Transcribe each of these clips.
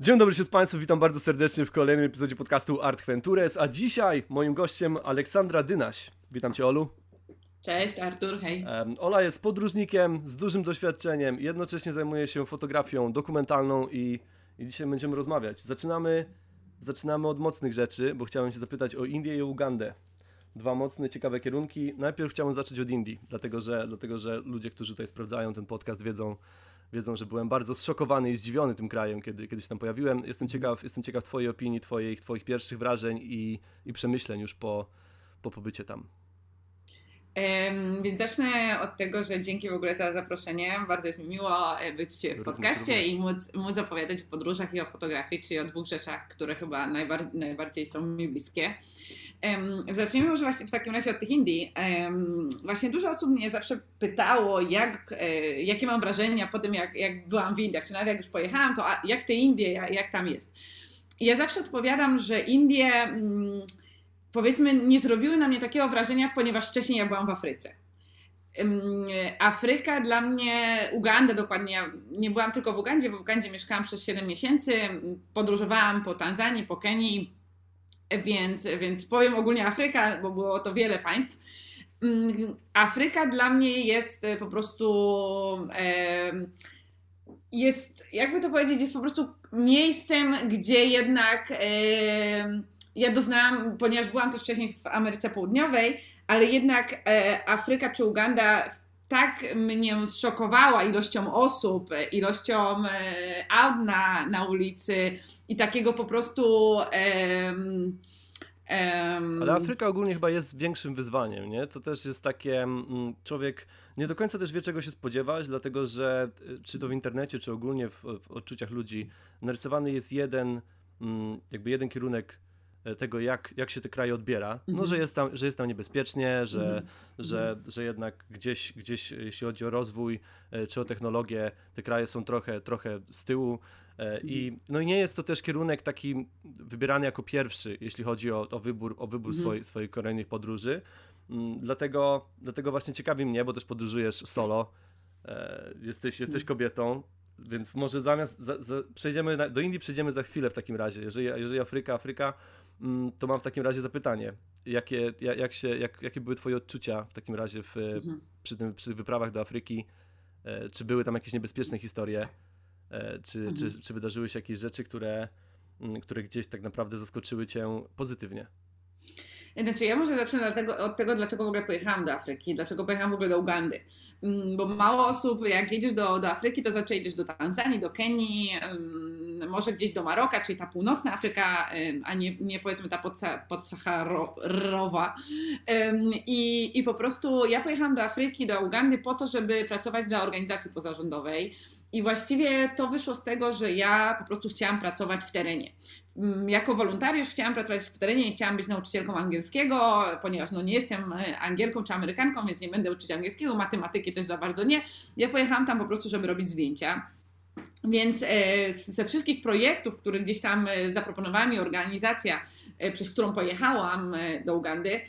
Dzień dobry się z Państwem, witam bardzo serdecznie w kolejnym epizodzie podcastu Art Ventures, a dzisiaj moim gościem Aleksandra Dynaś. Witam Cię Olu. Cześć Artur, hej. Ola jest podróżnikiem z dużym doświadczeniem, jednocześnie zajmuje się fotografią dokumentalną i, i dzisiaj będziemy rozmawiać. Zaczynamy, zaczynamy od mocnych rzeczy, bo chciałem się zapytać o Indię i Ugandę. Dwa mocne, ciekawe kierunki. Najpierw chciałem zacząć od Indii, dlatego że, dlatego że ludzie, którzy tutaj sprawdzają ten podcast wiedzą, wiedzą, że byłem bardzo zszokowany i zdziwiony tym krajem, kiedy, kiedy się tam pojawiłem. Jestem ciekaw, jestem ciekaw Twojej opinii, twoich, twoich pierwszych wrażeń i, i przemyśleń już po, po pobycie tam. Więc zacznę od tego, że dzięki w ogóle za zaproszenie. Bardzo jest mi miło e, być w podcaście i móc, móc opowiadać o podróżach i o fotografii, czyli o dwóch rzeczach, które chyba najbar najbardziej są mi bliskie. Zacznijmy może właśnie w takim razie od tych Indii. Właśnie dużo osób mnie zawsze pytało, jak, e, jakie mam wrażenia po tym, jak, jak byłam w Indiach, czy nawet jak już pojechałam, to jak te Indie, jak, jak tam jest. I ja zawsze odpowiadam, że Indie... Powiedzmy, nie zrobiły na mnie takiego wrażenia, ponieważ wcześniej ja byłam w Afryce. Afryka dla mnie, Uganda dokładnie, ja nie byłam tylko w Ugandzie, w Ugandzie mieszkałam przez 7 miesięcy, podróżowałam po Tanzanii, po Kenii, więc, więc powiem ogólnie Afryka, bo było to wiele państw. Afryka dla mnie jest po prostu jest, jakby to powiedzieć, jest po prostu miejscem, gdzie jednak ja doznałam, ponieważ byłam też wcześniej w Ameryce Południowej, ale jednak e, Afryka czy Uganda tak mnie zszokowała ilością osób, ilością e, aut na, na ulicy i takiego po prostu. Ale Afryka ogólnie chyba jest większym wyzwaniem, nie? To też jest takie, mm, człowiek nie do końca też wie czego się spodziewać, dlatego że e, czy to w internecie, czy ogólnie w, w odczuciach ludzi narysowany jest jeden, mm, jakby jeden kierunek tego, jak, jak się te kraje odbiera. No, że mhm. jest tam, że jest tam niebezpiecznie, że, mhm. że, że jednak gdzieś, gdzieś, jeśli chodzi o rozwój e, czy o technologię, te kraje są trochę, trochę z tyłu. E, I, mhm. no i nie jest to też kierunek taki wybierany jako pierwszy, jeśli chodzi o, o wybór, o wybór swoi, swoich kolejnych podróży. Mm, dlatego, dlatego właśnie ciekawi mnie, bo też podróżujesz solo, jesteś, jesteś kobietą, więc może zamiast, za, za, przejdziemy na, do Indii przejdziemy za chwilę w takim razie. Jeżeli, jeżeli Afryka, Afryka, Mm, to mam w takim razie zapytanie. Jakie, jak, jak się, jak, jakie były Twoje odczucia w takim razie w, mhm. przy, tym, przy wyprawach do Afryki? E, czy były tam jakieś niebezpieczne historie? E, czy, mhm. czy, czy wydarzyły się jakieś rzeczy, które, mm, które gdzieś tak naprawdę zaskoczyły Cię pozytywnie? Znaczy, ja może zacznę od tego, dlaczego w ogóle pojechałam do Afryki, dlaczego pojechałam w ogóle do Ugandy. Mm, bo mało osób, jak jedziesz do, do Afryki, to zawsze jedziesz do Tanzanii, do Kenii, może gdzieś do Maroka, czyli ta północna Afryka, a nie, nie powiedzmy ta podsaharowa. I, I po prostu ja pojechałam do Afryki, do Ugandy po to, żeby pracować dla organizacji pozarządowej. I właściwie to wyszło z tego, że ja po prostu chciałam pracować w terenie. Mm, jako wolontariusz chciałam pracować w terenie i chciałam być nauczycielką angielskiego, ponieważ no nie jestem e, Angielką czy Amerykanką, więc nie będę uczyć angielskiego, matematyki też za bardzo nie. Ja pojechałam tam po prostu, żeby robić zdjęcia. Więc e, ze wszystkich projektów, które gdzieś tam e, zaproponowała mi organizacja, przez którą pojechałam do Ugandy,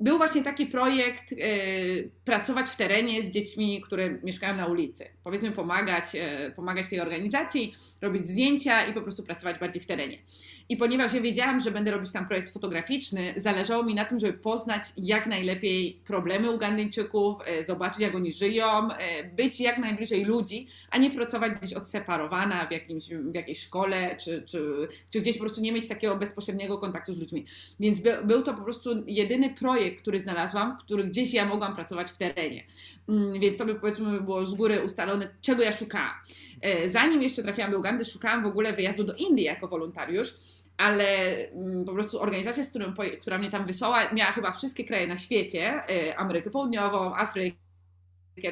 był właśnie taki projekt y, pracować w terenie z dziećmi, które mieszkają na ulicy. Powiedzmy pomagać, y, pomagać tej organizacji, robić zdjęcia i po prostu pracować bardziej w terenie. I ponieważ ja wiedziałam, że będę robić tam projekt fotograficzny, zależało mi na tym, żeby poznać jak najlepiej problemy Ugandyjczyków, y, zobaczyć jak oni żyją, być jak najbliżej ludzi, a nie pracować gdzieś odseparowana w, jakimś, w jakiejś szkole, czy, czy, czy gdzieś po prostu nie mieć takiego bezpośredniego kontaktu z ludźmi. Więc by, był to po prostu jedyny projekt, projekt, który znalazłam, który gdzieś ja mogłam pracować w terenie. Mm, więc sobie powiedzmy było z góry ustalone, czego ja szukałam. E, zanim jeszcze trafiłam do Ugandy, szukałam w ogóle wyjazdu do Indii jako wolontariusz ale mm, po prostu organizacja, z którą, która mnie tam wysłała, miała chyba wszystkie kraje na świecie, e, Amerykę Południową, Afrykę,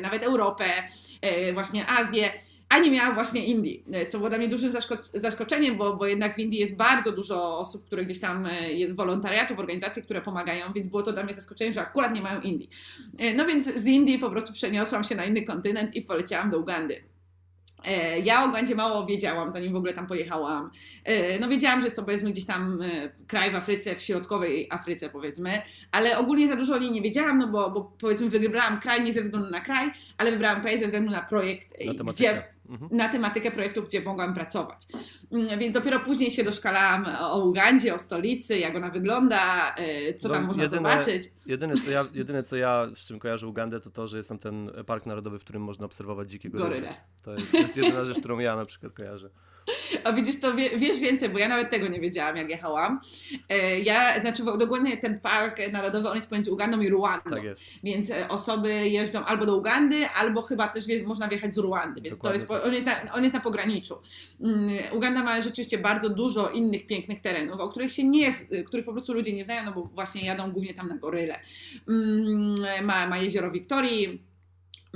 nawet Europę, e, właśnie Azję a nie miała właśnie Indii, e, co było dla mnie dużym zaskoczeniem, bo, bo jednak w Indii jest bardzo dużo osób, które gdzieś tam, wolontariatów, organizacji, które pomagają, więc było to dla mnie zaskoczeniem, że akurat nie mają Indii. No więc z Indii po prostu przeniosłam się na inny kontynent i poleciałam do Ugandy. E, ja o Ugandzie mało wiedziałam, zanim w ogóle tam pojechałam. E, no wiedziałam, że jest to powiedzmy gdzieś tam e, kraj w Afryce, w środkowej Afryce powiedzmy, ale ogólnie za dużo o niej nie wiedziałam, no bo, bo powiedzmy wybrałam kraj nie ze względu na kraj, ale wybrałam kraj ze względu na projekt, gdzie. Na tematykę projektu, gdzie mogłam pracować. Mm, więc dopiero później się doszkalałam o Ugandzie, o stolicy, jak ona wygląda, e, co tam no, można jedyne, zobaczyć. Jedyne co, ja, jedyne, co ja z czym kojarzę Ugandę, to to, że jest tam ten park narodowy, w którym można obserwować dzikie goryle. To jest, to jest jedyna rzecz, którą ja na przykład kojarzę. A widzisz, to wie, wiesz więcej, bo ja nawet tego nie wiedziałam, jak jechałam. E, ja, znaczy dokładnie ten park narodowy, on jest pomiędzy Ugandą i Ruandą. Tak jest. Więc e, osoby jeżdżą albo do Ugandy, albo chyba też wie, można wjechać z Ruandy, więc to jest, on, jest na, on jest na pograniczu. Um, Uganda ma rzeczywiście bardzo dużo innych pięknych terenów, o których się nie, których po prostu ludzie nie znają, no bo właśnie jadą głównie tam na goryle. Um, ma, ma jezioro Wiktorii,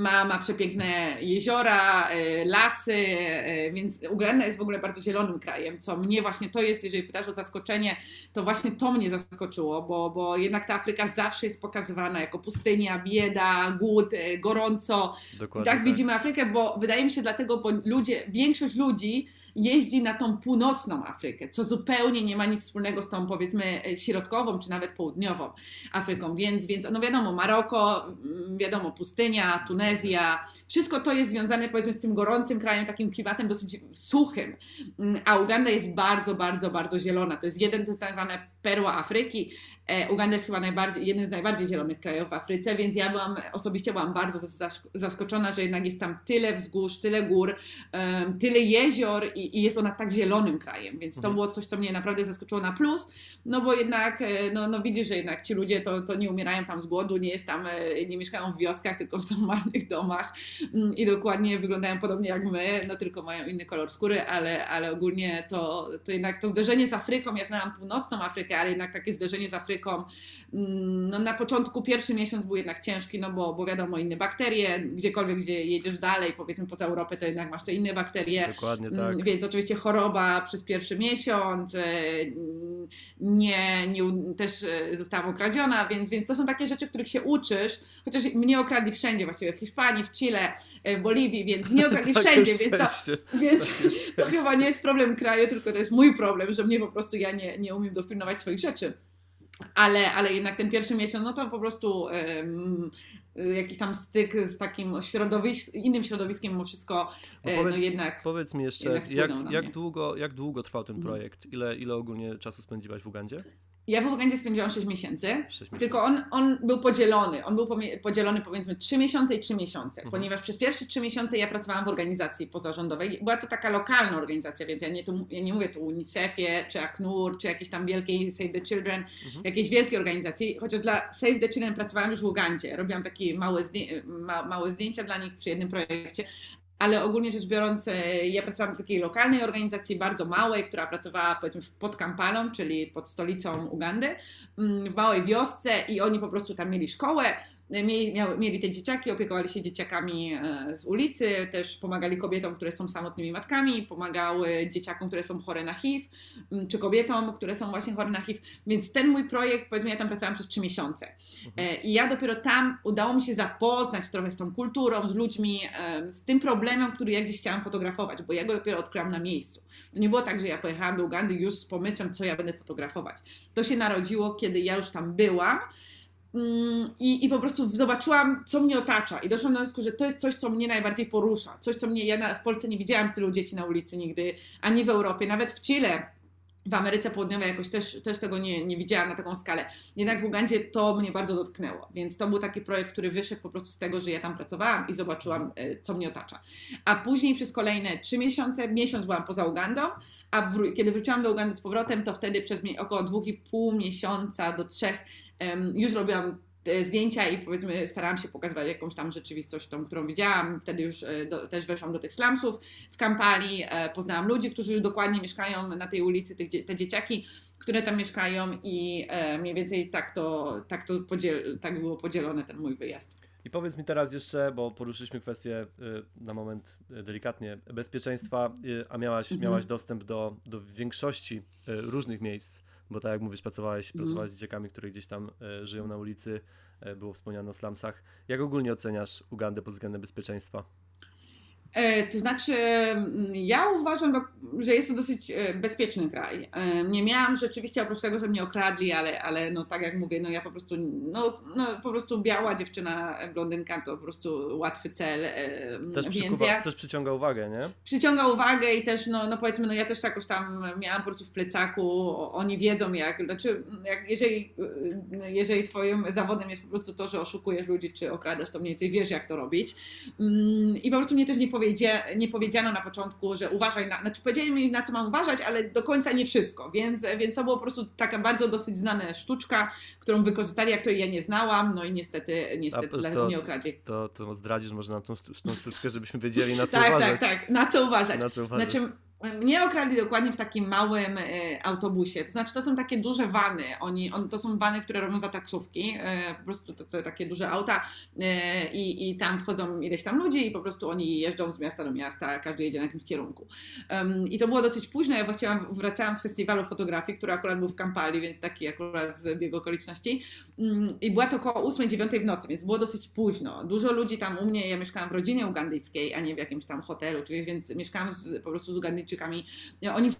ma, ma przepiękne jeziora, e, lasy, e, więc Uganda jest w ogóle bardzo zielonym krajem, co mnie właśnie to jest, jeżeli pytasz o zaskoczenie, to właśnie to mnie zaskoczyło, bo, bo jednak ta Afryka zawsze jest pokazywana jako pustynia, bieda, głód, e, gorąco. Dokładnie tak, tak widzimy Afrykę, bo wydaje mi się dlatego, bo ludzie, większość ludzi jeździ na tą północną Afrykę, co zupełnie nie ma nic wspólnego z tą powiedzmy środkową czy nawet południową Afryką, więc, więc no wiadomo, Maroko, mm, wiadomo, pustynia, Tunezja, wszystko to jest związane powiedzmy z tym gorącym krajem, takim klimatem dosyć suchym, mm, a Uganda jest bardzo, bardzo, bardzo zielona, to jest jeden, to jest tak zwane perła Afryki, Uganda jest chyba najbardziej, jednym z najbardziej zielonych krajów w Afryce, więc ja byłam, osobiście byłam bardzo zaskoczona, że jednak jest tam tyle wzgórz, tyle gór, um, tyle jezior i, i, jest ona tak zielonym krajem, więc to mhm. było coś, co mnie naprawdę zaskoczyło na plus, no bo jednak, e, no, no widzisz, że jednak ci ludzie to, to nie umierają tam z głodu, nie jest tam, e, nie mieszkają w wioskach, tylko w normalnych domach mm, i dokładnie wyglądają podobnie jak my, no tylko mają inny kolor skóry, ale, ale ogólnie to, to jednak to zderzenie z Afryką, ja znam północną Afrykę, ale jednak takie zderzenie z Afryką Mm, no, na początku pierwszy miesiąc był jednak ciężki, no bo, bo wiadomo, inne bakterie, gdziekolwiek, gdzie jedziesz dalej, powiedzmy poza Europę, to jednak masz te inne bakterie. Dokładnie mm, tak. Więc oczywiście choroba przez pierwszy miesiąc, e, nie, nie też e, zostałam okradziona, więc, więc to są takie rzeczy, których się uczysz, chociaż mnie okradli wszędzie, właściwie w Hiszpanii, w Chile, e, w Boliwii, więc mnie okradli wszędzie, więc, to, więc to chyba nie jest problem kraju, tylko to jest mój problem, że mnie po prostu ja nie, nie umiem dopilnować swoich rzeczy ale, ale jednak ten pierwszy miesiąc, no to po prostu um, jakiś tam styk z takim środowisk, innym środowiskiem mimo wszystko, no, e, no powiedz, no jednak Powiedz mi jeszcze, jak, jak, długo, jak długo trwał ten mhm. projekt? Ile, ile ogólnie czasu spędziłaś w Ugandzie? Ja w Ugandzie spędziłam 6 miesięcy, 6 miesięcy, tylko on, on był podzielony. On był podzielony powiedzmy 3 miesiące i 3 miesiące, mhm. ponieważ przez pierwsze 3 miesiące ja pracowałam w organizacji pozarządowej. Była to taka lokalna organizacja, więc ja nie, tu, ja nie mówię tu o UNICEF-ie, czy ACNUR, czy jakiejś tam wielkiej Save the Children, mhm. jakiejś wielkiej organizacji, chociaż dla Save the Children pracowałam już w Ugandzie. Robiłam takie małe, zdję ma, małe zdjęcia dla nich przy jednym projekcie, ale ogólnie rzecz biorąc, e, ja pracowałam w takiej lokalnej organizacji, bardzo małej, która pracowała powiedzmy pod Kampalą, czyli pod stolicą Ugandy, mm, w małej wiosce i oni po prostu tam mieli szkołę, Mieli, te dzieciaki, opiekowali się dzieciakami e, z ulicy, też pomagali kobietom, które są samotnymi matkami, pomagały dzieciakom, które są chore na HIV, czy kobietom, które są właśnie chore na HIV. Więc ten mój projekt, powiedzmy, ja tam pracowałam przez trzy miesiące. E, I ja dopiero tam udało mi się zapoznać trochę z tą kulturą, z ludźmi, z tym problemem, który ja gdzieś chciałam fotografować, bo ja go dopiero odkryłam na miejscu. To nie było tak, że ja pojechałam do Ugandy już z pomysłem, co ja będę fotografować. To się narodziło, kiedy ja już tam byłam I, I po prostu zobaczyłam, co mnie otacza, i doszłam do wniosku, że to jest coś, co mnie najbardziej porusza. Coś, co mnie. Ja na, w Polsce nie widziałam tylu dzieci na ulicy nigdy, ani w Europie, nawet w Chile. W Ameryce Południowej jakoś też, też tego nie, nie widziałam na taką skalę. Jednak w Ugandzie to mnie bardzo dotknęło. Więc to był taki projekt, który wyszedł po prostu z tego, że ja tam pracowałam i zobaczyłam, e, co mnie otacza. A później przez kolejne trzy miesiące, miesiąc byłam poza Ugandą, a kiedy wróciłam do Ugandy z powrotem, to wtedy przez około dwóch i pół miesiąca do trzech już robiłam zdjęcia i powiedzmy starałam się pokazywać jakąś tam rzeczywistość, tą, którą widziałam. Wtedy już e, do, też weszłam do tych slumsów w Kampali, e, poznałam ludzi, którzy dokładnie mieszkają na tej ulicy, te, te dzieciaki, które tam mieszkają i e, mniej więcej tak to, tak to podziel, tak było podzielone ten mój wyjazd. I powiedz mi teraz jeszcze, bo poruszyliśmy kwestię na moment delikatnie bezpieczeństwa, a miałaś, mhm. miałaś dostęp do, do większości różnych miejsc bo tak jak mówisz, pracowałeś, mm. pracowałeś z dzieciakami, które gdzieś tam e, żyją na ulicy, e, było wspomniane o slumsach. Jak ogólnie oceniasz Ugandę pod względem bezpieczeństwa? E, to znaczy, mm, ja uważam, że jest to dosyć e, bezpieczny kraj. E, nie miałam rzeczywiście, oprócz tego, że mnie okradli, ale, ale no tak jak mówię, no ja po prostu, no, no po prostu biała dziewczyna, blondynka to po prostu łatwy cel. Też, więc przykuwa, ja, też przyciąga uwagę, nie? Przyciąga uwagę i też, no, no powiedzmy, no ja też jakoś tam miałam po prostu w plecaku, oni wiedzą jak, znaczy, jak jeżeli, jeżeli twoim zawodem jest po prostu to, że oszukujesz ludzi, czy okradasz, to mniej więcej wiesz, jak to robić. Mm, I po prostu mnie też nie nie powiedziano na początku, że uważaj, na, znaczy powiedzieli mi na co mam uważać, ale do końca nie wszystko, więc, więc to było po prostu taka bardzo dosyć znana sztuczka, którą wykorzystali, a której ja nie znałam, no i niestety, niestety to, dlatego mnie okradli. To, to zdradzisz może na tą, tą sztuczkę, żebyśmy wiedzieli na co tak, uważać. Tak, tak, tak, na co uważać. Na co uważać. Znaczy, mnie okradli dokładnie w takim małym e, autobusie. To znaczy, to są takie duże wany. Oni, on, to są wany, które robią za taksówki. E, po prostu to, to takie duże auta e, i, i tam wchodzą ileś tam ludzi i po prostu oni jeżdżą z miasta do miasta, każdy jedzie na jakimś kierunku. I to było dosyć późno. Ja właściwie wracałam z festiwalu fotografii, który akurat był w Kampali, więc taki akurat z biegu okoliczności. I była to około 8-9 w nocy, więc było dosyć późno. Dużo ludzi tam u mnie, ja mieszkałam w rodzinie ugandyjskiej, a nie w jakimś tam hotelu, czyli więc mieszkałam z, po prostu z Ugandyjczykami Chińczykami. Oni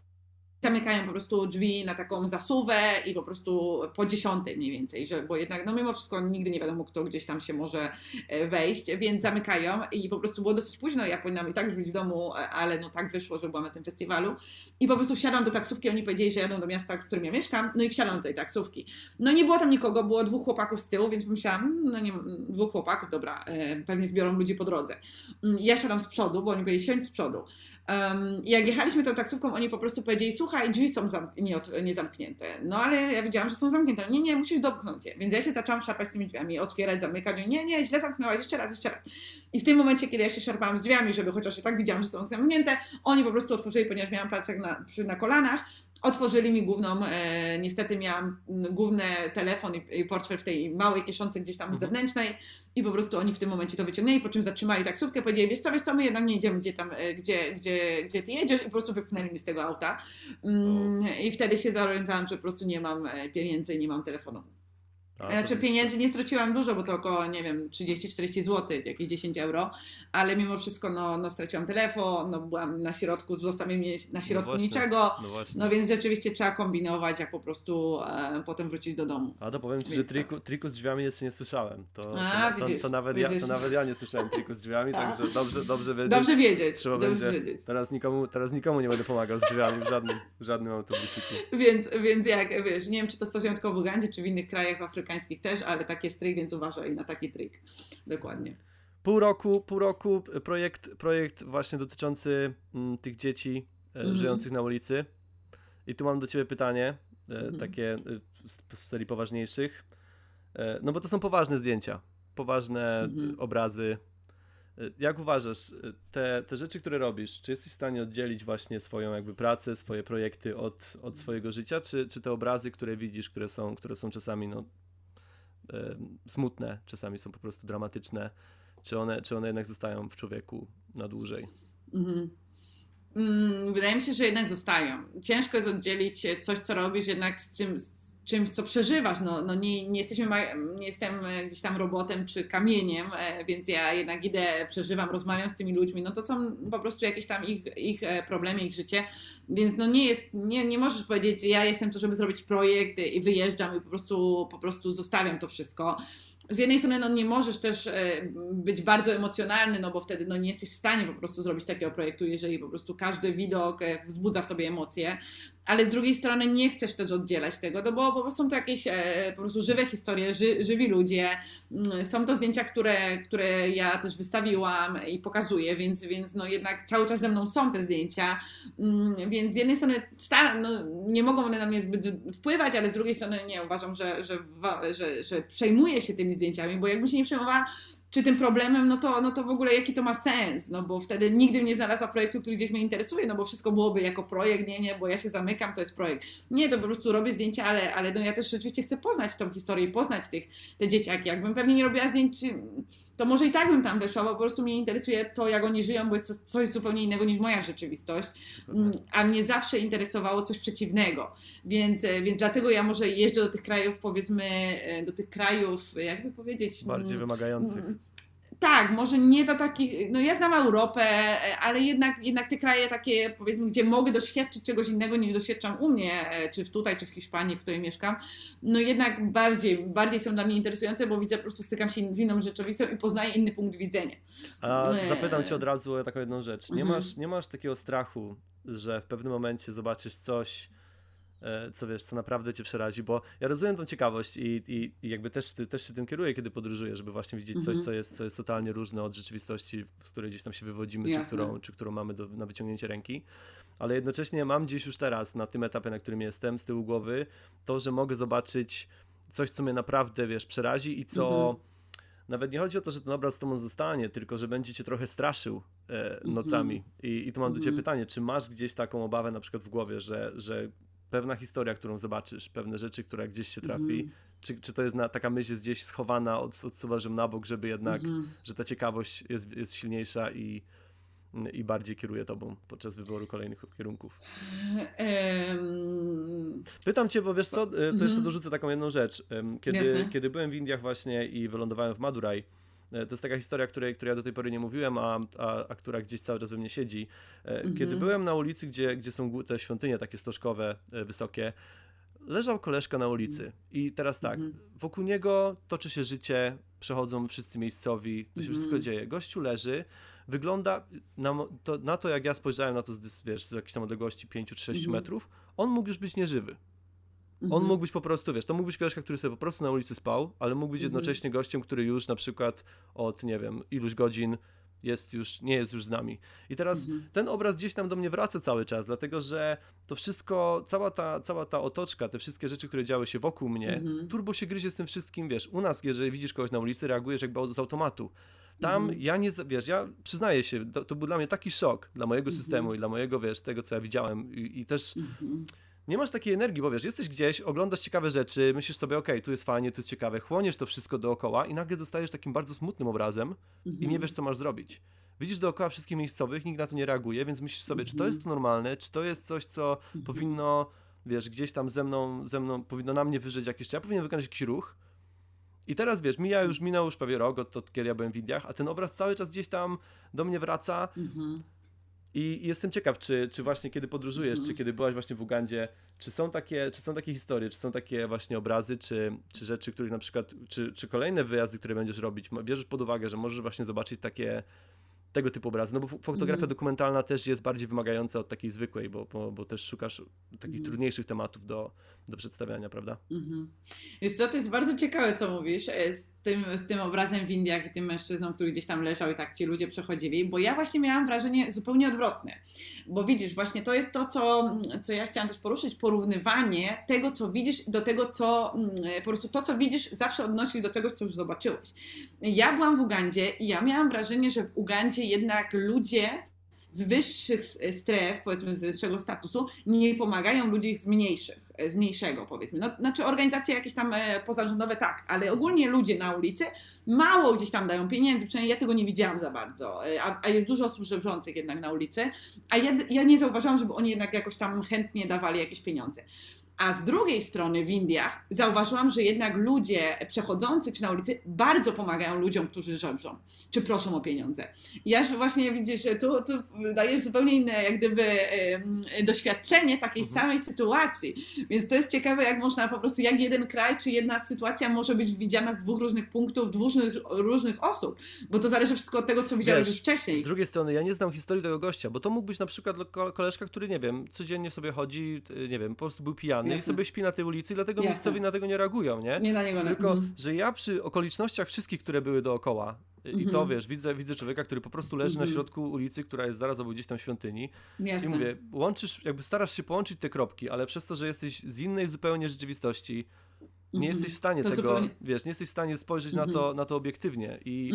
zamykają po prostu drzwi na taką zasuwę i po prostu po dziesiątej mniej więcej, że, bo jednak no mimo wszystko nigdy nie wiadomo, kto gdzieś tam się może e, wejść, więc zamykają i po prostu było dosyć późno, ja powinnam i tak już być w domu, e, ale no tak wyszło, że byłam na tym festiwalu i po prostu wsiadłam do taksówki, oni powiedzieli, że jadą do miasta, w którym ja mieszkam, no i wsiadłam do tej taksówki. No nie było tam nikogo, było dwóch chłopaków z tyłu, więc pomyślałam, mm, no nie, dwóch chłopaków, dobra, e, pewnie zbiorą ludzi po drodze. Mm, ja siadam z przodu, bo oni powiedzieli, siądź z przodu. Um, jak jechaliśmy tą taksówką, oni po prostu powiedzieli, słuchaj, drzwi są zam nie, nie, zamknięte. No ale ja wiedziałam, że są zamknięte. Nie, nie, musisz dopchnąć je. Więc ja się zaczęłam szarpać z tymi drzwiami, otwierać, zamykać. Nie, nie, źle zamknęłaś, jeszcze raz, jeszcze raz. I w tym momencie, kiedy ja się szarpałam z drzwiami, żeby chociaż i tak widziałam, że są zamknięte, oni po prostu otworzyli, ponieważ miałam placek na, na kolanach, Otworzyli mi główną, e, niestety miałam główny telefon i, i, portfel w tej małej kieszonce gdzieś tam mhm. zewnętrznej i po prostu oni w tym momencie to wyciągnęli, po czym zatrzymali taksówkę, powiedzieli, wiesz co, wiesz co, my jednak nie idziemy gdzie tam, e, gdzie, gdzie, gdzie ty jedziesz i po prostu wypchnęli mi z tego auta mm, i wtedy się zorientowałam, że po prostu nie mam e, pieniędzy i nie mam telefonu. A, znaczy pieniędzy nie straciłam dużo, bo to około, nie wiem, 30-40 zł, jakieś 10 euro, ale mimo wszystko no, no straciłam telefon, no byłam na środku, zostawiłem mnie na środku no niczego, no, no, więc rzeczywiście trzeba kombinować, jak po prostu e, potem wrócić do domu. A to powiem Ci, że triku, triku z drzwiami jeszcze nie słyszałem. To, A, to, widzisz, to, nawet widzisz. Ja, to nawet ja nie słyszałem triku z drzwiami, także dobrze, dobrze wiedzieć. Dobrze wiedzieć. Trzeba dobrze będzie, wiedzieć. Teraz, nikomu, teraz nikomu nie będę pomagał z drzwiami w żadnym, w żadnym autobusiku. Więc, więc jak, wiesz, nie wiem, czy to stosują tylko w Ugandzie, czy w innych krajach afrykańskich też, ale tak jest trik, więc uważaj na taki trik. Dokładnie. Pół roku, pół roku projekt, projekt właśnie dotyczący m, mm, tych dzieci e, mm -hmm. żyjących na ulicy. I tu mam do Ciebie pytanie, e, mm -hmm. takie e, z, serii poważniejszych. E, no bo to są poważne zdjęcia, poważne mm -hmm. obrazy. E, jak uważasz, e, te, te rzeczy, które robisz, czy jesteś w stanie oddzielić właśnie swoją jakby pracę, swoje projekty od, od swojego życia, czy, czy te obrazy, które widzisz, które są, które są czasami no, smutne, czasami są po prostu dramatyczne, czy one, czy one jednak zostają w człowieku na dłużej. Mhm. Mm, wydaje mi się, że jednak zostają. Ciężko jest oddzielić coś, co robisz, jednak z czym, czymś, co przeżywasz. No, no nie, nie, jesteśmy, nie jestem e, gdzieś tam robotem czy kamieniem, e, więc ja jednak idę, przeżywam, rozmawiam z tymi ludźmi. No to są po prostu jakieś tam ich, ich e, problemy, ich życie. Więc no nie jest, nie, nie możesz powiedzieć, ja jestem tu, żeby zrobić projekt i wyjeżdżam i po prostu, po prostu zostawiam to wszystko z jednej strony no, nie możesz też być bardzo emocjonalny, no bo wtedy no, nie jesteś w stanie po prostu zrobić takiego projektu, jeżeli po prostu każdy widok wzbudza w tobie emocje, ale z drugiej strony nie chcesz też oddzielać tego, no bo, bo są to jakieś e, po prostu żywe historie, ży, żywi ludzie, mm, są to zdjęcia, które, które ja też wystawiłam i pokazuję, więc, więc no jednak cały czas ze mną są te zdjęcia, mm, więc z jednej strony no, nie mogą one na mnie zbyt wpływać, ale z drugiej strony nie, uważam, że, że, że, że przejmuję się tymi zdjęciami, bo jakbym się nie przejmowała czy tym problemem, no to, no to w ogóle jaki to ma sens, no bo wtedy nigdy nie znalazła projektu, który gdzieś mnie interesuje, no bo wszystko byłoby jako projekt, nie, nie, bo ja się zamykam, to jest projekt. Nie, to po prostu robię zdjęcia, ale, ale no ja też rzeczywiście chcę poznać tą historię i poznać tych, te dzieciaki. Jakbym pewnie nie robiła zdjęć to może i tak bym tam weszła, bo po prostu mnie interesuje to, jak oni żyją, bo jest to coś zupełnie innego niż moja rzeczywistość, mm, a mnie zawsze interesowało coś przeciwnego, więc, e, więc dlatego ja może jeżdżę do tych krajów, powiedzmy, e, do tych krajów, jakby powiedzieć... Bardziej mm, wymagających. Tak, może nie do takich, no ja znam Europę, ale jednak, jednak te kraje takie, powiedzmy, gdzie mogę doświadczyć czegoś innego niż doświadczam u mnie, e, czy w tutaj, czy w Hiszpanii, w której mieszkam, no jednak bardziej, bardziej są dla mnie interesujące, bo widzę, po prostu stykam się z inną rzeczywistością i poznaję inny punkt widzenia. A zapytam Cię od razu o taką jedną rzecz. Nie, mhm. masz, nie masz takiego strachu, że w pewnym momencie zobaczysz coś, E, co wiesz, co naprawdę cię przerazi, bo ja rozumiem tą ciekawość i, i, i jakby też, też się tym kieruję, kiedy podróżuję, żeby właśnie widzieć coś, mhm. co jest, co jest totalnie różne od rzeczywistości, z której gdzieś tam się wywodzimy, czy którą, czy którą mamy do, na wyciągnięcie ręki. Ale jednocześnie mam gdzieś już teraz, na tym etapie, na którym jestem, z tyłu głowy, to, że mogę zobaczyć coś, co mnie naprawdę, wiesz, przerazi i co... Mhm. Nawet nie chodzi o to, że ten obraz z tobą zostanie, tylko że będzie cię trochę straszył e, mhm. nocami. I, I tu mam do ciebie pytanie, czy masz gdzieś taką obawę na przykład w głowie, że, że pewna historia, którą zobaczysz, pewne rzeczy, które gdzieś się trafi, mm. czy, czy to jest na, taka myśl jest gdzieś schowana, od, odsuwasz ją na bok, żeby jednak, mm. że ta ciekawość jest, jest silniejsza i, i bardziej kieruje tobą podczas wyboru kolejnych kierunków. Pytam cię, bo wiesz co, to jeszcze mhm. dorzucę taką jedną rzecz. Kiedy, kiedy byłem w Indiach właśnie i wylądowałem w Madurai, E, to jest taka historia, której, której ja do tej pory nie mówiłem, a, a, a która gdzieś cały czas we mnie siedzi. E, mhm. Kiedy byłem na ulicy, gdzie, gdzie są te świątynie takie stożkowe, e, wysokie, leżał koleżka na ulicy i teraz tak, mhm. wokół niego toczy się życie, przechodzą wszyscy miejscowi, to się mhm. wszystko dzieje. Gościu leży, wygląda na to, na to, jak ja spojrzałem na to z, wiesz, z jakiejś tam odległości 5 czy 6 mhm. metrów, on mógł już być nieżywy. Mhm. On mógł być po prostu, wiesz, to mógł być koleżka, który sobie po prostu na ulicy spał, ale mógł być mhm. jednocześnie gościem, który już na przykład od, nie wiem, iluś godzin jest już, nie jest już z nami. I teraz mhm. ten obraz gdzieś tam do mnie wraca cały czas, dlatego że to wszystko, cała ta, cała ta otoczka, te wszystkie rzeczy, które działy się wokół mnie, mhm. turbo się gryzie z tym wszystkim, wiesz, u nas, jeżeli widzisz kogoś na ulicy, reagujesz jakby z automatu. Tam mhm. ja nie, wiesz, ja przyznaję się, to, to, był dla mnie taki szok dla mojego mhm. systemu i dla mojego, wiesz, tego, co ja widziałem i, i też mhm nie masz takiej energii, bo wiesz, jesteś gdzieś, oglądasz ciekawe rzeczy, myślisz sobie, okej, okay, tu jest fajnie, tu jest ciekawe, chłoniesz to wszystko dookoła i nagle dostajesz takim bardzo smutnym obrazem mhm. i nie mhm. wiesz, co masz zrobić. Widzisz dookoła wszystkich miejscowych, nikt na to nie reaguje, więc myślisz sobie, mhm. czy to jest to normalne, czy to jest coś, co mhm. powinno, wiesz, gdzieś tam ze mną, ze mną, powinno na mnie wyżyć jakieś, czy ja powinien wykonać jakiś ruch. I teraz wiesz, mija już, minął już prawie rok od, od kiedy ja byłem w Indiach, a ten obraz cały czas gdzieś tam do mnie wraca. Mhm. I jestem ciekaw, czy, czy właśnie kiedy podróżujesz, mm. czy kiedy byłaś właśnie w Ugandzie, czy są takie, czy są takie historie, czy są takie właśnie obrazy, czy, czy rzeczy, których na przykład, czy, czy kolejne wyjazdy, które będziesz robić, bierzesz pod uwagę, że możesz właśnie zobaczyć takie tego typu obrazy. No bo fotografia mm. dokumentalna też jest bardziej wymagająca od takiej zwykłej, bo, bo, bo też szukasz takich mm. trudniejszych tematów do, do przedstawiania, prawda? Mm-hmm. Wiesz to jest bardzo ciekawe, co mówisz e, z tym, z tym obrazem w Indiach i tym mężczyzną, który gdzieś tam leżał i tak ci ludzie przechodzili, bo ja właśnie miałam wrażenie zupełnie odwrotne. Bo widzisz, właśnie to jest to, co, co ja chciałam też poruszyć, porównywanie tego, co widzisz do tego, co mm, po prostu to, co widzisz zawsze odnosisz do czegoś, co już zobaczyłeś. Ja byłam w Ugandzie i ja miałam wrażenie, że w Ugandzie jednak ludzie z wyższych stref, powiedzmy z wyższego statusu, nie pomagają ludzi z mniejszych, z mniejszego powiedzmy. No, znaczy organizacje jakieś tam e, pozarządowe tak, ale ogólnie ludzie na ulicy mało gdzieś tam dają pieniędzy, przynajmniej ja tego nie widziałam za bardzo, e, a, a jest dużo osób żebrzących jednak na ulicy, a ja, ja nie zauważyłam, żeby oni jednak jakoś tam chętnie dawali jakieś pieniądze. A z drugiej strony w Indiach zauważyłam, że jednak ludzie przechodzący czy na ulicy bardzo pomagają ludziom, którzy żebrzą, czy proszą o pieniądze. Ja właśnie widzisz, że tu, tu dajesz zupełnie inne jak gdyby doświadczenie takiej mhm. samej sytuacji. Więc to jest ciekawe, jak można po prostu, jak jeden kraj, czy jedna sytuacja może być widziana z dwóch różnych punktów, dwóch różnych, różnych osób, bo to zależy wszystko od tego, co widziałeś już wcześniej. Z drugiej strony, ja nie znam historii tego gościa, bo to mógł być na przykład koleżka, który, nie wiem, codziennie sobie chodzi, nie wiem, po prostu był pijany i sobie śpi na tej ulicy, dlatego Jasne. miejscowi na tego nie reagują, nie? Nie na niego. Tylko, mhm. że ja przy okolicznościach wszystkich, które były dookoła i to mhm. wiesz, widzę, widzę człowieka, który po prostu leży na mhm. środku ulicy, która jest zaraz obok gdzieś tam świątyni. Jasne. I mówię, łączysz, jakby starasz się połączyć te kropki, ale przez to, że jesteś z innej zupełnie rzeczywistości, nie jesteś w stanie to tego, zupełnie... wiesz, nie jesteś w stanie spojrzeć na, to, na to obiektywnie. I,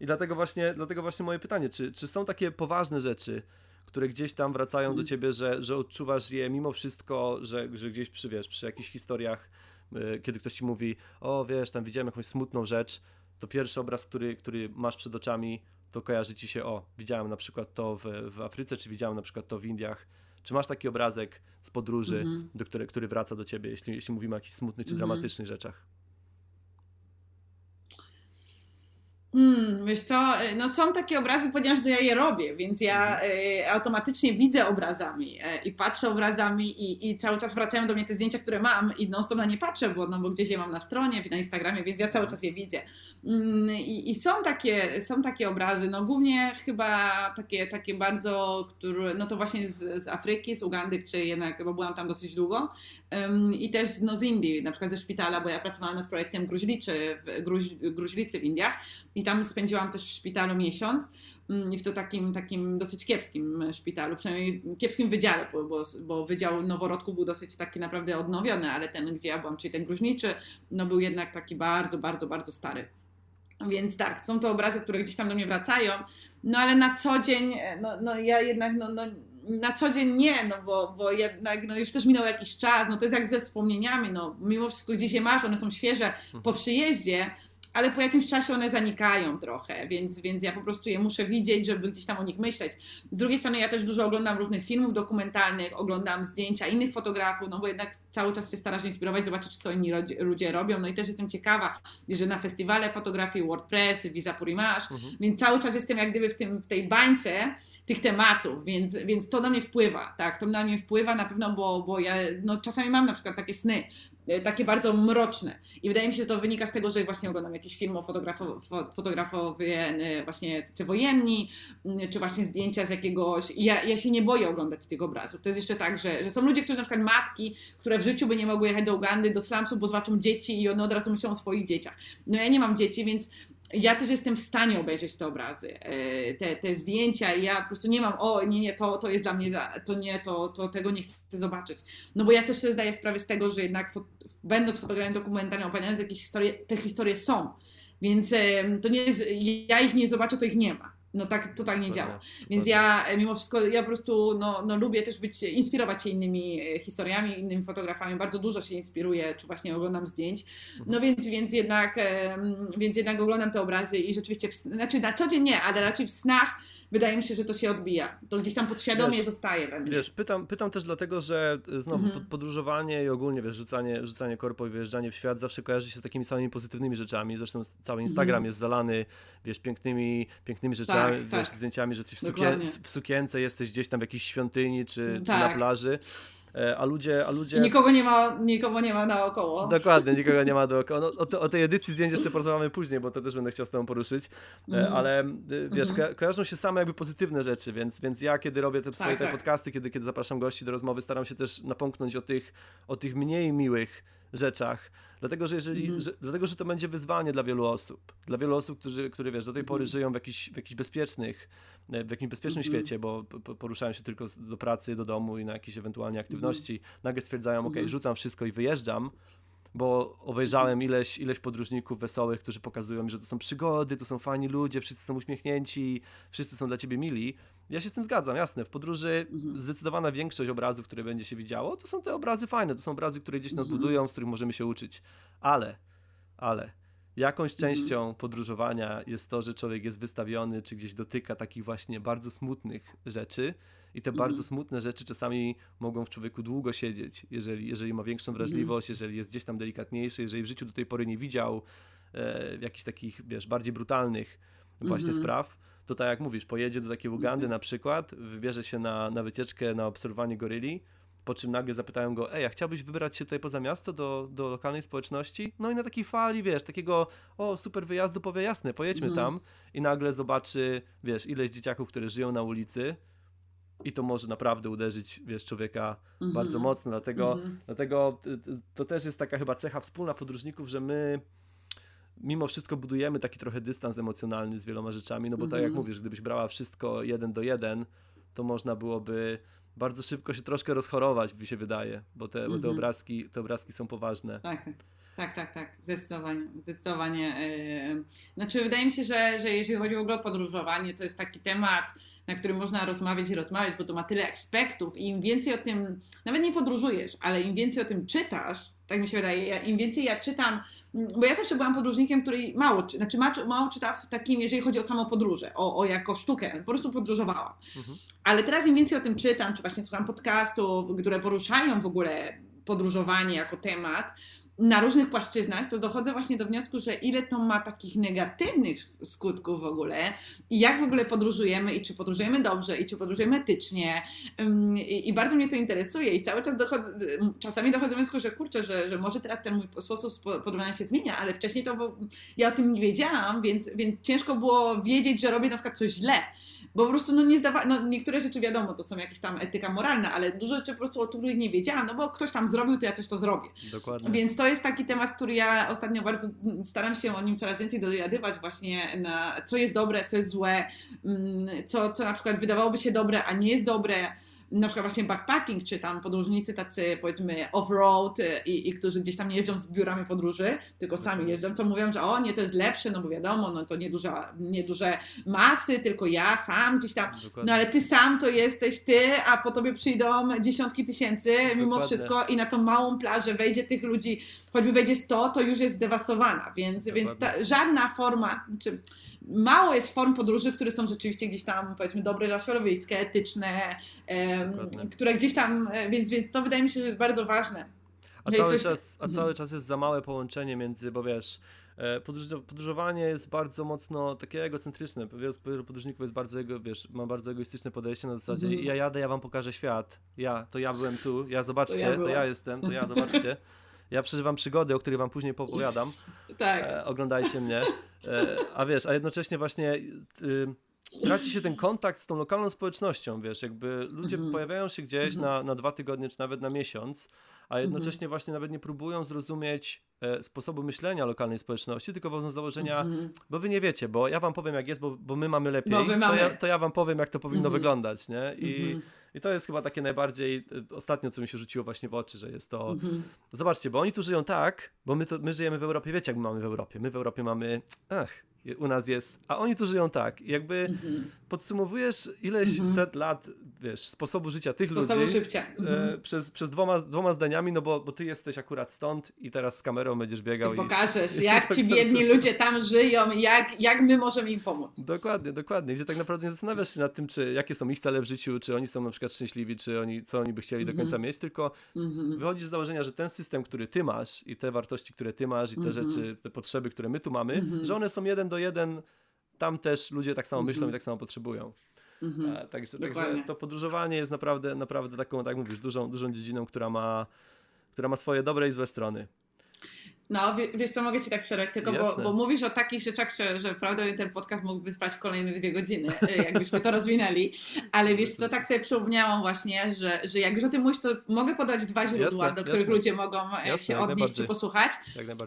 i dlatego, właśnie, dlatego właśnie moje pytanie, czy, czy są takie poważne rzeczy, które gdzieś tam wracają do mm. ciebie, że, że odczuwasz je mimo wszystko, że, że gdzieś przy, wiesz, przy jakichś historiach, yy, kiedy ktoś ci mówi, o wiesz, tam widziałem jakąś smutną rzecz, to pierwszy obraz, który, który masz przed oczami, to kojarzy ci się, o, widziałem na przykład to w, w Afryce, czy widziałem na przykład to w Indiach. Czy masz taki obrazek z podróży, mm -hmm. do który, który wraca do ciebie, jeśli, jeśli mówimy o jakichś smutnych czy mm -hmm. dramatycznych rzeczach? Mm, wiesz co, no są takie obrazy, ponieważ ja je robię, więc ja y, automatycznie widzę obrazami y, i patrzę obrazami i, i, cały czas wracają do mnie te zdjęcia, które mam i non stop na nie patrzę, bo, no, bo gdzieś je mam na stronie, na Instagramie, więc ja cały czas je widzę. Mm, i, I, są, takie, są takie obrazy, no głównie chyba takie, takie bardzo, które, no to właśnie z, z Afryki, z Ugandy, czy jednak, bo byłam tam dosyć długo i też no, z Indii, na przykład ze szpitala, bo ja pracowałam nad projektem gruźliczy w, gruź, gruźlicy w Indiach i tam spędziłam też w szpitalu miesiąc mm, w to takim, takim dosyć kiepskim szpitalu, przynajmniej kiepskim wydziale, bo, bo wydział noworodków był dosyć taki naprawdę odnowiony, ale ten, gdzie ja byłam, czyli ten gruźniczy, no był jednak taki bardzo, bardzo, bardzo stary. Więc tak, są to obrazy, które gdzieś tam do mnie wracają, no ale na co dzień, no, no ja jednak, no, no na co dzień nie, no bo, bo jednak no już też minął jakiś czas, no to jest jak ze wspomnieniami, no mimo wszystko gdzieś je masz, one są świeże po przyjeździe, ale po jakimś czasie one zanikają trochę, więc, więc ja po prostu je muszę widzieć, żeby gdzieś tam o nich myśleć. Z drugiej strony ja też dużo oglądam różnych filmów dokumentalnych, oglądam zdjęcia innych fotografów, no bo jednak cały czas się starasz inspirować, zobaczyć co inni ludzie robią, no i też jestem ciekawa, że na festiwale fotografii WordPress, Visa Purimash, mhm. więc cały czas jestem jak gdyby w, tym, w tej bańce tych tematów, więc, więc to na mnie wpływa, tak, to na mnie wpływa na pewno, bo, bo ja no, czasami mam na przykład takie sny, takie bardzo mroczne. I wydaje mi się, że to wynika z tego, że właśnie oglądam jakiś film o fotografowie e, właśnie tacy wojenni, mm, czy właśnie zdjęcia z jakiegoś... Ja, ja się nie boję oglądać tych obrazów. To jest jeszcze tak, że, że są ludzie, którzy na przykład matki, które w życiu by nie mogły jechać do Ugandy, do slumsu, bo zobaczą dzieci i one od razu myślą o swoich dzieciach. No ja nie mam dzieci, więc ja też jestem w stanie obejrzeć te obrazy, e, te, te zdjęcia i ja po prostu nie mam, o nie, nie, to, to jest dla mnie, za, to nie, to, to tego nie chcę zobaczyć. No bo ja też sobie zdaję sprawę z tego, że jednak fo będąc fotografem dokumentalnym, opowiadając jakieś historie, te historie są. Więc to nie jest, ja ich nie zobaczę, to ich nie ma. No tak to tak nie działa. Więc ja e, mimo wszystko, ja po prostu no, no, lubię też być, inspirować się innymi e, historiami, innymi fotografami. Bardzo dużo się inspiruję, czy właśnie oglądam zdjęć. No mhm. więc, więc, jednak, więc jednak oglądam te obrazy i rzeczywiście, w, znaczy na co dzień nie, ale raczej w snach wydaje mi się, że to się odbija. To gdzieś tam podświadomie wiesz, zostaje we mnie. Wiesz, pytam, pytam też dlatego, że e, znowu mhm. podróżowanie i ogólnie wiesz, rzucanie, rzucanie korpo i wyjeżdżanie w świat zawsze kojarzy się z takimi samymi pozytywnymi rzeczami. Zresztą cały Instagram mhm. jest zalany, wiesz, pięknymi, pięknymi rzeczami, tak, wiesz, tak. zdjęciami, że jesteś w, sukien w, sukience, jesteś gdzieś tam w jakiejś świątyni czy, tak. czy na tak. plaży. E, a ludzie, a ludzie... Nikogo nie ma, nikogo nie ma naokoło. Dokładnie, nikogo nie ma dookoła. No, o, o tej edycji zdjęć jeszcze porozmawiamy później, bo to też będę chciał z tobą poruszyć, mm. ale wiesz, mm. kojarzą się same jakby pozytywne rzeczy, więc, więc ja kiedy robię te swoje tak, te tak. podcasty, kiedy, kiedy zapraszam gości do rozmowy, staram się też napomknąć o tych, o tych mniej miłych rzeczach, Dlatego, że jeżeli, mm. że, dlatego, że to będzie wyzwanie dla wielu osób. Dla wielu osób, którzy, które wiesz, do tej pory mm. żyją w jakichś, w jakichś bezpiecznych, e, w jakimś bezpiecznym mm. świecie, bo poruszają się tylko do pracy, do domu i na jakieś ewentualnie aktywności. Mm. Nagle stwierdzają, ok, rzucam wszystko i wyjeżdżam, bo obejrzałem ileś, ileś podróżników wesołych, którzy pokazują mi, że to są przygody, to są fajni ludzie, wszyscy są uśmiechnięci, wszyscy są dla ciebie mili. Ja się z tym zgadzam, jasne. W podróży mhm. zdecydowana większość obrazów, które będzie się widziało, to są te obrazy fajne, to są obrazy, które gdzieś nas mhm. budują, z których możemy się uczyć. Ale, ale jakąś mhm. częścią podróżowania jest to, że człowiek jest wystawiony, czy gdzieś dotyka takich właśnie bardzo smutnych rzeczy. I te bardzo smutne rzeczy czasami mogą w człowieku długo siedzieć, jeżeli, jeżeli ma większą wrażliwość, jeżeli jest gdzieś tam delikatniejszy, jeżeli w życiu do tej pory nie widział e, jakichś takich, wiesz, bardziej brutalnych właśnie spraw to tak jak mówisz, pojedzie do takiej Ugandy mhm. na przykład, wybierze się na, na wycieczkę, na obserwowanie goryli, po czym nagle zapytają go, ej, a chciałbyś wybrać się tutaj poza miasto do, do lokalnej społeczności? No i na takiej fali, wiesz, takiego, o, super wyjazdu, powie, jasne, pojedźmy mm. tam i nagle zobaczy, wiesz, ileś dzieciaków, które żyją na ulicy i to może naprawdę uderzyć, wiesz, człowieka mm -hmm. bardzo mocno, dlatego, mm -hmm. dlatego to też jest taka chyba cecha wspólna podróżników, że my mimo wszystko budujemy taki trochę dystans emocjonalny z wieloma rzeczami, no bo -hmm. tak jak mhm. mówisz, gdybyś brała wszystko jeden do jeden, to można byłoby bardzo szybko się troszkę rozchorować, mi się wydaje, bo te, -hmm. bo te, mhm. obrazki, te obrazki są poważne. Tak, tak, tak, tak, zdecydowanie, zdecydowanie. Yy, znaczy wydaje mi się, że, że jeżeli chodzi w ogóle o podróżowanie, to jest taki temat, na którym można rozmawiać i rozmawiać, bo to ma tyle aspektów i im więcej o tym, nawet nie podróżujesz, ale im więcej o tym czytasz, tak mi się wydaje, im więcej ja czytam bo ja zawsze byłam podróżnikiem, który mało, znaczy mało czyta w takim, jeżeli chodzi o samą podróżę, o, o jako sztukę, po prostu podróżowałam. Mhm. Ale teraz im więcej o tym czytam, czy właśnie słucham podcastów, które poruszają w ogóle podróżowanie jako temat, na różnych płaszczyznach, to dochodzę właśnie do wniosku, że ile to ma takich negatywnych skutków w ogóle i jak w ogóle podróżujemy i czy podróżujemy dobrze i czy podróżujemy etycznie. I, i bardzo mnie to interesuje i cały czas dochodzę, czasami dochodzę do wniosku, że kurczę, że, że może teraz ten mój sposób podróżowania się zmienia, ale wcześniej to ja o tym nie wiedziałam, więc, więc ciężko było wiedzieć, że robię na przykład coś źle, bo po prostu no nie zdawa, no niektóre rzeczy wiadomo, to są jakieś tam etyka moralna, ale dużo rzeczy po prostu o których nie wiedziałam, no bo ktoś tam zrobił, to ja też to zrobię. Dokładnie. Więc to jest taki temat, który ja ostatnio bardzo staram się o nim coraz więcej dowiadywać właśnie na co jest dobre, co jest złe, mm, co, co na przykład wydawałoby się dobre, a nie jest dobre na przykład właśnie backpacking, czy tam podróżnicy tacy powiedzmy off-road y, i, i którzy gdzieś tam nie jeżdżą z biurami podróży, tylko sami mhm. jeżdżą, co mówią, że o nie, to jest lepsze, no bo wiadomo, no to nieduże, nieduże masy, tylko ja sam gdzieś tam, Dokładnie. no ale ty sam to jesteś ty, a po tobie przyjdą dziesiątki tysięcy mimo Dokładnie. wszystko i na tą małą plażę wejdzie tych ludzi, choćby wejdzie 100, to już jest zdewastowana, więc, więc ta, żadna forma, czy mało jest form podróży, które są rzeczywiście gdzieś tam, powiedzmy, dobre dla środowiska, etyczne, które gdzieś tam, e, więc, więc to wydaje mi się, że jest bardzo ważne. A, cały, ktoś... czas, a cały czas jest za małe połączenie między, bo wiesz, e, podróżowanie jest bardzo mocno takie egocentryczne. Wielu podróżników jest bardzo, wiesz, ma bardzo egoistyczne podejście na zasadzie mm ja jadę, ja wam pokażę świat. Ja, to ja byłem tu, ja zobaczcie, to ja, to ja jestem, to ja zobaczcie. Ja przeżywam przygody, o których wam później opowiadam. tak. E, oglądajcie mnie. E, a wiesz, a jednocześnie właśnie y, traci się ten kontakt z tą lokalną społecznością, wiesz, jakby ludzie mhm. pojawiają się gdzieś mhm. na, na dwa tygodnie, czy nawet na miesiąc, a jednocześnie mhm. właśnie nawet nie próbują zrozumieć e, sposobu myślenia lokalnej społeczności, tylko wodzą założenia, mhm. bo wy nie wiecie, bo ja wam powiem jak jest, bo, bo my mamy lepiej, bo mamy. To, ja, to ja wam powiem jak to powinno wyglądać, nie? I. I to jest chyba takie najbardziej, e, ostatnio co mi się rzuciło właśnie w oczy, że jest to, mhm. zobaczcie, bo oni tu żyją tak, bo my, to, my żyjemy w Europie, wiecie jak my mamy w Europie, my w Europie mamy, ach, u nas jest, a oni tu żyją tak. Jakby mhm. podsumowujesz ileś mhm. set lat, wiesz, sposobu życia tych sposobu ludzi życia. E, mhm. przez, przez dwoma, dwoma zdaniami, no bo, bo ty jesteś akurat stąd i teraz z kamerą będziesz biegał. I pokażesz, i, jak ci biedni ludzie tam żyją, jak, jak my możemy im pomóc. Dokładnie, dokładnie. Gdzie tak naprawdę nie zastanawiasz się nad tym, czy jakie są ich cele w życiu, czy oni są na przykład szczęśliwi, czy oni, co oni by chcieli do końca mieć, tylko wychodzisz z założenia, że ten system, który ty masz i te wartości, które ty masz i te rzeczy, te potrzeby, które my tu mamy, że one są jeden do jeden tam też ludzie tak samo myślą mm -hmm. i tak samo potrzebują. Mm -hmm. także, także to podróżowanie jest naprawdę, naprawdę taką, tak mówisz, dużą, dużą dziedziną, która ma, która ma swoje dobre i złe strony. No, wiesz co, mogę Ci tak przerwać, tylko bo, bo, mówisz o takich rzeczach, że, że prawda ten podcast mógłby trwać kolejne dwie godziny, y, jakbyśmy to rozwinęli, ale wiesz co, tak sobie przypomniałam właśnie, że, że jak już o tym mówisz, to mogę podać dwa źródła, jasne, do których jasne. ludzie mogą e, jasne, się odnieść czy posłuchać,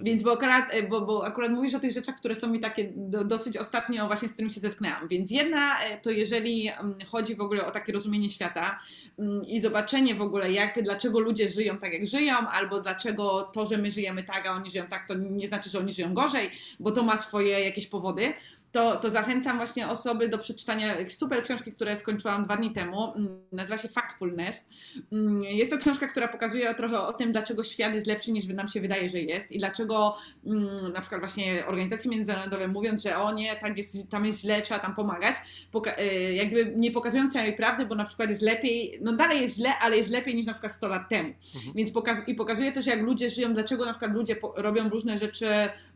więc bo akurat, e, bo, bo akurat mówisz o tych rzeczach, które są mi takie do, dosyć ostatnio właśnie z którymi się zetknęłam, więc jedna e, to jeżeli mm, chodzi w ogóle o takie rozumienie świata mm, i zobaczenie w ogóle jak, dlaczego ludzie żyją tak jak żyją, albo dlaczego to, że my żyjemy tak, a oni żyją tak, to nie znaczy, że oni żyją gorzej, bo to ma swoje jakieś powody to, to zachęcam właśnie osoby do przeczytania super książki, które skończyłam dwa dni temu. Mm, nazywa się Factfulness. Mm, jest to książka, która pokazuje trochę o tym, dlaczego świat jest lepszy niż nam się wydaje, że jest i dlaczego mm, na przykład właśnie organizacje międzynarodowe mówiąc, że o nie, tak jest, tam jest źle, trzeba tam pomagać, y, jakby nie pokazują całej prawdy, bo na przykład jest lepiej, no dalej jest źle, ale jest lepiej niż na przykład 100 lat temu. Mhm. Więc pokaz- i pokazuje też, jak ludzie żyją, dlaczego na przykład ludzie robią różne rzeczy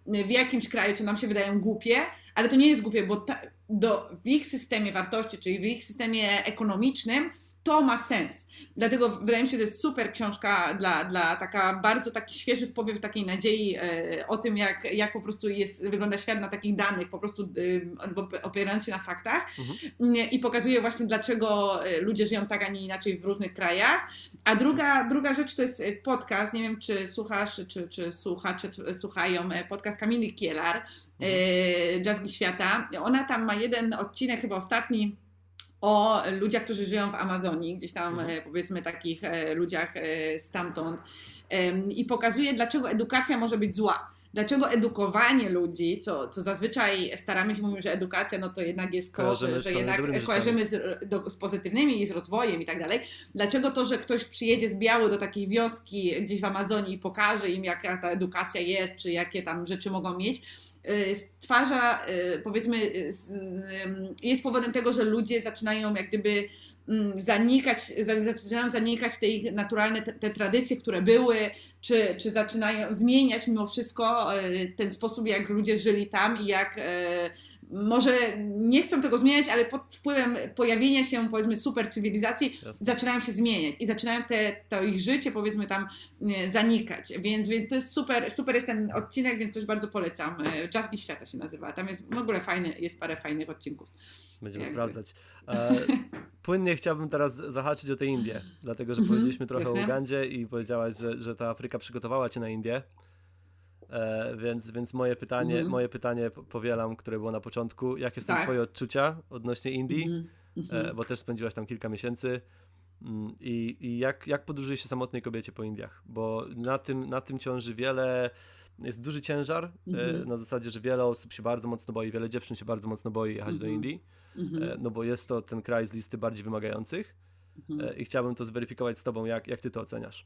w jakimś kraju, co nam się wydają głupie, ale to nie jest głupie, bo ta, do, w ich systemie wartości, czyli w ich systemie ekonomicznym, to ma sens. Dlatego wydaje mi się, że to jest super książka dla, dla taka bardzo taki świeży wpływ takiej nadziei e, o tym, jak, jak po prostu jest, wygląda świat na takich danych, po prostu e, opierając się na faktach mhm. i pokazuje właśnie dlaczego e, ludzie żyją tak, a nie inaczej w różnych krajach. A druga, druga rzecz to jest podcast, nie wiem czy słuchasz, czy, czy słuchacze słuchają, podcast Kamili Kielar, mhm. Jazzgi Świata. Ona tam ma jeden odcinek, chyba ostatni, o ludziach, którzy żyją w Amazonii, gdzieś tam mhm. E, powiedzmy takich e, ludziach e, stamtąd i pokazuje, dlaczego edukacja może być zła. Dlaczego edukowanie ludzi, co, co zazwyczaj staramy się mówić, że edukacja no to jednak jest to, że, że jednak kojarzymy z, do, z pozytywnymi i z rozwojem i tak dalej. Dlaczego to, że ktoś przyjedzie z biały do takiej wioski gdzieś w Amazonii i pokaże im, jaka ta edukacja jest, czy jakie tam rzeczy mogą mieć, stwarza, y, powiedzmy, y, jest powodem tego, że ludzie zaczynają jak gdyby mm, zanikać, zaczynają zanikać te ich naturalne, te, te, tradycje, które były, czy, czy zaczynają zmieniać mimo wszystko ten sposób, jak ludzie żyli tam i jak może nie chcą tego zmieniać, ale pod wpływem pojawienia się, powiedzmy, super cywilizacji Jasne. zaczynają się zmieniać i zaczynają te, to ich życie, powiedzmy, tam zanikać. Więc, więc to jest super, super jest ten odcinek, więc też bardzo polecam. Jazzki Świata się nazywa. Tam jest w ogóle fajny, jest parę fajnych odcinków. Będziemy Jakby. sprawdzać. E, płynnie chciałbym teraz zahaczyć o tej Indie, dlatego że mhm. powiedzieliśmy trochę Jasne. o Ugandzie i powiedziałaś, że, że ta Afryka przygotowała cię na Indię. E, więc, więc moje pytanie, mm. moje pytanie powielam, które było na początku. Jakie są tak. twoje odczucia odnośnie Indii? Mm -hmm. e, bo też spędziłaś tam kilka miesięcy. Mm, I, i jak, jak podróżuje się samotnej kobiecie po Indiach? Bo na tym, na tym ciąży wiele, jest duży ciężar, mm -hmm. e, mhm. na zasadzie, że wiele osób się bardzo mocno boi, wiele dziewczyn się bardzo mocno boi jechać -hmm. do mhm. Indii, mhm. e, no bo jest to ten kraj z listy bardziej wymagających. E, I chciałbym to zweryfikować z tobą, jak, jak ty to oceniasz?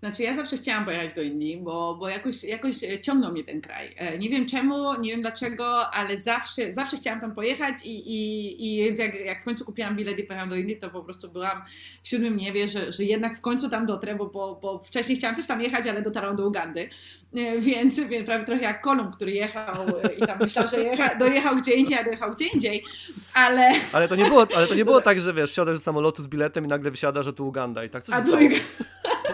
Znaczy, ja zawsze chciałam pojechać do Indii, bo, bo jakoś, jakoś ciągnął mnie ten kraj. E, nie wiem czemu, nie wiem dlaczego, ale zawsze, zawsze chciałam tam pojechać i, i, i więc jak, jak w końcu kupiłam bilet i pojechałam do Indii, to po prostu byłam w siódmym niebie, że, że jednak w końcu tam dotrę, bo, bo, bo wcześniej chciałam też tam jechać, ale dotarłam do Ugandy. E, więc, więc prawie trochę jak Kolum, który jechał e, i tam myślał, że jecha, dojechał gdzie indziej, a dojechał gdzie indziej, ale... Ale to nie było, ale to nie było tak, że wiesz, wsiadasz z samolotu z biletem i nagle wysiada, że tu Uganda i tak coś A tu...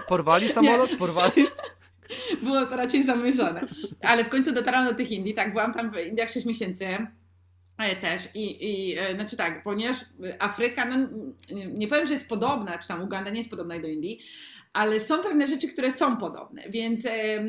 Porwali samolot? Nie. Porwali? Było to raczej zamierzone. Ale w końcu dotarłam do tych Indii, tak, byłam tam w Indiach 6 miesięcy e, też i, i znaczy tak, ponieważ Afryka, no nie powiem, że jest podobna, czy tam Uganda nie jest podobna do Indii, ale są pewne rzeczy, które są podobne. Więc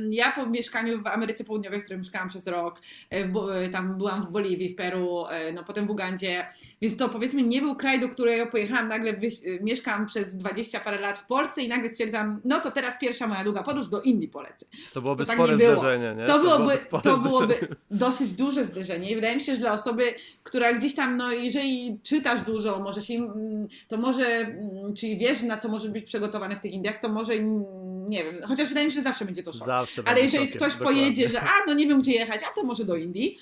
ja po mieszkaniu w Ameryce Południowej, w której mieszkałam przez rok, e, w, tam byłam w Boliwii, w Peru, e, no potem w Ugandzie, więc to powiedzmy nie był kraj, do którego pojechałam, nagle mieszkam przez 20 parę lat w Polsce i nagle stwierdzam, no to teraz pierwsza moja długa podróż do Indii polecę. To byłoby to tak spore nie zderzenie, nie? To, byłoby, to byłoby dosyć duże zderzenie i wydaje mi się, że dla osoby, która gdzieś tam, no jeżeli czytasz dużo, może się, mm, to może, mm, czyli wiesz na co może być przygotowane w tych Indiach, to może nie wiem, chociaż wydaje mi się, że zawsze będzie to szok. Zawsze Ale jeżeli ktoś dokładnie. pojedzie, że a, no nie wiem gdzie jechać, a to może do Indii,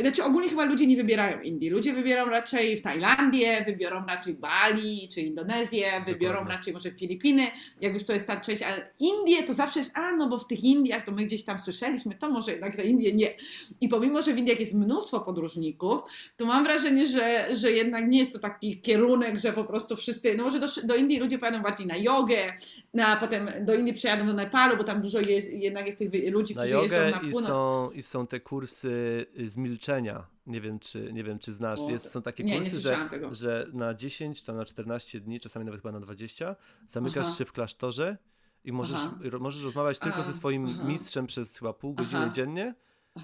znaczy ogólnie chyba ludzie nie wybierają Indii. Ludzie wybiorą raczej w Tajlandię, wybiorą raczej Bali czy Indonezję, wybiorą Dokładnie. raczej może Filipiny, jak już to jest ta część, ale Indie to zawsze jest, a no bo w tych Indiach to my gdzieś tam słyszeliśmy, to może jednak te Indie nie. I pomimo, że w Indiach jest mnóstwo podróżników, to mam wrażenie, że, że jednak nie jest to taki kierunek, że po prostu wszyscy, no może do, do Indii ludzie pojadą bardziej na jogę, na, potem do Indii przejadą do Nepalu, bo tam dużo jest, jednak jest tych ludzi, którzy na jeżdżą na północ. I są, I są te kursy z milczenia. Nie wiem, czy, nie wiem, czy znasz. Jest, są takie nie, kursy, nie że, że na 10, tam na 14 dni, czasami nawet chyba na 20, zamykasz Aha. się w klasztorze i możesz, możesz rozmawiać tylko A, ze swoim aha. mistrzem przez chyba pół godziny aha. dziennie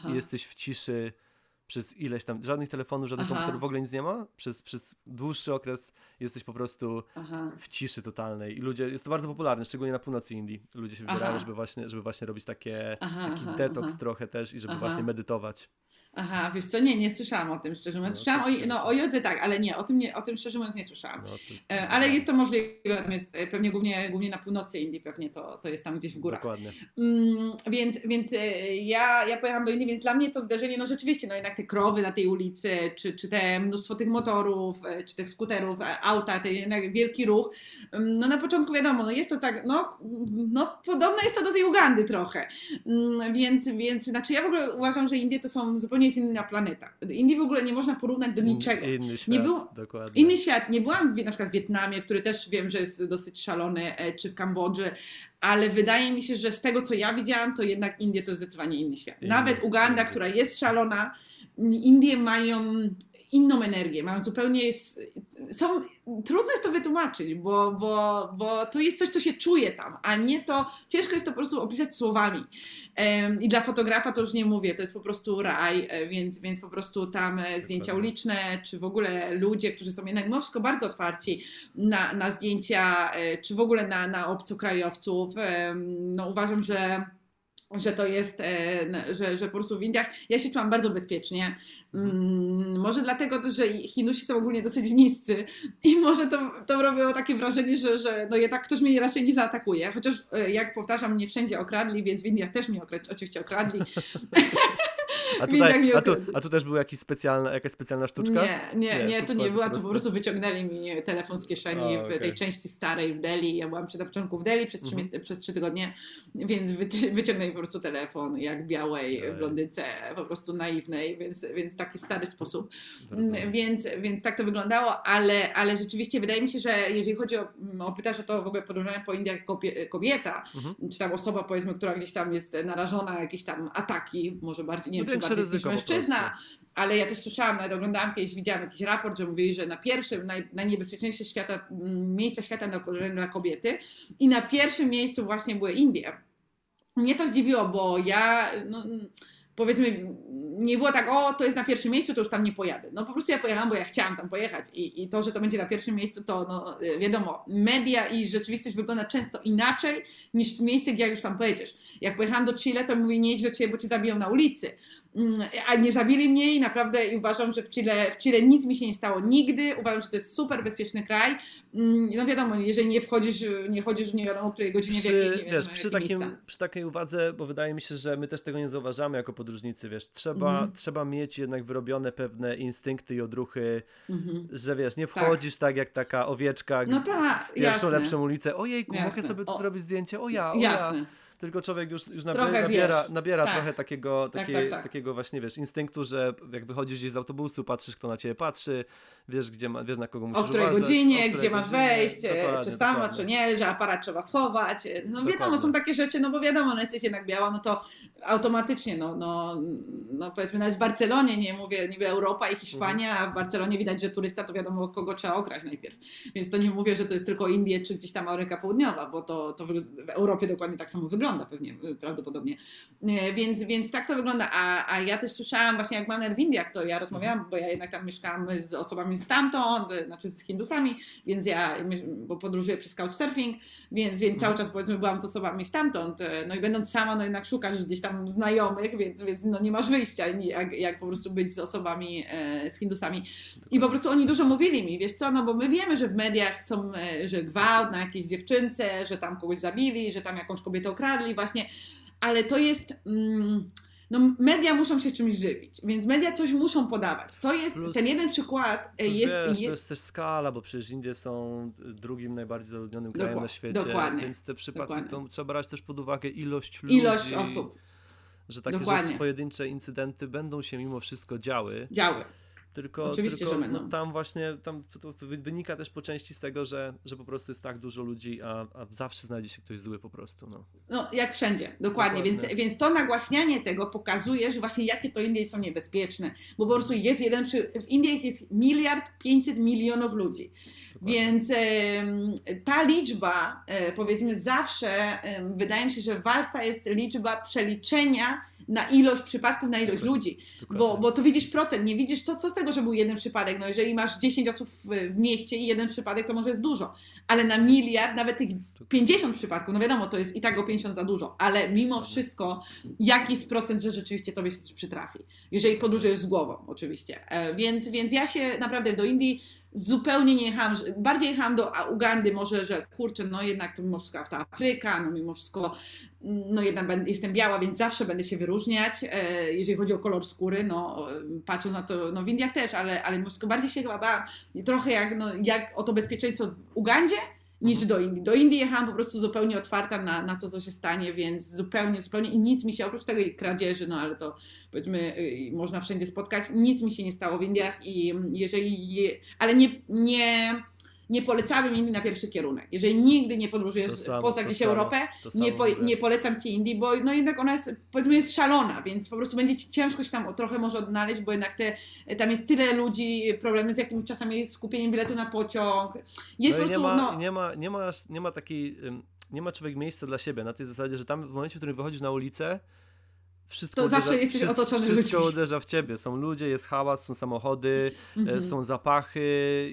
i jesteś w ciszy przez ileś tam, żadnych telefonów, żadnych komputerów, w ogóle nic nie ma. Przez, przez dłuższy okres jesteś po prostu w ciszy totalnej. I ludzie, jest to bardzo popularne, szczególnie na północy Indii. Ludzie się wybierają, żeby właśnie, żeby właśnie robić takie, taki detoks trochę też i żeby właśnie medytować. Aha, wiesz co, nie, nie słyszałam o tym, szczerze mówiąc. No, słyszałam o, no, o jodze tak, ale nie, o tym, nie, o tym szczerze mówiąc nie słyszałam. No, jest e, ale jest to możliwe, natomiast e, pewnie głównie, głównie na północy Indii, pewnie to, to jest tam gdzieś w górach. Dokładnie. Mm, więc więc e, ja, ja pojechałam do Indii, więc dla mnie to zdarzenie, no rzeczywiście, no jednak te krowy na tej ulicy, czy, czy te mnóstwo tych motorów, czy tych skuterów, auta, ten jednak wielki ruch. Mm, no na początku wiadomo, no jest to tak, no, no podobne jest to do tej Ugandy trochę. Mm, więc, więc, znaczy ja w ogóle uważam, że Indie to są zupełnie jest inna planeta. Indii w ogóle nie można porównać do niczego. Inny świat, nie był, dokładnie. Inny świat. Nie byłam w, na przykład w Wietnamie, który też wiem, że jest dosyć szalony, e, czy w Kambodży, ale wydaje mi się, że z tego, co ja widziałam, to jednak Indie to zdecydowanie inny świat. Nawet Uganda, która jest szalona, Indie mają inną energię, mam zupełnie, są, trudno jest to wytłumaczyć, bo, bo, bo to jest coś, co się czuje tam, a nie to, ciężko jest to po prostu opisać słowami. I dla fotografa to już nie mówię, to jest po prostu raj, e, więc, więc po prostu tam e, zdjęcia uliczne, czy w ogóle ludzie, którzy są jednak mimo wszystko bardzo otwarci na, na zdjęcia, e, czy w ogóle na, na obcokrajowców, no uważam, że że to jest, e, że, że po prostu w Indiach ja się czułam bardzo bezpiecznie. Mm, może dlatego, że Hinusi są ogólnie dosyć niscy i może to, to robiło takie wrażenie, że, że no jednak ktoś mnie raczej nie zaatakuje. Chociaż e, jak powtarzam, mnie wszędzie okradli, więc w Indiach też mnie oczywiście okradli. A tutaj, a, tu, a tu też była jakiś specjalna, jakaś specjalna sztuczka? Nie, nie, nie, nie tu nie była, tu po prostu wyciągnęli mi telefon z kieszeni o, w tej części starej w Delhi. Ja byłam przy na początku w Delhi przez, mhm. trzy, przez trzy tygodnie, więc wyciągnęli po prostu telefon jak białej blondyce, po prostu naiwnej, więc, więc taki stary sposób. Więc, więc tak to wyglądało, ale, ale rzeczywiście wydaje mi się, że jeżeli chodzi o, o pytasz o to w ogóle podróżowanie po Indiach kobieta, mhm. czy tam osoba powiedzmy, która gdzieś tam jest narażona na jakieś tam ataki, może bardziej, nie no wiem, bardziej niż mężczyzna, ale ja też słyszałam, nawet oglądałam kiedyś, widziałam jakiś raport, że mówili, że na pierwszym, naj, najniebezpieczniejsze świata, miejsca świata na dla kobiety i na pierwszym miejscu właśnie były Indie. Mnie to zdziwiło, bo ja... No, powiedzmy, nie było tak, o, to jest na pierwszym miejscu, to już tam nie pojadę. No po prostu ja pojechałam, bo ja chciałam tam pojechać i, i to, że to będzie na pierwszym miejscu, to no, wiadomo, media i rzeczywistość wygląda często inaczej niż miejsce, gdzie już tam pojedziesz. Jak pojechałam do Chile, to mówię, nie idź do Ciebie, bo Cię zabiją na ulicy. A nie zabili mnie i naprawdę uważam, że w Chile, w Chile nic mi się nie stało nigdy. Uważam, że to jest super bezpieczny kraj. Mm, no wiadomo, jeżeli nie wchodzisz, nie chodzisz nie wiadomo o której godzinie, przy, w jakiej, nie wiadomo, wiesz, przy, takim, przy takiej uwadze, bo wydaje mi się, że my też tego nie zauważamy jako podróżnicy, wiesz, trzeba, mhm. trzeba mieć jednak wyrobione pewne instynkty i odruchy, mhm. że wiesz, nie tak. wchodzisz tak, tak jak taka owieczka no ta, w pierwszą, jasne. lepszą ulicę, ojejku, jasne. mogę sobie tu zrobić zdjęcie, o ja, o jasne. ja tylko człowiek już, już nabiera, nabiera, nabiera tak. trochę takiego, tak, takiej, tak, tak, takiego właśnie, wiesz, instynktu, że jak wychodzisz gdzieś z autobusu, patrzysz, kto na ciebie patrzy, wiesz, gdzie ma, wiesz na kogo musisz O której uważać, godzinie, o której gdzie masz wejść, czy sama, dokładnie. czy nie, że aparat trzeba schować. No dokładnie. wiadomo, są takie rzeczy, no bo wiadomo, no jesteś jednak biała, no to automatycznie, no, no, no powiedzmy nawet w Barcelonie, nie mówię niby Europa i Hiszpania, mhm. a w Barcelonie widać, że turysta to wiadomo, kogo trzeba okraść najpierw. Więc to nie mówię, że to jest tylko Indie, czy gdzieś tam Ameryka Południowa, bo to, to w Europie dokładnie tak samo wygląda pewnie, prawdopodobnie. E, więc, więc tak to wygląda. A, a ja też słyszałam właśnie jak Manner w Indiach, to ja rozmawiałam, bo ja jednak tam mieszkałam z osobami stamtąd, znaczy z Hindusami, więc ja, bo podróżuję przez couchsurfing, więc, więc cały czas powiedzmy byłam z osobami stamtąd, no i będąc sama, no jednak szukasz gdzieś tam znajomych, więc, więc no nie masz wyjścia, jak, jak po prostu być z osobami, z Hindusami. I po prostu oni dużo mówili mi, wiesz co, no bo my wiemy, że w mediach są, że gwałt na jakiejś dziewczynce, że tam kogoś zabili, że tam jakąś kobietę okradli, właśnie ale to jest. Mm, no, media muszą się czymś żywić, więc media coś muszą podawać. To jest plus, ten jeden przykład. E, jest, wiesz, to jest też skala, bo przecież Indie są drugim najbardziej zaludnionym krajem na świecie. Dokładnie. Więc te przypadki to trzeba brać też pod uwagę ilość ludzi. Ilość osób. Że takie rzeczy, pojedyncze incydenty będą się mimo wszystko działy. Działy. Tylko, Oczywiście, tylko, że będą. No, tam właśnie tam to, wynika też po części z tego, że, że po prostu jest tak dużo ludzi, a, a zawsze znajdzie się ktoś zły po prostu. No, no jak wszędzie, dokładnie. dokładnie. Więc, więc to nagłaśnianie tego pokazuje, że właśnie jakie to Indie są niebezpieczne. Bo po prostu jest jeden, przy, w Indiach jest miliard pięćset milionów ludzi. Dokładnie. Więc ta liczba, e, powiedzmy zawsze, wydaje mi się, że warta jest liczba przeliczenia na ilość przypadków, na ilość ludzi. Bo, bo to widzisz procent, nie widzisz to, co z tego, że był jeden przypadek. No jeżeli masz 10 osób w, mieście i jeden przypadek, to może jest dużo. Ale na miliard, nawet tych 50 przypadków, no wiadomo, to jest i tak o 50 za dużo, ale mimo wszystko jaki jest procent, że rzeczywiście tobie się coś przytrafi. Jeżeli podróżujesz z głową, oczywiście. E, więc, więc ja się naprawdę do Indii zupełnie nie jechałam, bardziej jechałam do Ugandy może, że kurczę, no jednak to mimo wszystko ta Afryka, no mimo wszystko, no jednak jestem biała, więc zawsze będę się wyróżniać, e, jeżeli chodzi o kolor skóry, no patrząc na to, no w Indiach też, ale, ale mimo wszystko bardziej się chyba bałam, trochę jak, no, jak o to bezpieczeństwo w Ugandzie, niż mhm. do Indii. Do Indii jechałam po prostu zupełnie otwarta na, na to, co się stanie, więc zupełnie, zupełnie i nic mi się, oprócz tego kradzieży, no ale to powiedzmy y, można wszędzie spotkać, nic mi się nie stało w Indiach i jeżeli, je, ale nie, nie nie polecałabym Indii na pierwszy kierunek. Jeżeli nigdy nie podróżujesz samo, poza gdzieś samo, Europę, nie, po, nie polecam Ci Indii, bo no jednak ona jest, powiedzmy, jest szalona, więc po prostu będzie Ci ciężko się tam trochę może odnaleźć, bo jednak te, tam jest tyle ludzi, problemy z jakimś czasami jest skupieniem biletu na pociąg. Jest no po prostu, nie ma, no... nie ma, nie ma, nie ma takiej, nie ma człowiek miejsca dla siebie, na tej zasadzie, że tam w momencie, w którym wychodzisz na ulicę, wszystko to uderza, zawsze jesteś wszystko, otoczony Wszystko ludźmi. uderza w ciebie. Są ludzie, jest hałas, są samochody, mm -hmm. są zapachy,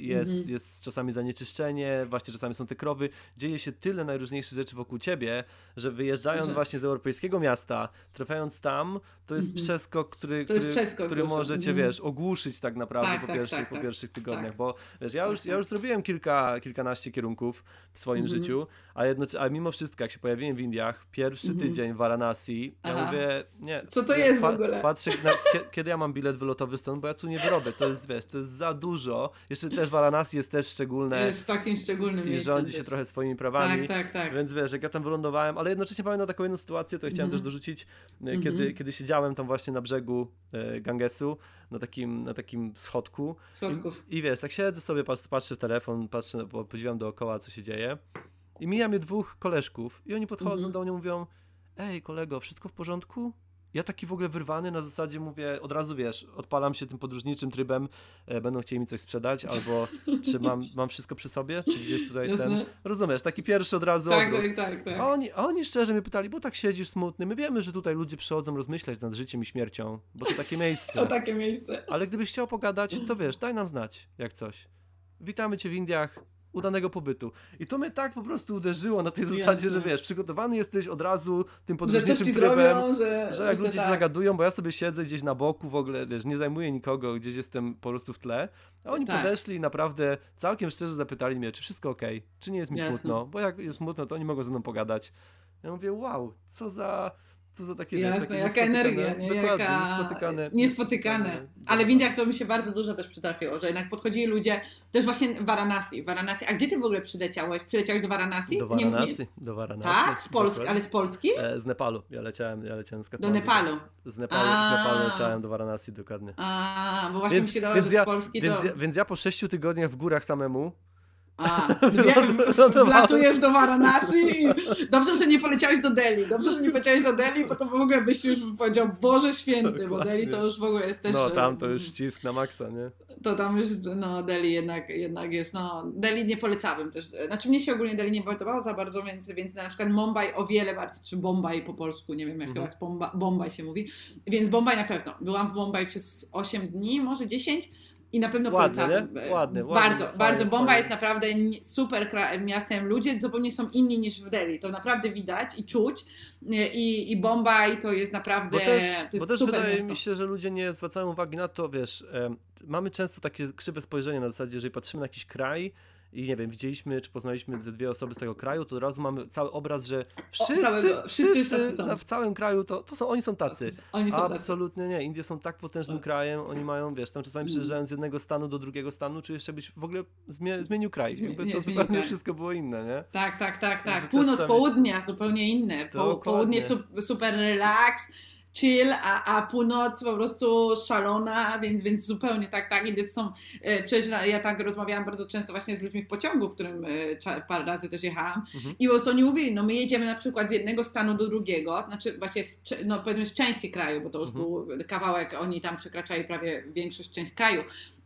jest, mm -hmm. jest czasami zanieczyszczenie, właśnie czasami są te krowy. Dzieje się tyle najróżniejszych rzeczy wokół ciebie, że wyjeżdżając że... właśnie z europejskiego miasta, trafiając tam, to jest -hmm. przeskok, który, który, przeskok który może cię, wiesz, ogłuszyć tak naprawdę tak, po, tak, pierwszych, tak, po tak. pierwszych tygodniach, tak. bo wiesz, ja już, ja już zrobiłem kilka, kilkanaście kierunków w swoim mhm. życiu, a, jedno, a mimo wszystko, jak się pojawiłem w Indiach, pierwszy mhm. tydzień w Varanasi, ja mówię, nie. Co to jest w ogóle? Patrzę, na, kiedy ja mam bilet wylotowy stąd, bo ja tu nie wyrobię, to jest, wiesz, to jest za dużo. Jeszcze też Varanasi jest też szczególne. Jest takim szczególnym I rządzi się trochę swoimi prawami. Tak, tak, tak. Więc wiesz, jak ja tam wylądowałem, ale jednocześnie pamiętam taką jedną sytuację, to chciałem mm -hmm. też dorzucić, e, kiedy, kiedy siedziałem tam właśnie na brzegu e, Gangesu, na takim, na takim schodku. Schodków. I, I, wiesz, tak siedzę sobie, patrzę, patrzę w telefon, patrzę, podziwiam dookoła, co się dzieje. I mija mnie dwóch koleżków i oni podchodzą -hmm. do mnie i mówią ej kolego, wszystko w porządku? Ja taki w ogóle wyrwany, na zasadzie mówię, od razu wiesz, odpalam się tym podróżniczym trybem, e, będą chcieli mi coś sprzedać, albo czy mam, mam wszystko przy sobie, czy gdzieś tutaj Jasne. ten, rozumiesz, taki pierwszy od razu tak, tak, tak, tak. A oni, a oni szczerze mnie pytali, bo tak siedzisz smutny, my wiemy, że tutaj ludzie przychodzą rozmyślać nad życiem i śmiercią, bo to takie miejsce. o takie miejsce. Ale gdybyś chciał pogadać, to wiesz, daj nam znać, jak coś. Witamy Cię w Indiach, udanego pobytu. I to mnie tak po prostu uderzyło na tej Jasne. zasadzie, że wiesz, przygotowany jesteś od razu tym podróżniczym że trybem, zrobią, że, że jak że ludzie tak. się zagadują, bo ja sobie siedzę gdzieś na boku w ogóle, wiesz, nie zajmuję nikogo, gdzieś jestem po prostu w tle, a oni tak. podeszli i naprawdę całkiem szczerze zapytali mnie, czy wszystko ok, czy nie jest mi Jasne. smutno, bo jak jest smutno, to oni mogą ze mną pogadać. Ja mówię, wow, co za co za takie Jasne, takie jaka energia, nie? Dokładnie, jaka... niespotykane. Niespotykane. Ale w Indiach to mi się bardzo dużo też przytrafiło, że jednak podchodzili ludzie, też właśnie Varanasi, Varanasi. A gdzie ty w ogóle przyleciałeś? Przyleciałeś do Varanasi? Do Varanasi, nie, nie... do Varanasi. Tak? Z Polski, ale z Polski? E, z Nepalu. Ja leciałem, ja leciałem z Katmandu. Do Nepalu. Z Nepalu, z Nepalu leciałem do Varanasi, dokładnie. A, bo właśnie więc, mi się dało, ja, z Polski więc to... Ja, więc ja po sześciu tygodniach w górach samemu a, wlatujesz do Varanasi. Dobrze, że nie poleciałeś do Delhi. Dobrze, że nie poleciałeś do Delhi, bo to w ogóle byś już powiedział Boże Święty, bo Delhi to już w ogóle jest też... No, tam to już ścisk na maksa, nie? To tam już, no, Delhi jednak, jednak jest, no, Delhi nie polecałbym też. Znaczy mnie się ogólnie Delhi nie podobało za bardzo, więc, więc na przykład Mumbai o wiele bardziej, czy Bombay po polsku, nie wiem jak mhm. chyba Bombay się mówi, więc Bombay na pewno. Byłam w Bombay przez 8 dni, może 10 i na pewno ładnie, polecam. Ładnie, ładnie, bardzo, bardzo. Bomba fajnie. jest naprawdę super miastem. Ludzie zupełnie są inni niż w Delhi. To naprawdę widać i czuć. I, i Bombaj to jest naprawdę bo też, to jest bo też super wydaje miasto. mi się, że ludzie nie zwracają uwagi na to, wiesz, mamy często takie krzywe spojrzenie na zasadzie, jeżeli patrzymy na jakiś kraj, i nie wiem, widzieliśmy czy poznaliśmy ze dwie osoby z tego kraju, to od razu mamy cały obraz, że wszyscy, o, całego, wszyscy, wszyscy w całym kraju to, to są, oni są tacy. Oni są Absolutnie tacy. nie. Indie są tak potężnym tak. krajem, oni mają, wiesz, tam czasami mm. przejeżdżając z jednego stanu do drugiego stanu, czy jeszcze byś w ogóle zmie zmienił kraj. Zmi nie, to zupełnie kraj. wszystko było inne, nie? Tak, tak, tak, tak. Północ, południa zupełnie inne. Po, południe super relaks chill, a, a północ po prostu szalona, więc, więc zupełnie tak, tak. I to są, e, przecież ja tak rozmawiałam bardzo często właśnie z ludźmi w pociągu, w którym e, parę razy też jechałam mhm. i po prostu oni mówili, no my jedziemy na przykład z jednego stanu do drugiego, znaczy właśnie z, no powiedzmy z części kraju, bo to już mhm. był kawałek, oni tam przekraczali prawie większość część kraju.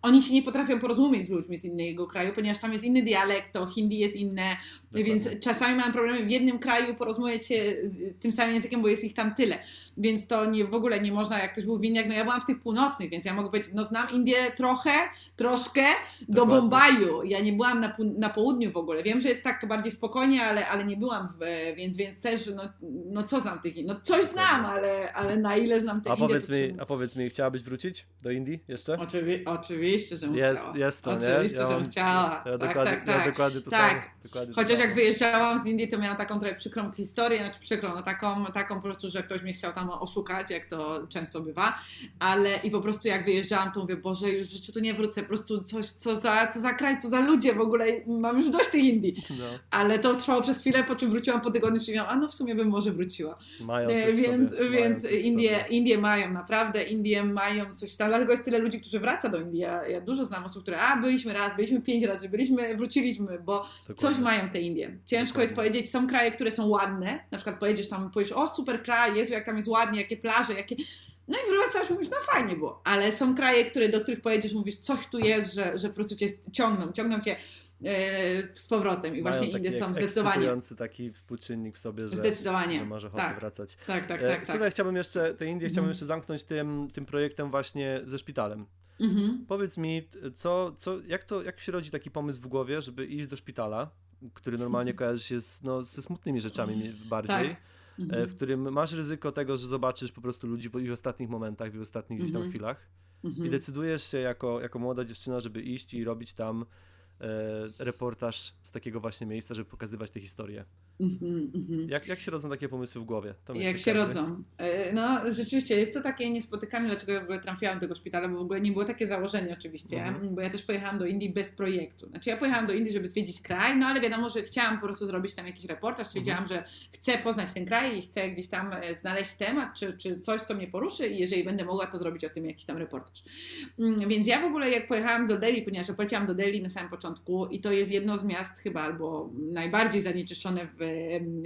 Oni się nie potrafią porozumieć z ludźmi z innego kraju, ponieważ tam jest inny dialekt, to hindi jest inne, Dokładnie. więc czasami mają problemy w jednym kraju porozumieć się tym samym językiem, bo jest ich tam tyle. Więc to nie, w ogóle nie można, jak ktoś był w Indiach, no ja byłam w tych północnych, więc ja mogę powiedzieć, no znam Indię trochę, troszkę do Dokładnie. Bombaju. Ja nie byłam na, na południu w ogóle. Wiem, że jest tak bardziej spokojnie, ale, ale nie byłam, w, więc, więc też, no, no co znam tych No coś znam, ale, ale na ile znam te a Powiedz mi, a powiedz mi, chciałabyś wrócić do Indii jeszcze? Oczywi oczywiście, że jest, chciała. Jest to, Oczywiście, nie? Ja że mam, chciała. Ja tak, dokładnie, tak, tak. Ja dokładnie to tak. samo. Dokładnie Chociaż jak wyjeżdżałam z Indii, to miałam taką trochę przykrą historię, znaczy przykrą, no taką, taką po prostu, że ktoś mnie chciał tam oszukać, jak to często bywa, ale i po prostu jak wyjeżdżałam, to mówię, Boże, już w życiu tu nie wrócę, po prostu coś, co za, co za kraj, co za ludzie w ogóle, mam już dość tej Indii. No. Ale to trwało przez chwilę, po czym wróciłam po tygodniu, i a no w sumie bym może wróciła. Mają e, więc więc Indie, Indie mają, naprawdę, Indie mają coś tam, dlatego jest tyle ludzi, którzy wraca do Indii. Ja, ja dużo znam osób, które, a byliśmy raz, byliśmy pięć razy, byliśmy, wróciliśmy, bo Dokładnie. coś mają te Indie. Ciężko Dokładnie. jest powiedzieć, są kraje, które są ładne, na przykład pojedziesz tam, powiesz, o super kraj, Jezu, jak tam jest ładnie, jakie plaże, jakie... No i wracasz mówisz, no fajnie było. Ale są kraje, które, do których pojedziesz mówisz, coś tu jest, że, że po prostu cię ciągną, ciągną cię e, z powrotem i Mają właśnie Indie są zdecydowanie. taki współczynnik w sobie, że, zdecydowanie. że może ochotę tak. wracać. Tak, tak, tak. E, tak. chciałbym jeszcze, te Indie chciałbym mhm. jeszcze zamknąć tym, tym projektem właśnie ze szpitalem. Mhm. Powiedz mi, co, co, jak, to, jak się rodzi taki pomysł w głowie, żeby iść do szpitala, który normalnie kojarzy się z, no, ze smutnymi rzeczami bardziej. Tak. E, mhm. w którym masz ryzyko tego, że zobaczysz po prostu ludzi w, w ostatnich momentach, w ostatnich gdzieś tam mhm. chwilach mhm. i decydujesz się jako, jako młoda dziewczyna, żeby iść i robić tam e, reportaż z takiego właśnie miejsca, żeby pokazywać te historie. Mm-hmm, mm-hmm. Jak, jak się rodzą takie pomysły w głowie? jak się rodzą? E, no rzeczywiście jest to takie niespotykane, dlaczego ja w ogóle trafiłam do tego szpitala, bo w ogóle nie było takie założenie oczywiście, mm-hmm. bo ja też pojechałam do Indii bez projektu. Znaczy ja pojechałam do Indii, żeby zwiedzić kraj, no ale wiadomo, że chciałam po prostu zrobić tam jakiś reportaż, wiedziałam, mhm. że chcę poznać ten kraj i chcę gdzieś tam e, znaleźć temat, czy, czy coś, co mnie poruszy i jeżeli będę mogła, to zrobić o tym jakiś tam reportaż. Mm, więc ja w ogóle jak pojechałam do Delhi, ponieważ poleciałam do Delhi na samym początku i to jest jedno z miast chyba albo najbardziej zanieczyszczone w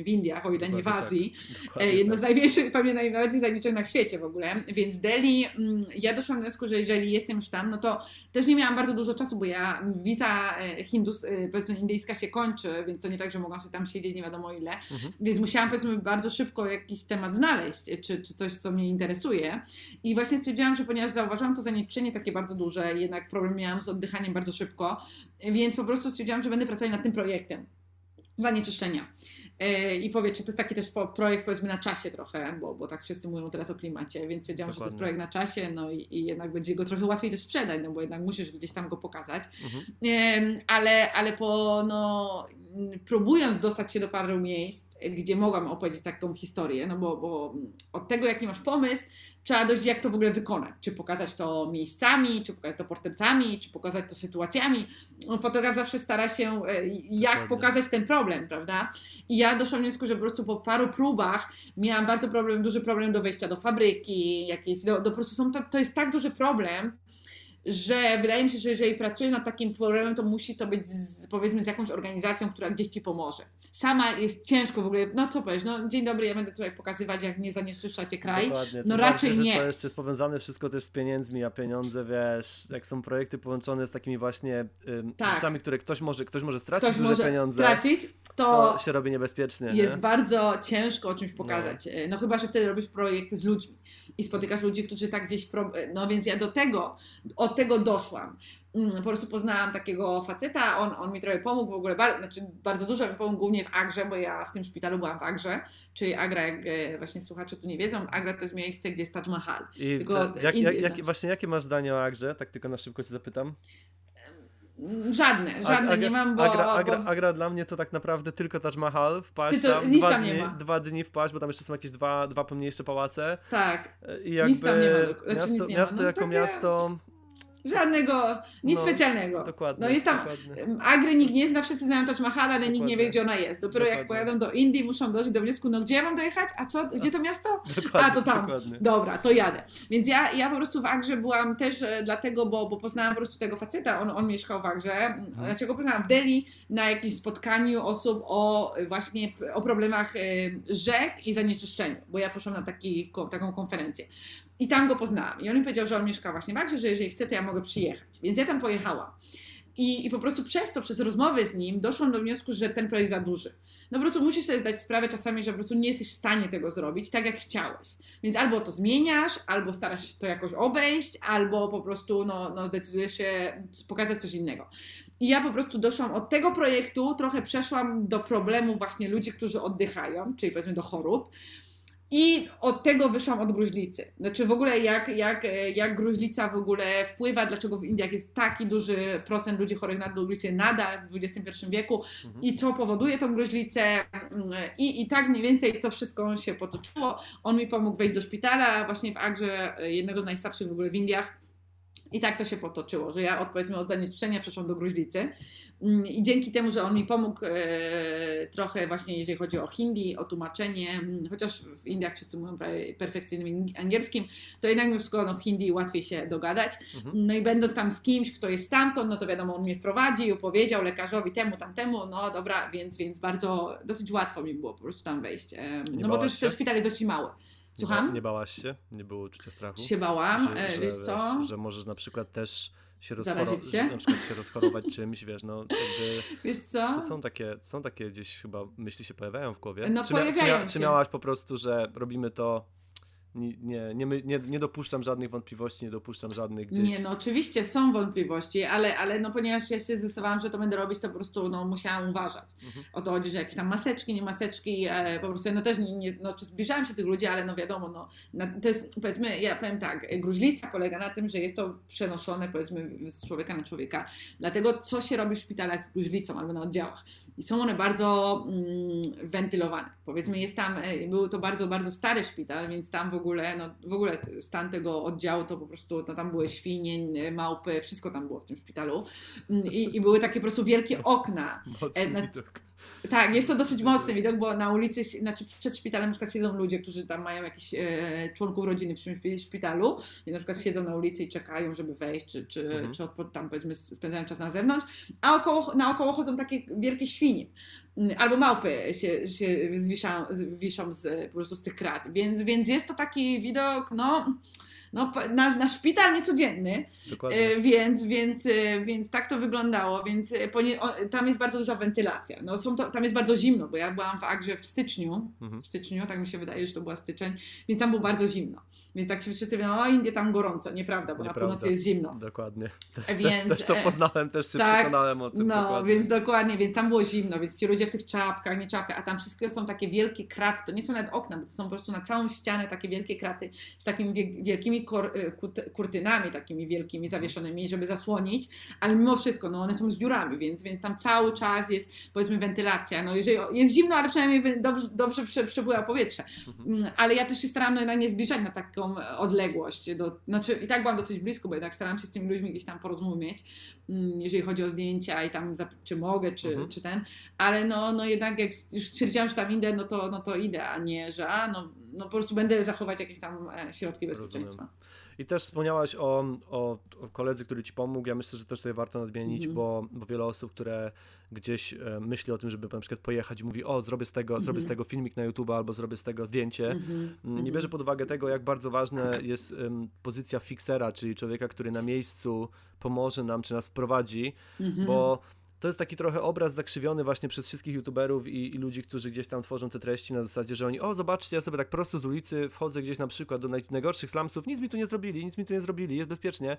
w Indiach, o ile nie w Azji. Tak. Jedno z największych, pewnie najbardziej zanieczyszczonych na świecie w ogóle. Więc Delhi, mm, ja doszłam do wniosku, że jeżeli jestem już tam, no to też nie miałam bardzo dużo czasu, bo ja wiza e, Hindus, e, powiedzmy indyjska się kończy, więc to nie tak, że mogłam sobie tam siedzieć nie wiadomo ile. Mhm. Więc musiałam powiedzmy bardzo szybko jakiś temat znaleźć, czy, czy coś, co mnie interesuje. I właśnie stwierdziłam, że ponieważ zauważyłam to zanieczyszczenie takie bardzo duże, jednak problem miałam z oddychaniem bardzo szybko, więc po prostu stwierdziłam, że będę pracować nad tym projektem zanieczyszczenia. E, I powiecie, to jest taki też projekt powiedzmy na czasie trochę, bo, bo tak wszyscy mówią teraz o klimacie, więc wiedziałam, Dokładnie. że to jest projekt na czasie, no i, i, jednak będzie go trochę łatwiej też sprzedać, no bo jednak musisz gdzieś tam go pokazać. Mhm. Ale, ale po, no, próbując dostać się do paru miejsc, gdzie mogłam opowiedzieć taką historię, no bo, bo od tego, jaki masz pomysł, trzeba dojść, jak to w ogóle wykonać. Czy pokazać to miejscami, czy pokazać to portretami, czy pokazać to sytuacjami. Fotograf zawsze stara się, e, jak Dokładnie. pokazać ten problem, prawda? I ja doszłam do wniosku, że po prostu po paru próbach miałam bardzo problem, duży problem do wejścia do fabryki, jakieś, do, do po prostu są to, to jest tak duży problem, że wydaje mi się, że jeżeli pracujesz nad takim problemem, to musi to być z, powiedzmy z jakąś organizacją, która gdzieś ci pomoże. Sama jest ciężko w ogóle, no co powiesz, no dzień dobry, ja będę tutaj pokazywać, jak nie zanieczyszczacie kraj. Dokładnie. No raczej bardziej, nie. To jeszcze jest powiązane wszystko też z pieniędzmi, a pieniądze, wiesz, jak są projekty połączone z takimi właśnie ym, tak. rzeczami, które ktoś może, ktoś może stracić ktoś duże może pieniądze. stracić, to, to się robi niebezpiecznie. Jest nie? bardzo ciężko o czymś pokazać. No. no chyba, że wtedy robisz projekt z ludźmi i spotykasz ludzi, którzy tak gdzieś, pro... no więc ja do tego, od tego doszłam. Mm, po prostu poznałam takiego faceta, on, on mi trochę pomógł w ogóle, bar, znaczy bardzo dużo mi pomógł, głównie w Agrze, bo ja w tym szpitalu byłam w Agrze, czyli Agra, jak e, właśnie słuchacze tu nie wiedzą, Agra to jest miejsce, gdzie jest Taj Mahal. I tylko jak, jak, jak, właśnie jakie masz zdanie o Agrze? Tak tylko na szybko cię zapytam. Żadne, żadne Agra, nie mam, bo Agra, Agra, bo... Agra, dla mnie to tak naprawdę tylko Taj Mahal, wpaść to, tam, dwa, dni, dwa dni wpaść, bo tam jeszcze są jakieś dwa, dwa pomniejsze pałace. Tak, I jakby nic tam nie ma. Do... Znaczy, miasto, nie miasto ma. No, jako takie... miasto Żadnego, nic no, specjalnego. Dokładnie. No jest tam, dokładnie. Agry nikt nie zna, wszyscy znają Taj Mahal, ale nikt nie wie, gdzie ona jest. Dopiero dokładnie. jak pojadą do Indii, muszą dojść do wniosku, no gdzie ja mam dojechać? A co? Gdzie to miasto? A, to tam. Dokładnie. Dobra, to jadę. Więc ja, ja po prostu w Agrze byłam też e, dlatego, bo, bo poznałam po prostu tego faceta, on, on mieszkał w Agrze. Mhm. Dlaczego poznałam? W Delhi na jakimś spotkaniu osób o właśnie o problemach e, rzek i zanieczyszczeniu, bo ja poszłam na taki, taką konferencję. I tam go poznałam. I on mi powiedział, że on mieszka właśnie w Agrze, że jeżeli chce, to ja mogę przyjechać. Więc ja tam pojechałam. I, I po prostu przez to, przez rozmowy z nim doszłam do wniosku, że ten projekt za duży. No po prostu musisz sobie zdać sprawę czasami, że po prostu nie jesteś w stanie tego zrobić tak, jak chciałeś. Więc albo to zmieniasz, albo starasz się to jakoś obejść, albo po prostu no, no zdecydujesz się pokazać coś innego. I ja po prostu doszłam od tego projektu, trochę przeszłam do problemu właśnie ludzi, którzy oddychają, czyli powiedzmy do chorób. I od tego wyszłam od gruźlicy. Znaczy w ogóle jak, jak, jak gruźlica w ogóle wpływa, dlaczego w Indiach jest taki duży procent ludzi chorych na gruźlicę nadal w XXI wieku mhm. i co powoduje tą gruźlicę. I, I tak mniej więcej to wszystko się potoczyło. On mi pomógł wejść do szpitala właśnie w Agrze, jednego z najstarszych w ogóle w Indiach i tak to się potoczyło, że ja od, powiedzmy od zanieczyszczenia przeszłam do gruźlicy. Mm, I dzięki temu, że on mi pomógł e, trochę właśnie jeżeli chodzi o hindi, o tłumaczenie, mm, chociaż w Indiach wszyscy mówią perfekcyjnym angielskim, to jednak mi wszystko no, w hindi łatwiej się dogadać. Mhm. No i będąc tam z kimś, kto jest stamtąd, no to wiadomo, on mnie wprowadził, powiedział lekarzowi temu, tamtemu, no dobra, więc, więc bardzo, dosyć łatwo mi było po prostu tam wejść. E, no bo też, też szpital jest dość mały. Słucham? Nie, nie bałaś się? Nie było uczucia strachu? Się bałam, że, e, wiesz co? Wiesz, że możesz na przykład też się, rozchoro- się? na przykład się rozchorować czymś, wiesz, no jakby, Wiesz co? To są takie, są takie gdzieś chyba myśli się pojawiają w głowie. No czy, pojawiają czy, czy miałaś po prostu, że robimy to nie, nie, nie, nie, dopuszczam żadnych wątpliwości, nie dopuszczam żadnych gdzieś... Nie, no oczywiście są wątpliwości, ale, ale no ponieważ ja się zdecydowałam, że to będę robić, to po prostu no, musiałam uważać. Mhm. O to chodzi, że jakieś tam maseczki, nie maseczki, e, po prostu no też nie, nie, no, czy zbliżałam się tych ludzi, ale no wiadomo, no, na, to jest powiedzmy, ja powiem tak, gruźlica polega na tym, że jest to przenoszone powiedzmy z człowieka na człowieka. Dlatego co się robi w szpitalach z gruźlicą albo na oddziałach? I są one bardzo mm, wentylowane. Powiedzmy jest tam, e, był to bardzo, bardzo stary szpital, więc tam w ogóle, no w ogóle stan tego oddziału to po prostu, no, tam były świnie, małpy, wszystko tam było w tym szpitalu. Mm, I, i były takie po prostu wielkie okna. Mocny e, widok. Tak, jest to dosyć mocny widok, bo na ulicy, znaczy przed szpitalem na przykład siedzą ludzie, którzy tam mają jakichś e, członków rodziny w szpitalu i na przykład siedzą na ulicy i czekają, żeby wejść, czy, czy, mhm. czy tam powiedzmy spędzają czas na zewnątrz, a około, naokoło chodzą takie wielkie świnie. Mm, albo małpy się, się wiszą z, po prostu z tych krat, więc, więc jest to taki widok, no no, na, na szpital niecodzienny, e, więc, więc, e, więc tak to wyglądało, więc e, tam jest bardzo duża wentylacja. No, są to, tam jest bardzo zimno, bo ja byłam w Agrze w styczniu, mhm. w styczniu, tak mi się wydaje, że to była styczeń, więc tam było bardzo zimno. Więc tak się wszyscy mówią, o Indie tam gorąco, nieprawda, bo nieprawda. na północy jest zimno. Dokładnie. Też, więc, też, też to poznałem, też się tak, przekonałem o tym. No, dokładnie. więc dokładnie, więc tam było zimno, więc ci ludzie w tych czapkach, nie czapkach, a tam wszystko są takie wielkie kraty, to nie są nawet okna, bo to są po prostu na całą ścianę takie wielkie kraty z takimi wielkimi Y, kurtynami takimi wielkimi zawieszonymi, żeby zasłonić, ale mimo wszystko, no one są z dziurami, więc, więc tam cały czas jest powiedzmy wentylacja. No jeżeli jest zimno, ale przynajmniej dobrze, dobrze przepływa powietrze. Mhm. Mm, ale ja też się staram no jednak nie zbliżać na taką odległość. Do, znaczy i tak byłam dosyć blisko, bo jednak staram się z tymi ludźmi gdzieś tam porozumieć, mm, jeżeli chodzi o zdjęcia i tam czy mogę, czy, mhm. czy ten, ale no, no jednak jak już stwierdziłam, że tam idę, no to, no to idę, a nie, że a, no, no po prostu będę zachować jakieś tam e, środki bezpieczeństwa. Rozumiem. I też wspomniałaś o, o, o, koledze, który ci pomógł. Ja myślę, że też tutaj warto nadmienić, mm. bo, bo wiele osób, które gdzieś e, myśli o tym, żeby na przykład pojechać i mówi, o zrobię z tego, mm. zrobię z mhm. tego filmik na YouTube albo zrobię z tego zdjęcie. Mm -hmm. Nie bierze pod uwagę tego, jak bardzo ważna jest um, pozycja fixera, czyli człowieka, który na miejscu pomoże nam, czy nas wprowadzi, -hmm. bo to jest taki trochę obraz zakrzywiony właśnie przez wszystkich youtuberów i, i, ludzi, którzy gdzieś tam tworzą te treści na zasadzie, że oni, o zobaczcie, ja sobie tak prosto z ulicy wchodzę gdzieś na przykład do naj, najgorszych slumsów, nic mi tu nie zrobili, nic mi tu nie zrobili, jest bezpiecznie.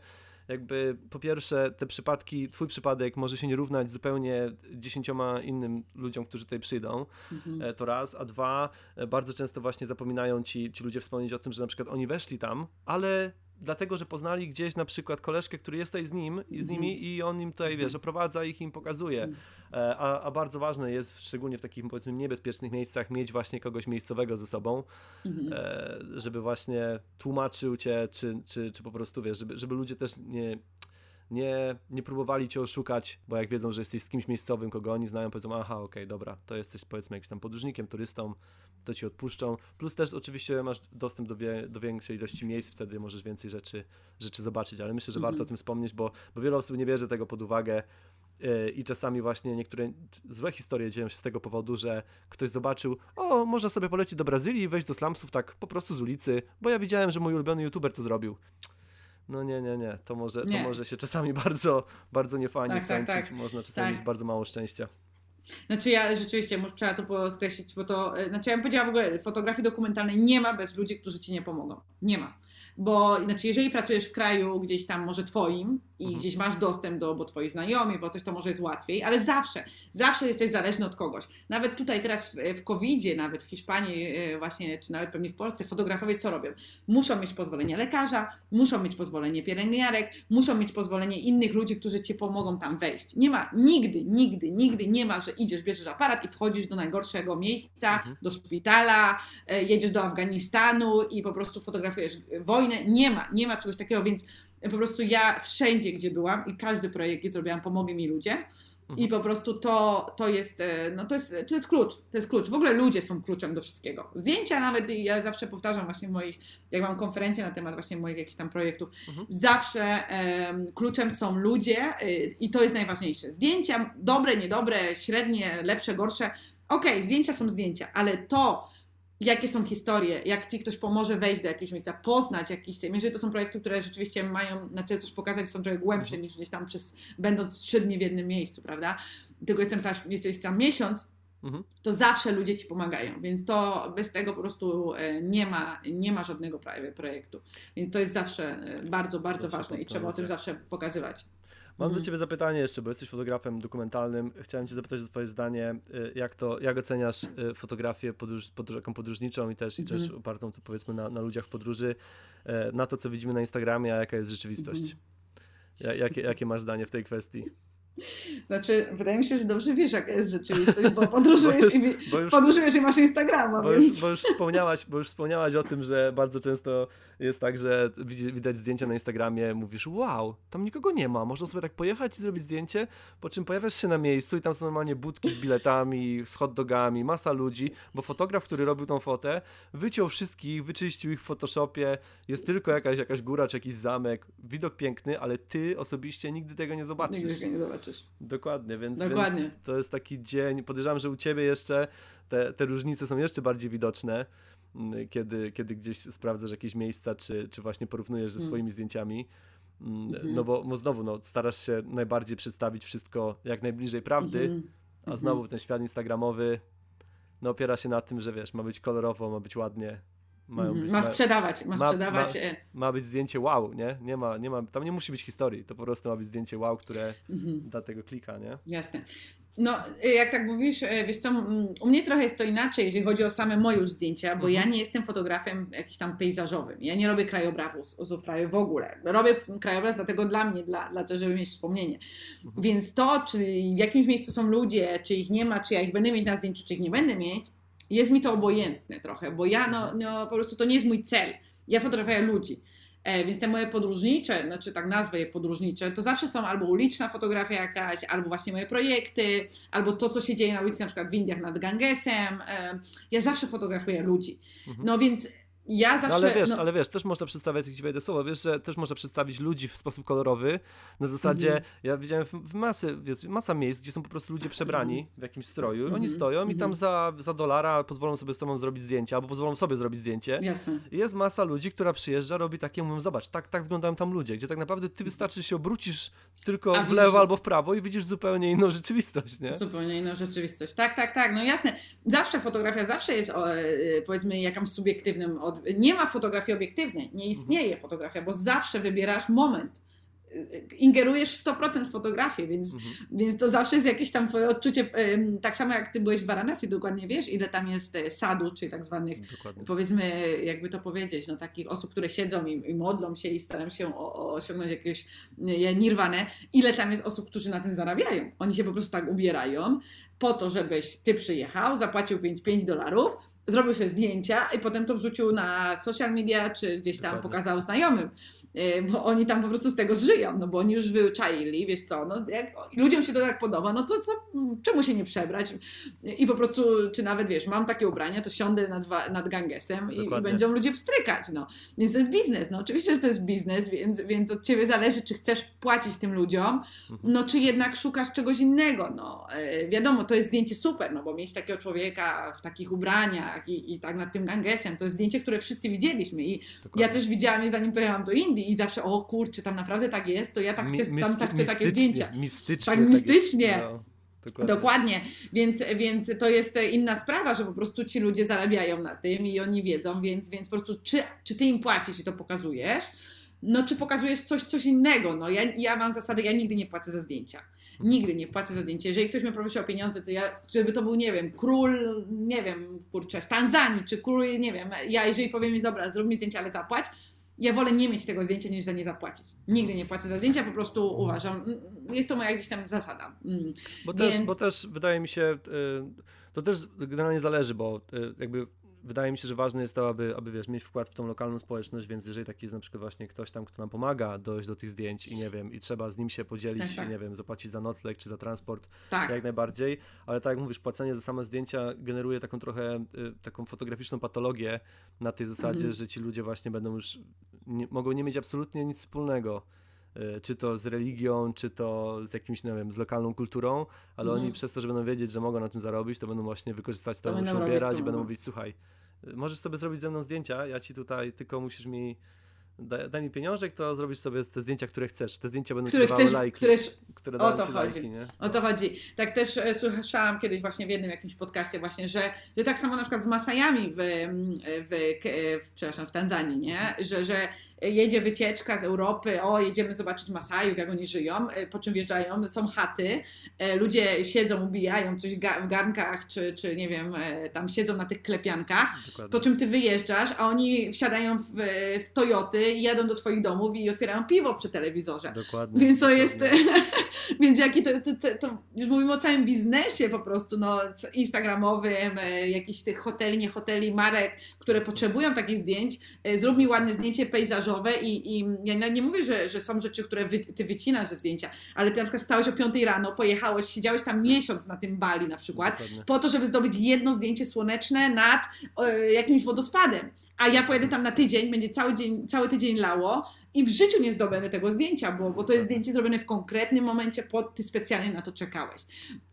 Jakby po pierwsze te przypadki, twój przypadek może się nie równać zupełnie dziesięcioma innym ludziom, którzy tutaj przyjdą, mhm. E, to raz, a dwa, e, bardzo często właśnie zapominają ci, ci ludzie wspomnieć o tym, że na przykład oni weszli tam, ale dlatego, że poznali gdzieś na przykład koleżkę, który jest tutaj z nim i z nimi mhm. i on im tutaj, wiesz, oprowadza ich, im pokazuje. Mhm. E, a, a bardzo ważne jest, szczególnie w takich powiedzmy niebezpiecznych miejscach, mieć właśnie kogoś miejscowego ze sobą, mhm. e, żeby właśnie tłumaczył cię, czy, czy, czy po prostu, wiesz, żeby, żeby ludzie też nie nie, nie próbowali cię oszukać, bo jak wiedzą, że jesteś z kimś miejscowym, kogo oni znają, powiedzą, aha, okej, okay, dobra, to jesteś powiedzmy jakimś tam podróżnikiem, turystą, to ci odpuszczą. Plus też oczywiście masz dostęp do, wie, do większej ilości miejsc, wtedy możesz więcej rzeczy, rzeczy zobaczyć, ale myślę, że -hmm. warto o tym wspomnieć, bo, bo wiele osób nie bierze tego pod uwagę yy, i czasami właśnie niektóre złe historie dzieją się z tego powodu, że ktoś zobaczył, o, można sobie polecieć do Brazylii i wejść do slumsów tak po prostu z ulicy, bo ja widziałem, że mój ulubiony youtuber to zrobił. No nie, nie, nie. To może, nie. To może się czasami bardzo, bardzo niefajnie tak, skończyć. Tak, tak. Można czasami tak. mieć bardzo mało szczęścia. Znaczy ja rzeczywiście, trzeba to podkreślić, bo to, e, znaczy ja bym powiedziała w ogóle, fotografii dokumentalnej nie ma bez ludzi, którzy ci nie pomogą. Nie ma. Bo znaczy, jeżeli pracujesz w kraju gdzieś tam może twoim i mhm. gdzieś masz dostęp do, bo twoi znajomi, bo coś to może jest łatwiej, ale zawsze, zawsze jesteś zależny od kogoś. Nawet tutaj teraz w, w COVID-zie, nawet w Hiszpanii e, właśnie, czy nawet pewnie w Polsce, fotografowie co robią? Muszą mieć pozwolenie lekarza, muszą mieć pozwolenie pielęgniarek, muszą mieć pozwolenie innych ludzi, którzy ci pomogą tam wejść. Nie ma, nigdy, nigdy, nigdy nie ma, że idziesz, bierzesz aparat i wchodzisz do najgorszego miejsca, mhm. do szpitala, e, jedziesz do Afganistanu i po prostu fotografujesz wojnę. Nie ma, nie ma czegoś takiego, więc po prostu ja wszędzie, gdzie byłam i każdy projekt, jaki zrobiłam, pomogli mi ludzie. I po prostu to, to, jest, e, no to, jest, to jest klucz. To jest klucz. W ogóle ludzie są kluczem do wszystkiego. Zdjęcia nawet, ja zawsze powtarzam właśnie w moich, jak mam konferencje na temat właśnie moich jakichś tam projektów, mhm. zawsze um, kluczem są ludzie y, i to jest najważniejsze. Zdjęcia, dobre, niedobre, średnie, lepsze, gorsze. Okej, okay, zdjęcia są zdjęcia, ale to, jakie są historie, jak ci ktoś pomoże wejść do jakiegoś miejsca, poznać jakiś, jeżeli to są projekty, które rzeczywiście mają na celu coś pokazać, są trochę głębsze mhm. niż gdzieś tam przez, będąc trzy dni w jednym miejscu, prawda? Tylko jestem tam, jesteś tam miesiąc, mhm. to zawsze ludzie ci pomagają, więc to bez tego po prostu e, nie ma, nie ma żadnego projektu. Więc to jest zawsze e, bardzo, bardzo zawsze ważne i trzeba o tym zawsze pokazywać. Mam mhm. do Ciebie zapytanie jeszcze, bo jesteś fotografem dokumentalnym. Chciałem Cię zapytać o Twoje zdanie, y, jak to, jak oceniasz y, fotografię podróż, podróż, jaką podróżniczą i też, mhm. i też opartą to powiedzmy na, na ludziach w podróży, y, na to, co widzimy na Instagramie, a jaka jest rzeczywistość? Mhm. Jakie, jakie masz zdanie w tej kwestii? Znaczy, wydaje mi się, że dobrze wiesz, jaka jest rzeczywistość, bo podróżujesz, bo już, i, bo już, podróżujesz i masz Instagrama. Bo, więc... już, bo, już wspomniałaś, bo już wspomniałaś o tym, że bardzo często jest tak, że widać zdjęcia na Instagramie, mówisz, wow, tam nikogo nie ma, można sobie tak pojechać i zrobić zdjęcie, po czym pojawiasz się na miejscu i tam są normalnie budki z biletami, z hot dogami, masa ludzi, bo fotograf, który robił tą fotę, wyciął wszystkich, wyczyścił ich w Photoshopie, jest tylko jakaś, jakaś góra czy jakiś zamek, widok piękny, ale ty osobiście nigdy tego nie zobaczysz. Nigdy tego nie zobaczysz zobaczysz. Dokładnie, więc, Dokładnie. więc to jest taki dzień. Podejrzewam, że u ciebie jeszcze te, te różnice są jeszcze bardziej widoczne, mm, kiedy, kiedy gdzieś sprawdzasz jakieś miejsca, czy, czy właśnie porównujesz ze mm. swoimi mm. zdjęciami. Mm. No bo, bo znowu no, starasz się najbardziej przedstawić wszystko jak najbliżej prawdy, mm. a znowu ten świat instagramowy no, opiera się na tym, że wiesz, ma być kolorowo, ma być ładnie, mają być, ma sprzedawać, ma, ma sprzedawać. Ma, e. ma, być zdjęcie wow, nie? Nie ma, nie ma, tam nie musi być historii, to po prostu ma być zdjęcie wow, które mhm. da tego klika, nie? Jasne. No, y, jak tak mówisz, y, wiesz co, u mnie trochę jest to inaczej, jeżeli chodzi o same moje już zdjęcia, bo mhm. ja nie jestem fotografem jakiś tam pejzażowym. Ja nie robię krajobrazów prawie w ogóle. Robię krajobraz dlatego dla mnie, dla, dla tego, żeby mieć wspomnienie. Mhm. Więc to, czy w jakimś miejscu są ludzie, czy ich nie ma, czy ja ich będę mieć na zdjęciu, czy ich nie będę mieć, jest mi to obojętne trochę, bo ja no, no po prostu to nie jest mój cel. Ja fotografuję ludzi. E, więc te moje podróżnicze, znaczy tak nazwę je podróżnicze, to zawsze są albo uliczna fotografia jakaś, albo właśnie moje projekty, albo to, co się dzieje na ulicy, na przykład w Indiach nad Gangesem. E, ja zawsze fotografuję ludzi. Mhm. No więc ja zawsze. No ale wiesz, no... ale wiesz, też można przedstawiać, jak ci wejdę słowo, wiesz, że też można przedstawić ludzi w sposób kolorowy. Na zasadzie, mm -hmm. ja widziałem w, w masy, wiesz, masa miejsc, gdzie są po prostu ludzie przebrani w jakimś stroju. Mm -hmm. Oni mhm. stoją mm -hmm. i tam mhm. za, za dolara pozwolą sobie z tobą zrobić zdjęcie, albo pozwolą sobie zrobić zdjęcie. Jasne. I jest masa ludzi, która przyjeżdża, robi takie, mówią, zobacz, tak, tak wyglądają tam ludzie, gdzie tak naprawdę ty wystarczy się obrócisz tylko A w lewo albo w prawo i widzisz zupełnie inną rzeczywistość, nie? Zupełnie inną rzeczywistość. Tak, tak, tak. No jasne. Zawsze fotografia zawsze jest, o, e, powiedzmy, jakimś subiektywnym. Od... Nie ma fotografii obiektywnej. Nie istnieje fotografia, bo zawsze wybierasz moment. Ingerujesz 100% w fotografię, więc, mhm. więc to zawsze jest jakieś tam twoje odczucie. Tak samo jak ty byłeś w Varanasi, dokładnie wiesz, ile tam jest e, sadu, czyli tak zwanych, dokładnie. powiedzmy, jakby to powiedzieć, no takich osób, które siedzą i, i modlą się i starają się o, o osiągnąć jakieś nirwanę. Ile tam jest osób, którzy na tym zarabiają? Oni się po prostu tak ubierają po to, żebyś ty przyjechał, zapłacił 5, 5 dolarów, zrobił sobie zdjęcia i potem to wrzucił na social media, czy gdzieś tam Dokładnie. pokazał znajomym, y, bo oni tam po prostu z tego zżyją, no bo oni już wyczaili, wiesz co, no jak ludziom się to tak podoba, no to co, czemu się nie przebrać i po prostu, czy nawet wiesz, mam takie ubrania, to siądę nad, nad Gangesem i, i, będą ludzie pstrykać, no. Więc to jest biznes, no oczywiście, że to jest biznes, więc, więc od Ciebie zależy, czy chcesz płacić tym ludziom, mhm. no czy jednak szukasz czegoś innego, no. Y, wiadomo, to jest zdjęcie super, no bo mieć takiego człowieka w takich ubraniach, i, i tak nad tym Gangesem. To jest zdjęcie, które wszyscy widzieliśmy i Dokładnie. ja też widziałam je zanim pojechałam do Indii i zawsze, o kurczę, tam naprawdę tak jest, to ja tak chcę, tam tak chcę takie zdjęcia. Mistycznie. Tak, tak mistycznie. No. Dokładnie. Dokładnie. Więc, więc to jest inna sprawa, że po prostu ci ludzie zarabiają na tym i oni wiedzą, więc, więc po prostu czy, czy ty im płacisz i to pokazujesz, no czy pokazujesz coś, coś innego. No ja, ja mam zasadę, ja nigdy nie płacę za zdjęcia. Nigdy nie płacę za zdjęcie. Jeżeli ktoś mnie prosi o pieniądze, to ja, żeby to był, nie wiem, król, nie wiem, kurczę, z Tanzanii, czy król, nie wiem, ja jeżeli powiem mi, dobra, zrób mi zdjęcie, ale zapłać, ja wolę nie mieć tego zdjęcia, niż za nie zapłacić. Nigdy nie płacę za zdjęcia, po prostu uważam, mm, jest to moja gdzieś tam zasada. Mm. Bo, Więc... też, bo też wydaje mi się, y, to też generalnie zależy, bo y, jakby wydaje mi się, że ważne jest to, aby, aby wiesz, mieć wkład w tą lokalną społeczność, więc jeżeli taki jest na przykład właśnie ktoś tam, kto nam pomaga dojść do tych zdjęć i nie wiem, i trzeba z nim się podzielić, tak, tak. nie wiem, zapłacić za nocleg czy za transport, tak. jak najbardziej, ale tak jak mówisz, płacenie za same zdjęcia generuje taką trochę, y, taką fotograficzną patologię na tej zasadzie, mhm. że ci ludzie właśnie będą już, nie, mogą nie mieć absolutnie nic wspólnego czy to z religią, czy to z jakimś, nie wiem, z lokalną kulturą, ale mhm. oni przez to, że będą wiedzieć, że mogą na tym zarobić, to będą właśnie wykorzystać to, to się ubierać i będą mówić, słuchaj, możesz sobie zrobić ze mną zdjęcia, ja ci tutaj, tylko musisz mi daj, daj mi pieniążek, to zrobisz sobie te zdjęcia, które chcesz. Te zdjęcia będą które chcesz, lajki. Które, które o to chodzi. Lajki, nie? O to chodzi. Tak też e, słyszałam kiedyś właśnie w jednym jakimś podcaście właśnie, że, że tak samo na przykład z Masajami w, w, w, w przepraszam, w Tanzanii, nie? Że, że jedzie wycieczka z Europy, o jedziemy zobaczyć Masajów, jak oni żyją, e, po czym wjeżdżają, są chaty, e, ludzie siedzą, ubijają coś w garnkach, czy, czy nie wiem, e, tam siedzą na tych klepiankach, Dokładnie. po czym ty wyjeżdżasz, a oni wsiadają w, w Toyoty, jadą do swoich domów i otwierają piwo przy telewizorze. Dokładnie. Więc to jest, więc jaki to, to, to, to, już mówimy o całym biznesie po prostu, no instagramowym, jakichś tych hoteli, nie hoteli, marek, które potrzebują takich zdjęć, zrób mi ładne zdjęcie pejzażowe, i, i ja nie mówię, że, że są rzeczy, które wy, ty wycinasz ze zdjęcia, ale ty na przykład wstałeś o 5 rano, pojechałeś, siedziałeś tam miesiąc na tym Bali na przykład, Dokładnie. po to, żeby zdobyć jedno zdjęcie słoneczne nad e, jakimś wodospadem. A ja pojedę tam na tydzień, będzie cały, dzień, cały tydzień lało, i w życiu nie zdobędę tego zdjęcia, bo, bo to jest zdjęcie zrobione w konkretnym momencie, pod ty specjalnie na to czekałeś.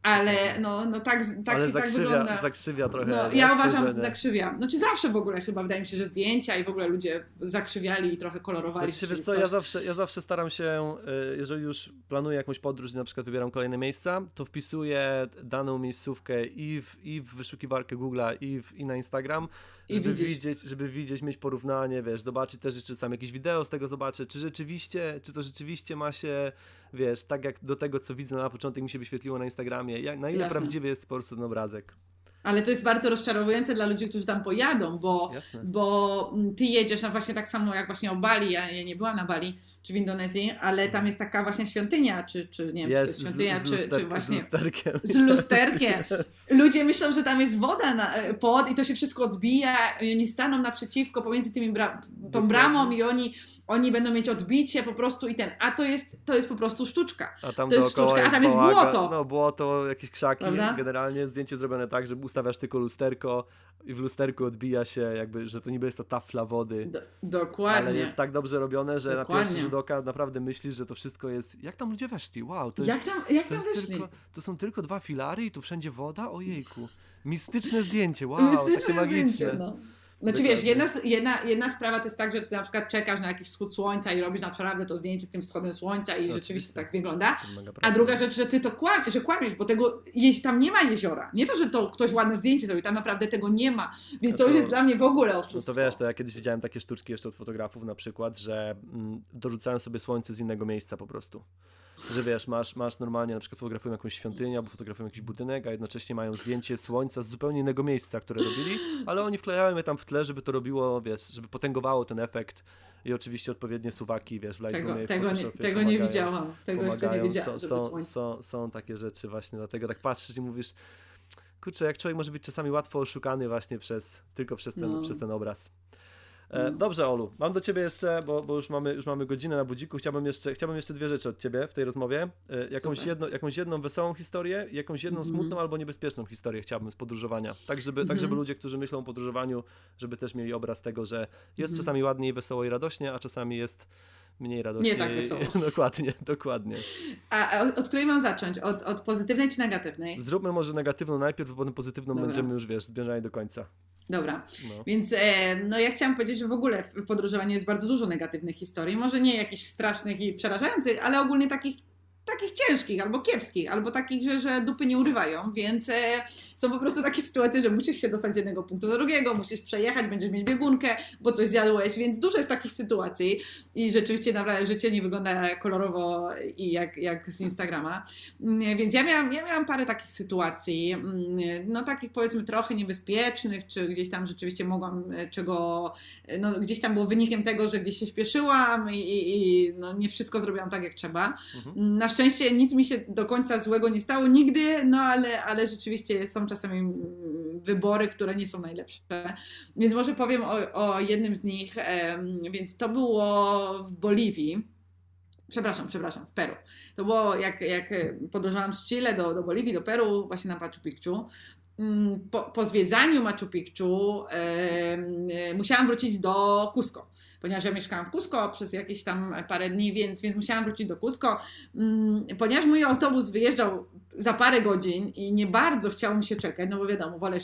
Ale no, no tak, tak, Ale tak zakrzywia, wygląda. zakrzywia trochę. No, ja uważam, że zakrzywia. Znaczy zawsze w ogóle chyba wydaje mi się, że zdjęcia i w ogóle ludzie zakrzywiali i trochę kolorowali. Znaczy, wiesz co, ja zawsze, ja zawsze staram się, y, jeżeli już planuję jakąś podróż i na przykład wybieram kolejne miejsca, to wpisuję daną miejscówkę i w, i w wyszukiwarkę Google'a i, w, i na Instagram, żeby widzieć, żeby widzieć, mieć porównanie, wiesz, zobaczyć też jeszcze sam jakieś wideo z tego zobaczę, czy rzeczywiście, czy to rzeczywiście ma się, wiesz, tak jak do tego, co widzę na początek mi się wyświetliło na Instagramie, jak, na ile Jasne. prawdziwy jest po prostu ten obrazek. Ale to jest bardzo rozczarowujące dla ludzi, którzy tam pojadą, bo, bo ty jedziesz, a właśnie tak samo jak właśnie o Bali, ja, ja nie byłam na Bali, czy w Indonezji, ale tam jest taka właśnie świątynia, czy, czy nie wiem, jest, czy to jest świątynia, z, z czy, czy właśnie. Z lusterkiem. Z lusterkiem. Ludzie myślą, że tam jest woda na, pod i to się wszystko odbija i oni staną naprzeciwko pomiędzy tymi bra tą bramą i oni, oni będą mieć odbicie po prostu i ten. A to jest, to jest po prostu sztuczka. A tam to jest sztuczka, a tam jest błoto. No błoto, jakieś krzaki. Prawda? Generalnie zdjęcie zrobione tak, że ustawiasz tylko lusterko i w lusterku odbija się jakby, że to niby jest to tafla wody. Do, dokładnie. Ale jest tak dobrze robione, że dokładnie. na pierwszy rzut oka naprawdę myślisz, że to wszystko jest... Jak tam ludzie weszli? Wow, to jak jest... Tam, jak to tam weszli? Tylko, to są tylko dwa filary i tu wszędzie woda? Ojejku. Mistyczne zdjęcie, wow, Mistyczne takie magiczne. Zdjęcie, no. Znaczy wiesz, jedna, jedna, jedna sprawa to jest tak, że ty na przykład czekasz na jakiś wschód słońca i robisz naprawdę to zdjęcie z tym wschodem słońca i no, rzeczywiście tak wygląda. A druga rzecz, że ty to kłam, że kłamiesz, bo tego tam nie ma jeziora. Nie to, że to ktoś ładne zdjęcie zrobił, tam naprawdę tego nie ma. Więc no to, to, już jest dla mnie w ogóle oszustwo. No to wiesz, to ja kiedyś widziałem takie sztuczki jeszcze od fotografów na przykład, że mm, dorzucają sobie słońce z innego miejsca po prostu że wiesz, masz, masz normalnie, na przykład fotografują jakąś świątynię albo fotografują jakiś budynek, a jednocześnie mają zdjęcie słońca z zupełnie innego miejsca, które robili, ale oni wklejają je tam w tle, żeby to robiło, wiesz, żeby potęgowało ten efekt i oczywiście odpowiednie suwaki, wiesz, w Lightroomie, Tego, tego, nie, tego nie widziałam, tego jeszcze nie widziałam, są, są, są, są takie rzeczy właśnie, dlatego tak patrzysz i mówisz, kurczę, jak człowiek może być czasami łatwo oszukany właśnie przez, tylko przez ten, no. przez ten obraz. E, dobrze, Olu, mam do ciebie jeszcze, bo, bo już, mamy, już mamy godzinę na budziku, chciałbym jeszcze, chciałbym jeszcze dwie rzeczy od ciebie w tej rozmowie. E, jakąś, jedno, jakąś jedną wesołą historię, jakąś jedną mm -hmm. smutną albo niebezpieczną historię chciałbym z podróżowania. Tak żeby, mm -hmm. tak, żeby mhm. ludzie, którzy myślą o podróżowaniu, żeby też mieli obraz tego, że jest mm -hmm. czasami ładniej, wesoło i radośnie, a czasami jest mniej radośnie. Nie tak wesoło. dokładnie, dokładnie. A, a od której mam zacząć? Od, od pozytywnej czy negatywnej? Zróbmy może negatywną najpierw, bo potem pozytywną Dobra. będziemy już, wiesz, zbierzali do końca. Dobra, no. więc e, no ja chciałam powiedzieć, że w ogóle w podróżowaniu jest bardzo dużo negatywnych historii. Może nie jakichś strasznych i przerażających, ale ogólnie takich takich ciężkich, albo kiepskich, albo takich, że, że dupy nie urywają, więc e, są po prostu takie sytuacje, że musisz się dostać z jednego punktu do drugiego, musisz przejechać, będziesz mieć biegunkę, bo coś zjadłeś, więc dużo jest takich sytuacji i rzeczywiście naprawdę życie nie wygląda kolorowo i jak, jak z Instagrama. Mm, więc ja miałam, ja miałam parę takich sytuacji, mm, no takich powiedzmy trochę niebezpiecznych, czy gdzieś tam rzeczywiście mogłam e, czego, e, no gdzieś tam było wynikiem tego, że gdzieś się śpieszyłam i, i, i no, nie wszystko zrobiłam tak jak trzeba. Mhm. Na szczęście nic mi się do końca złego nie stało nigdy, no ale, ale rzeczywiście są czasami wybory, które nie są najlepsze. Więc może powiem o, o jednym z nich. Więc to było w Boliwii. Przepraszam, przepraszam, w Peru. To było jak, jak podróżowałam z Chile do, do Boliwii, do Peru, właśnie na Machu Picchu. Mm, po, po zwiedzaniu Machu Picchu e, musiałam wrócić do Cusco ponieważ ja mieszkałam w Cusco przez jakieś tam parę dni, więc, więc musiałam wrócić do Cusco. Mm, ponieważ mój autobus wyjeżdżał za parę godzin i nie bardzo chciało mi się czekać, no bo wiadomo, wolę,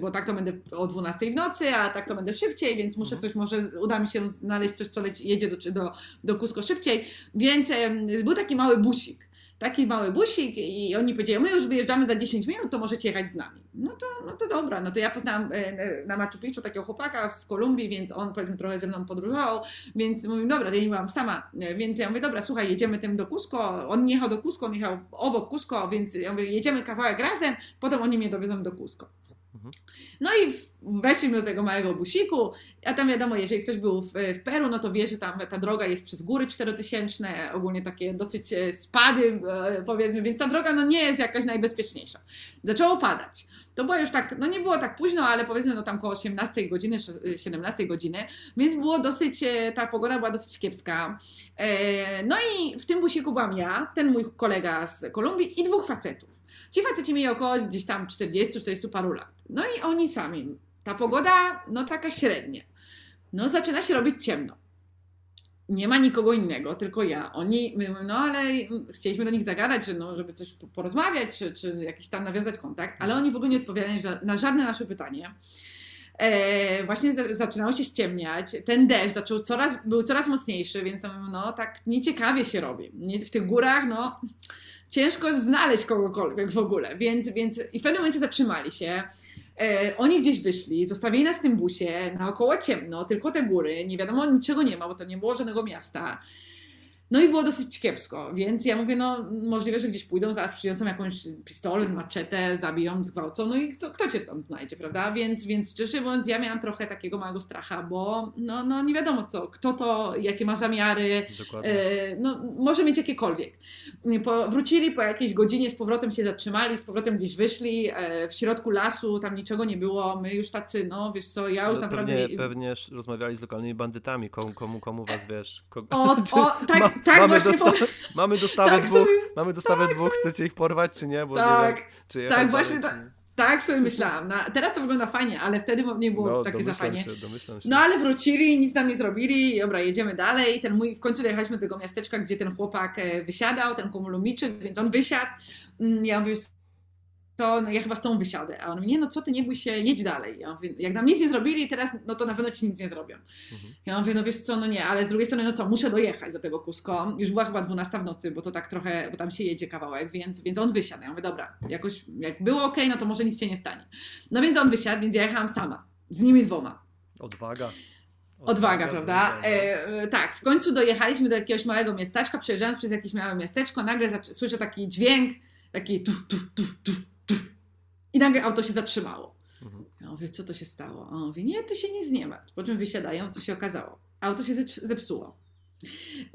bo tak to będę o 12 w nocy, a tak to będę szybciej, więc muszę mhm. coś, może uda mi się znaleźć coś, co leci, jedzie do, do, do Cusco szybciej, więc był taki mały busik taki mały busik i oni powiedzieli, my już wyjeżdżamy za 10 minut, to możecie jechać z nami. No to, no to dobra, no to ja poznałam e, na Machu Picchu takiego chłopaka z Kolumbii, więc on powiedzmy trochę ze mną podróżował, więc mówię, dobra, ja nie byłam sama, e, więc ja mówię, dobra, słuchaj, jedziemy tym do Cusco, on nie jechał do Cusco, on jechał obok Cusco, więc ja mówię, jedziemy kawałek razem, potem oni mnie dowiozą do Cusco. Mhm. No i weszliśmy do tego małego busiku, a tam wiadomo, jeżeli ktoś był w, w, Peru, no to wie, że tam ta droga jest przez góry czterotysięczne, ogólnie takie dosyć e, spady, e, powiedzmy, więc ta droga no nie jest jakaś najbezpieczniejsza. Zaczęło padać. To było już tak, no nie było tak późno, ale powiedzmy no tam około 18 godziny, 17 godziny, więc było dosyć, e, ta pogoda była dosyć kiepska. No i w tym busiku byłam ja, ten mój kolega z Kolumbii i dwóch facetów. Ci faceci mieli około gdzieś tam 40-40 paru lat. No i oni sami. Ta pogoda, no taka średnia. No zaczyna się robić ciemno. Nie ma nikogo innego, tylko ja. Oni, my, no ale chcieliśmy do nich zagadać, no, żeby coś porozmawiać, czy, czy jakiś tam nawiązać kontakt, ale oni w ogóle nie odpowiadali na żadne nasze pytanie. E, właśnie zaczynało się ściemniać, ten deszcz zaczął coraz, był coraz mocniejszy, więc no tak nieciekawie się robi. W tych górach, no ciężko znaleźć kogokolwiek w ogóle, więc, więc i w pewnym momencie zatrzymali się. E, oni gdzieś wyszli, zostawili nas w tym busie, naokoło ciemno, tylko te góry, nie wiadomo, niczego nie ma, bo to nie było żadnego miasta. No i było dosyć kiepsko, więc ja mówię, no możliwe, że gdzieś pójdą, zaraz przyniosą jakąś pistolet, maczetę, zabiją, zgwałcą, no i kto, kto cię tam znajdzie, prawda? Więc, więc szczerze mówiąc, ja miałam trochę takiego małego stracha, bo no, no nie wiadomo co, kto to, jakie ma zamiary, e, no może mieć jakiekolwiek. Po, wrócili po jakiejś godzinie, z powrotem się zatrzymali, z powrotem gdzieś wyszli, e, w środku lasu, tam niczego nie było, my już tacy, no wiesz co, ja już no, naprawdę... Pewnie, pewnie rozmawiali z lokalnymi bandytami, komu, komu, komu was, wiesz... Kogo... O, o, tak, tak, mamy, właśnie dosta mamy dostawę tak dwóch, sobie, mamy dostawę tak dwóch, chcecie ich porwać czy nie? Bo tak, nie wiem, czy tak, właśnie tak. Tak sobie myślałam. Na, teraz to wygląda fajnie, ale wtedy nie było no, takie zafanie. Się, się. No ale wrócili, nic nam nie zrobili, dobra, jedziemy dalej. Ten mój, w końcu dojechaliśmy do tego miasteczka, gdzie ten chłopak e, wysiadał, ten Komulumiczyk, więc on wysiadł. Mm, ja mówię, to no, ja chyba z tą wysiadę. A on mówi, nie no co ty, nie bój się, jedź dalej. Ja mówię, jak nam nic nie zrobili teraz, no to na pewno ci nic nie zrobią. Mhm. Ja mówię, no wiesz co, no nie, ale z drugiej strony, no co, muszę dojechać do tego Cusco. Już była chyba 12 w nocy, bo to tak trochę, bo tam się jedzie kawałek, więc, więc on wysiadł. Ja mówię, dobra, jakoś, jak było ok, no to może nic się nie stanie. No więc on wysiadł, więc ja jechałam sama, z nimi dwoma. Odwaga. Odwaga, Odwaga prawda? E, tak, w końcu dojechaliśmy do jakiegoś małego miasteczka, przejeżdżając przez jakieś małe miasteczko, nagle słyszę taki dźwięk, taki tu, tu, tu, tu, i nagle auto się zatrzymało. Mhm. Ja mówię, co to się stało? A on mówi, nie, ty się nic nie martw. Po czym wysiadają, co się okazało? Auto się zepsuło.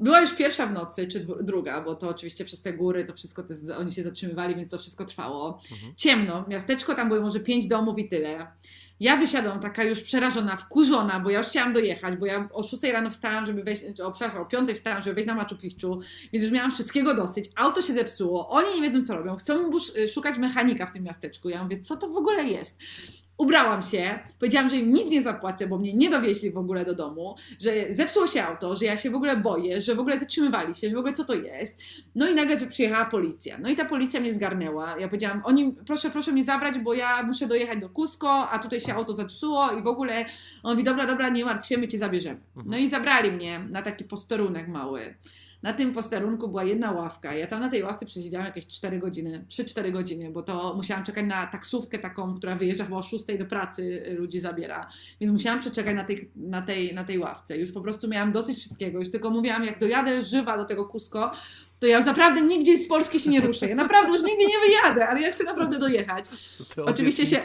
Była już pierwsza w nocy, czy druga, bo to oczywiście przez te góry, to wszystko, te, oni się zatrzymywali, więc to wszystko trwało. Mhm. Ciemno, miasteczko, tam były może pięć domów i tyle. Ja wysiadłam taka już przerażona, wkurzona, bo ja już chciałam dojechać, bo ja o 6 rano wstałam, żeby wejść, o, przepraszam, o 5 wstałam, żeby wejść na Machu Picchu, więc już miałam wszystkiego dosyć. Auto się zepsuło, oni nie wiedzą co robią, chcą szukać mechanika w tym miasteczku. Ja mówię, co to w ogóle jest? Ubrałam się, powiedziałam, że im nic nie zapłacę, bo mnie nie dowieźli w ogóle do domu, że zepsuło się auto, że ja się w ogóle boję, że w ogóle zatrzymywali się, że w ogóle co to jest. No i nagle przyjechała policja. No i ta policja mnie zgarnęła. Ja powiedziałam, oni, proszę, proszę mnie zabrać, bo ja muszę dojechać do Cusco, a tutaj się auto zepsuło i w ogóle on mówi, dobra, dobra, nie martw się, my cię zabierzemy. Mhm. No i zabrali mnie na taki posterunek mały. Na tym posterunku była jedna ławka. Ja tam na tej ławce przesiedziałam jakieś 4 godziny, 3-4 godziny, bo to musiałam czekać na taksówkę taką, która wyjeżdża chyba o 6 do pracy, y, ludzi zabiera. Więc musiałam przeczekać na tej, na, tej, na tej ławce. Już po prostu miałam dosyć wszystkiego. Już tylko mówiłam, jak dojadę żywa do tego Kusko, to ja już naprawdę nigdzie z Polski się nie ruszę. Ja naprawdę już nigdy nie wyjadę, ale ja chcę naprawdę dojechać. Oczywiście się,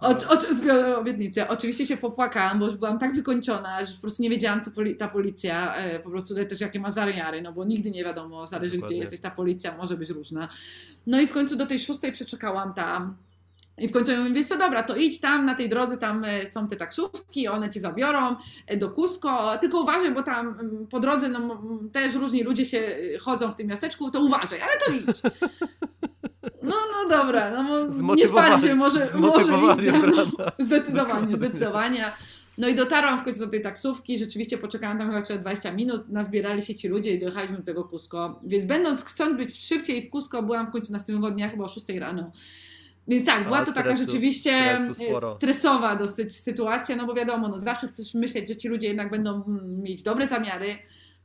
o, o, obietnicę. Oczywiście się popłakałam, bo już byłam tak wykończona, że po prostu nie wiedziałam, co poli ta policja, e, po prostu też jakie ma zamiary, no bo nigdy nie wiadomo, zależy Dokładnie. gdzie jesteś, ta policja może być różna. No i w końcu do tej szóstej przeczekałam tam i w końcu ja mówię, wiesz co, dobra, to idź tam, na tej drodze tam e, są te taksówki, one cię zabiorą e, do Cusco, tylko uważaj, bo tam mm, po drodze no, też różni ludzie się e, chodzą w tym miasteczku, to uważaj, ale to idź. No, no dobra, no, nie wpadź się, może, może. Zdecydowanie, zdecydowanie. No i dotarłam w końcu do tej taksówki, rzeczywiście poczekałam tam chyba 20 minut, nazbierali się ci ludzie i dojechaliśmy do tego Cusco. Więc będąc chcąc być szybciej w Cusco, byłam w końcu następnego dnia chyba o 6 rano. Więc tak, była to stresu, taka rzeczywiście stresowa dosyć sytuacja, no bo wiadomo, no zawsze chcesz myśleć, że ci ludzie jednak będą mieć dobre zamiary,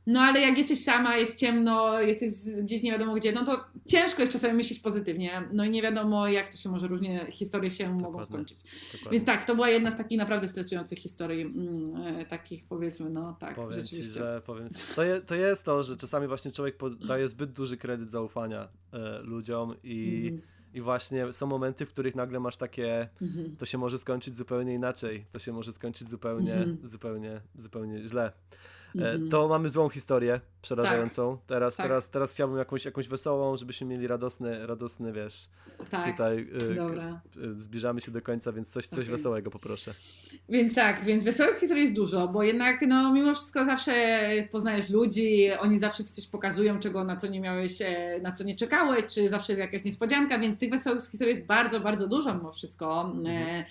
no ale jak jesteś sama, jest ciemno, jesteś gdzieś nie wiadomo gdzie, no to ciężko jest czasami myśleć pozytywnie. No i nie wiadomo, jak to się może różnie historie się Dokładnie. mogą skończyć. Dokładnie. Więc tak, to była jedna z takich naprawdę stresujących historii, mm, e, takich powiedzmy, no tak, powiem rzeczywiście. Ci, że powiem, to, je, to jest to, że czasami właśnie człowiek daje zbyt duży kredyt zaufania e, ludziom i. Mm. I właśnie są momenty, w których nagle masz takie, mm-hmm. to się może skończyć zupełnie inaczej, to się może skończyć zupełnie, mm-hmm. zupełnie, zupełnie źle. Mm-hmm. To mamy złą historię, przerażającą. Tak. Teraz, tak. teraz, teraz chciałbym jakąś, jakąś wesołą, żebyśmy mieli radosny, radosny wiesz. Tak. Tutaj y, Dobra. Y, zbliżamy się do końca, więc coś, coś okay. wesołego poproszę. Więc tak, więc wesołych historii jest dużo, bo jednak no mimo wszystko zawsze poznajesz ludzi, oni zawsze coś pokazują, czego na co nie miałeś, e, na co nie czekałeś, czy zawsze jest jakaś niespodzianka, więc tych wesołych historii jest bardzo, bardzo dużo mimo wszystko. Mhm. E,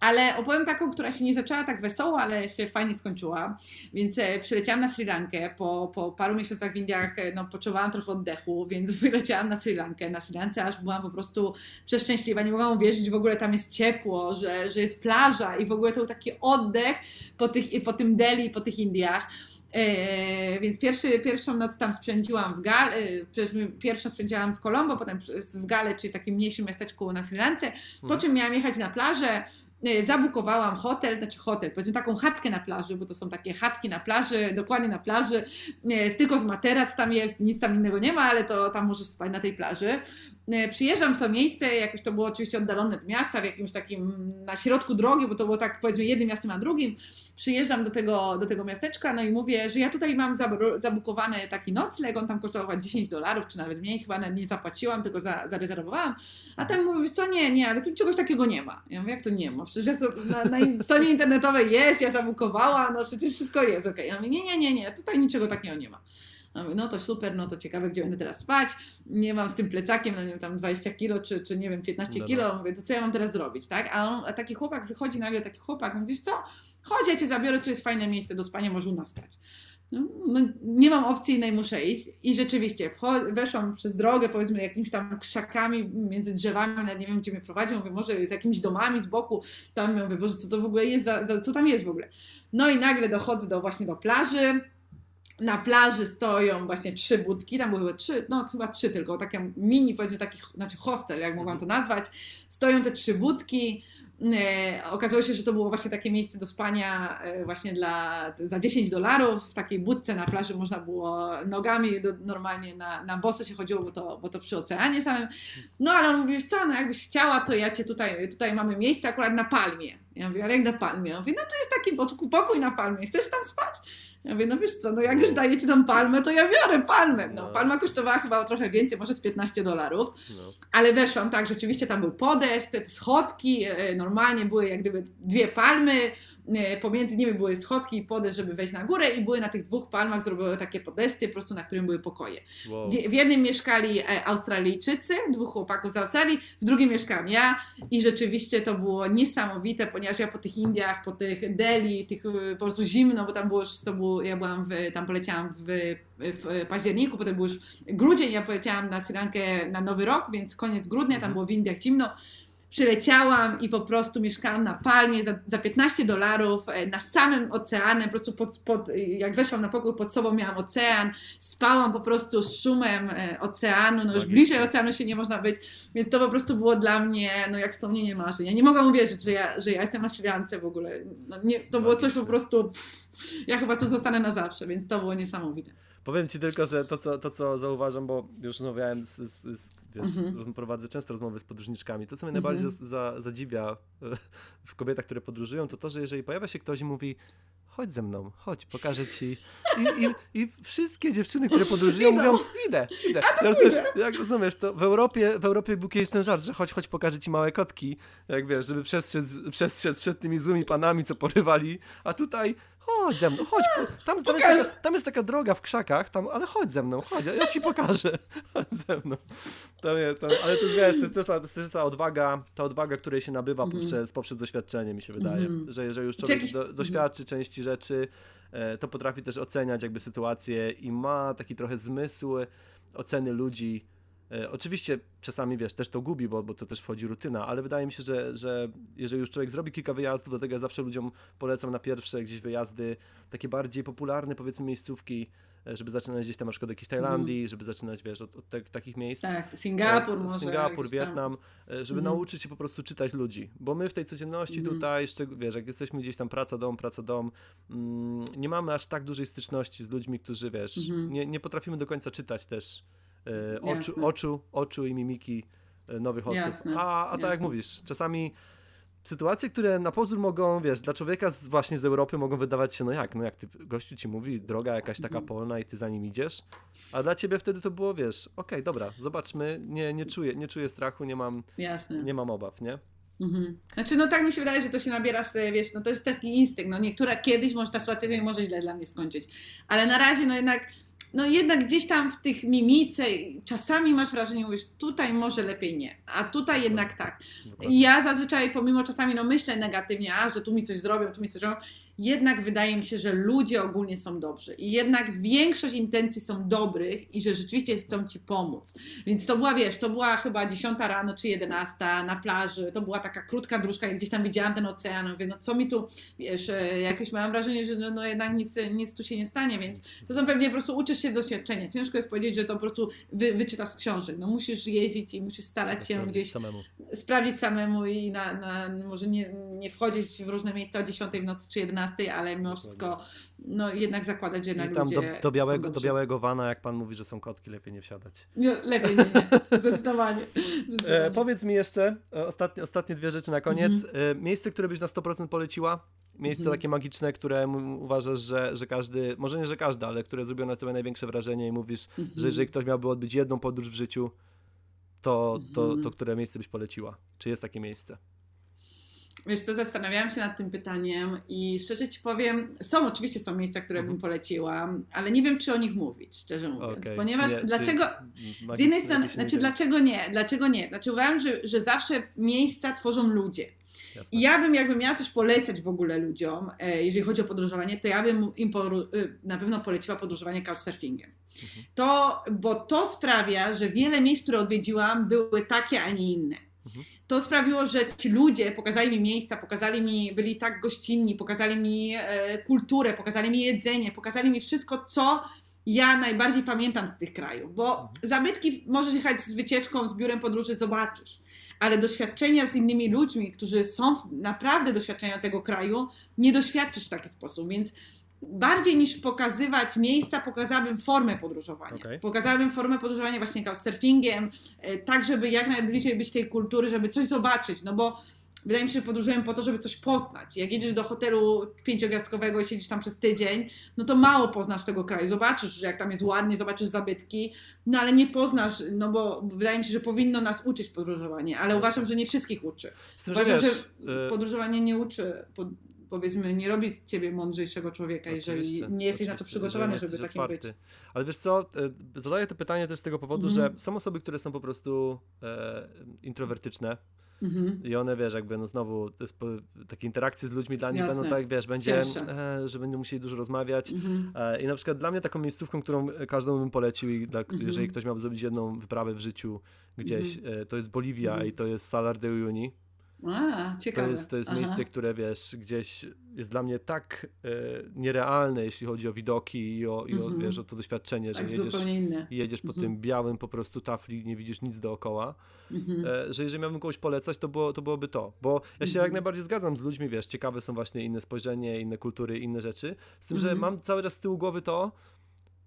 ale opowiem taką, która się nie zaczęła tak wesoło, ale się fajnie skończyła. Więc e, przyleciałam na Sri Lankę. Po, po paru miesiącach w Indiach e, no, potrzebowałam trochę oddechu, więc wyleciałam na Sri Lankę. Na Sri Lance aż byłam po prostu przeszczęśliwa. Nie mogłam uwierzyć, że w ogóle tam jest ciepło, że, że jest plaża i w ogóle to był taki oddech po, tych, po tym Delhi, po tych Indiach. E, więc pierwszy, pierwszą noc tam spędziłam w Gale, pierwszą spędziłam w Colombo, potem w Gale, czyli takim mniejszym miasteczku na Sri Lance, po mhm. czym miałam jechać na plażę, E, zabukowałam hotel, znaczy hotel, powiedzmy taką chatkę na plaży, bo to są takie chatki na plaży, dokładnie na plaży, e, tylko z materac tam jest, nic tam innego nie ma, ale to tam możesz spać na tej plaży. E, przyjeżdżam w to miejsce, jakoś to było oczywiście oddalone od miasta, w jakimś takim na środku drogi, bo to było tak powiedzmy jednym miastem a drugim. Przyjeżdżam do tego, do tego miasteczka, no i mówię, że ja tutaj mam zabukowany taki nocleg, on tam kosztował 10 dolarów, czy nawet mniej, chyba nie zapłaciłam, tylko za, zarezerwowałam. A tam mówię, co nie, nie, ale tu czegoś takiego nie ma. Ja mówię, jak to nie ma? Przecież ja na, na stronie internetowej jest, ja zabukowałam, no przecież wszystko jest, okej. Okay. Ja mówię, nie, nie, nie, nie, tutaj niczego takiego nie ma. No to super, no to ciekawe, gdzie będę teraz spać. Nie mam z tym plecakiem, no nie wiem, tam 20 kilo, czy, czy nie wiem, 15 kilo. Mówię, to co ja mam teraz zrobić, tak? A, on, a taki chłopak wychodzi nagle, taki chłopak, mówi, wiesz co, chodź, ja cię zabiorę, tu jest fajne miejsce do spania, może u nas spać. No, no, nie mam opcji innej, muszę iść. I rzeczywiście weszłam przez drogę, powiedzmy, jakimiś tam krzakami między drzewami, nawet nie wiem, gdzie mnie prowadził. Mówię, może z jakimiś domami z boku. Tam mówię, Boże, co to w ogóle jest, za, za, co tam jest w ogóle. No i nagle dochodzę do właśnie do plaży na plaży stoją właśnie trzy budki, tam były trzy, no chyba trzy tylko, takie mini, powiedzmy taki, znaczy hostel, jak mogłam to nazwać. Stoją te trzy budki. E, okazało się, że to było właśnie takie miejsce do spania e, właśnie dla, za 10 dolarów. W takiej budce na plaży można było nogami do, normalnie na, na boso się chodziło, bo to, bo to przy oceanie samym. No ale on mówi, co, no jakbyś chciała, to ja cię tutaj, tutaj mamy miejsce akurat na palmie. Ja mówię, ale jak na palmie? On mówi, no to jest taki pokój na palmie, chcesz tam spać? Ja mówię, no wiesz co, no jak już dajecie tam palmę, to ja biorę palmę. No, no. palma kosztowała chyba trochę więcej, może z 15 dolarów, no. ale weszłam, tak, rzeczywiście tam był podest, te schodki, e, normalnie były jak gdyby dwie palmy, pomiędzy nimi były schodki i podest, żeby wejść na górę i były na tych dwóch palmach zrobione takie podesty, po prostu na którym były pokoje. Wow. W, jednym mieszkali e, Australijczycy, dwóch chłopaków z Australii, w drugim mieszkałam ja i rzeczywiście to było niesamowite, ponieważ ja po tych Indiach, po tych Delhi, tych e, po prostu zimno, bo tam było już, to było, ja byłam w, tam poleciałam w, w październiku, potem był już grudzień, ja poleciałam na Sri Lankę na Nowy Rok, więc koniec grudnia, tam mhm. było w Indiach zimno, przyleciałam i po prostu mieszkałam na Palmie za, za 15 dolarów e, na samym oceanem, po prostu pod, pod, jak weszłam na pokój, pod sobą miałam ocean, spałam po prostu z szumem e, oceanu, no już bliżej oceanu się nie można być, więc to po prostu było dla mnie no jak spełnienie marzeń. Ja nie mogłam uwierzyć, że ja, że ja jestem na Sri w ogóle. No, nie, to było coś po prostu, pff, ja chyba tu zostanę na zawsze, więc to było niesamowite. Powiem ci tylko, że to, co, to, co zauważam, bo już rozmawiałem z, z, z wiesz, mhm. prowadzę często rozmowy z podróżniczkami. To, co mnie najbardziej mhm. za, za, zadziwia w kobietach, które podróżują, to to, że jeżeli pojawia się ktoś i mówi chodź ze mną, chodź, pokażę ci. I, i, i wszystkie dziewczyny, które podróżują, mówią, idę, idę. Też, jak rozumiesz, to w Europie, w Europie był kiedyś ten żart, że chodź, chodź, pokażę ci małe kotki, jak wiesz, żeby przestrzec, przestrzec przed tymi złymi panami, co porywali, a tutaj chodź ze mną, chodź, tam, tam, jest taka, tam jest taka droga w krzakach, tam, ale chodź ze mną, chodź, ja ci pokażę, chodź ze mną. To nie, to, ale to jest, wiesz, to jest, też, to jest też ta odwaga, ta odwaga, której się nabywa mm poprzez, poprzez doświadczenie, mi się wydaje, mm że jeżeli już człowiek do, doświadczy mm -hmm. części rzeczy, e, to potrafi też oceniać jakby sytuację i ma taki trochę zmysł oceny ludzi, oczywiście czasami wiesz, też to gubi, bo, bo to też wchodzi rutyna, ale wydaje mi się, że, że jeżeli już człowiek zrobi kilka wyjazdów, do tego ja zawsze ludziom polecam na pierwsze gdzieś wyjazdy, takie bardziej popularne powiedzmy miejscówki, e, żeby zaczynać gdzieś tam na przykład jakiejś Tajlandii, mm. żeby zaczynać wiesz, od, od te, takich miejsc. Tak, Singapur e, może. Singapur, Wietnam, żeby mm. nauczyć się po prostu czytać ludzi, bo my w tej codzienności mm. tutaj, wiesz, jak jesteśmy gdzieś tam praca, dom, praca, dom, mm, nie mamy aż tak dużej styczności z ludźmi, którzy wiesz, -hmm. nie, nie potrafimy do końca czytać też E, oczu, oczu, oczu i mimiki e, nowych osób. Jasne, a, a tak jak mówisz, czasami sytuacje, które na pozór mogą, wiesz, dla człowieka z, właśnie z Europy mogą wydawać się, no jak, no jak ty, gościu ci mówi, droga jakaś taka mhm. polna i ty za nim idziesz, a dla ciebie wtedy to było, wiesz, okej, okay, dobra, zobaczmy, nie, nie, czuję, nie czuję strachu, nie mam, Jasne. nie mam obaw, nie? Mhm. Znaczy, no tak mi się wydaje, że to się nabiera, z, wiesz, no to jest taki instynkt, no niektóra kiedyś może ta sytuacja może źle dla mnie skończyć, ale na razie, no jednak no jednak gdzieś tam w tych mimice czasami masz wrażenie, mówisz, tutaj może lepiej nie, a tutaj jednak tak. Ja zazwyczaj pomimo czasami no myślę negatywnie, a że tu mi coś zrobią, tu mi coś zrobią, jednak wydaje mi się, że ludzie ogólnie są dobrzy i jednak większość intencji są dobrych i że rzeczywiście chcą ci pomóc. Więc to była, wiesz, to była chyba 10 rano czy 11 na plaży, to była taka krótka dróżka, gdzieś tam widziałam ten ocean, mówię, no co mi tu, wiesz, e, jakieś mam wrażenie, że no, no jednak nic, nic tu się nie stanie, więc to są pewnie po prostu uczysz się doświadczenia. Ciężko jest powiedzieć, że to po prostu wy, wyczytasz z książek. No musisz jeździć i musisz starać się gdzieś samemu. sprawdzić samemu i na, na, może nie, nie wchodzić w różne miejsca o 10 w nocy czy 11 ale mimo wszystko no jednak zakładać, że na tam do, do, białego, do białego wana, jak pan mówi, że są kotki, lepiej nie wsiadać. Nie, lepiej nie, nie. Zdecydowanie. Zdecydowanie. E, powiedz mi jeszcze, e, ostatnie, ostatnie dwie rzeczy na koniec. Mhm. E, miejsce, które byś na 100% poleciła? Miejsce mhm. takie magiczne, które uważasz, że, że każdy, może nie, że każdy, ale które zrobiło na tobie największe wrażenie i mówisz, mhm. że jeżeli ktoś miałby odbyć jedną podróż w życiu, to, to, to, to mhm. które miejsce byś poleciła? Czy jest takie miejsce? Wiesz co, zastanawiałam się nad tym pytaniem i szczerze Ci powiem, są oczywiście są miejsca, które bym mhm. poleciła, ale nie wiem, czy o nich mówić, szczerze mówiąc, okay. ponieważ nie, dlaczego, z jednej strony, znaczy dlaczego nie, dlaczego nie, znaczy uważam, że, że zawsze miejsca tworzą ludzie. Jasne. I ja bym jakby miała coś polecać w ogóle ludziom, e, jeżeli chodzi o podróżowanie, to ja bym im y, na pewno poleciła podróżowanie couchsurfingiem. Mhm. To, bo to sprawia, że wiele miejsc, które odwiedziłam, były takie, a nie inne. To sprawiło, że ci ludzie pokazali mi miejsca, pokazali mi, byli tak gościnni, pokazali mi e, kulturę, pokazali mi jedzenie, pokazali mi wszystko, co ja najbardziej pamiętam z tych krajów, bo mhm. zabytki możesz jechać z wycieczką, z biurem podróży, zobaczysz, ale doświadczenia z innymi ludźmi, którzy są naprawdę doświadczenia tego kraju, nie doświadczysz w taki sposób, więc bardziej niż pokazywać miejsca, pokazałabym formę podróżowania. Okay. Pokazałabym formę podróżowania właśnie couchsurfingiem, e, tak żeby jak najbliżej być tej kultury, żeby coś zobaczyć, no bo wydaje mi się, że podróżuję po to, żeby coś poznać. Jak jedziesz do hotelu pięciogwiazdkowego i siedzisz tam przez tydzień, no to mało poznasz tego kraju. Zobaczysz, że jak tam jest ładnie, zobaczysz zabytki, no ale nie poznasz, no bo wydaje mi się, że powinno nas uczyć podróżowanie, ale uważam, że nie wszystkich uczy. Tym, uważam, że, wiesz, że y- podróżowanie nie uczy powiedzmy, nie robi z ciebie mądrzejszego człowieka, jeżeli nie jesteś na to przygotowany, żeby takim otwarty. być. Ale wiesz co, e, zadaję to pytanie też z tego powodu, mm że są osoby, które są po prostu e, introwertyczne. Mm-hmm. I one, wiesz, jakby no znowu takie interakcje z ludźmi dla nich Jasne. będą tak, wiesz, będzie, e, że będą musieli dużo rozmawiać. Mm-hmm. E, I na przykład dla mnie taką miejscówką, którą każdemu bym polecił, i dla, mm-hmm. jeżeli ktoś miałby zrobić jedną wyprawę w życiu gdzieś, mhm. e, to jest Boliwia mhm. i to jest Salar de Uyuni. A, ciekawe. To jest, to jest miejsce, które wiesz, gdzieś jest dla mnie tak e, nierealne, jeśli chodzi o widoki i o, i o, mm -hmm. wiesz, o to doświadczenie, tak, że jedziesz, jedziesz po mm -hmm. tym białym po prostu tafli, nie widzisz nic dookoła, mm -hmm. e, że jeżeli miałbym kogoś polecać, to, było, to byłoby to. Bo ja się jak mhm. najbardziej zgadzam z ludźmi, wiesz, ciekawe są właśnie inne spojrzenie, inne kultury, inne rzeczy, z tym, że mhm. mam cały czas z tyłu głowy to,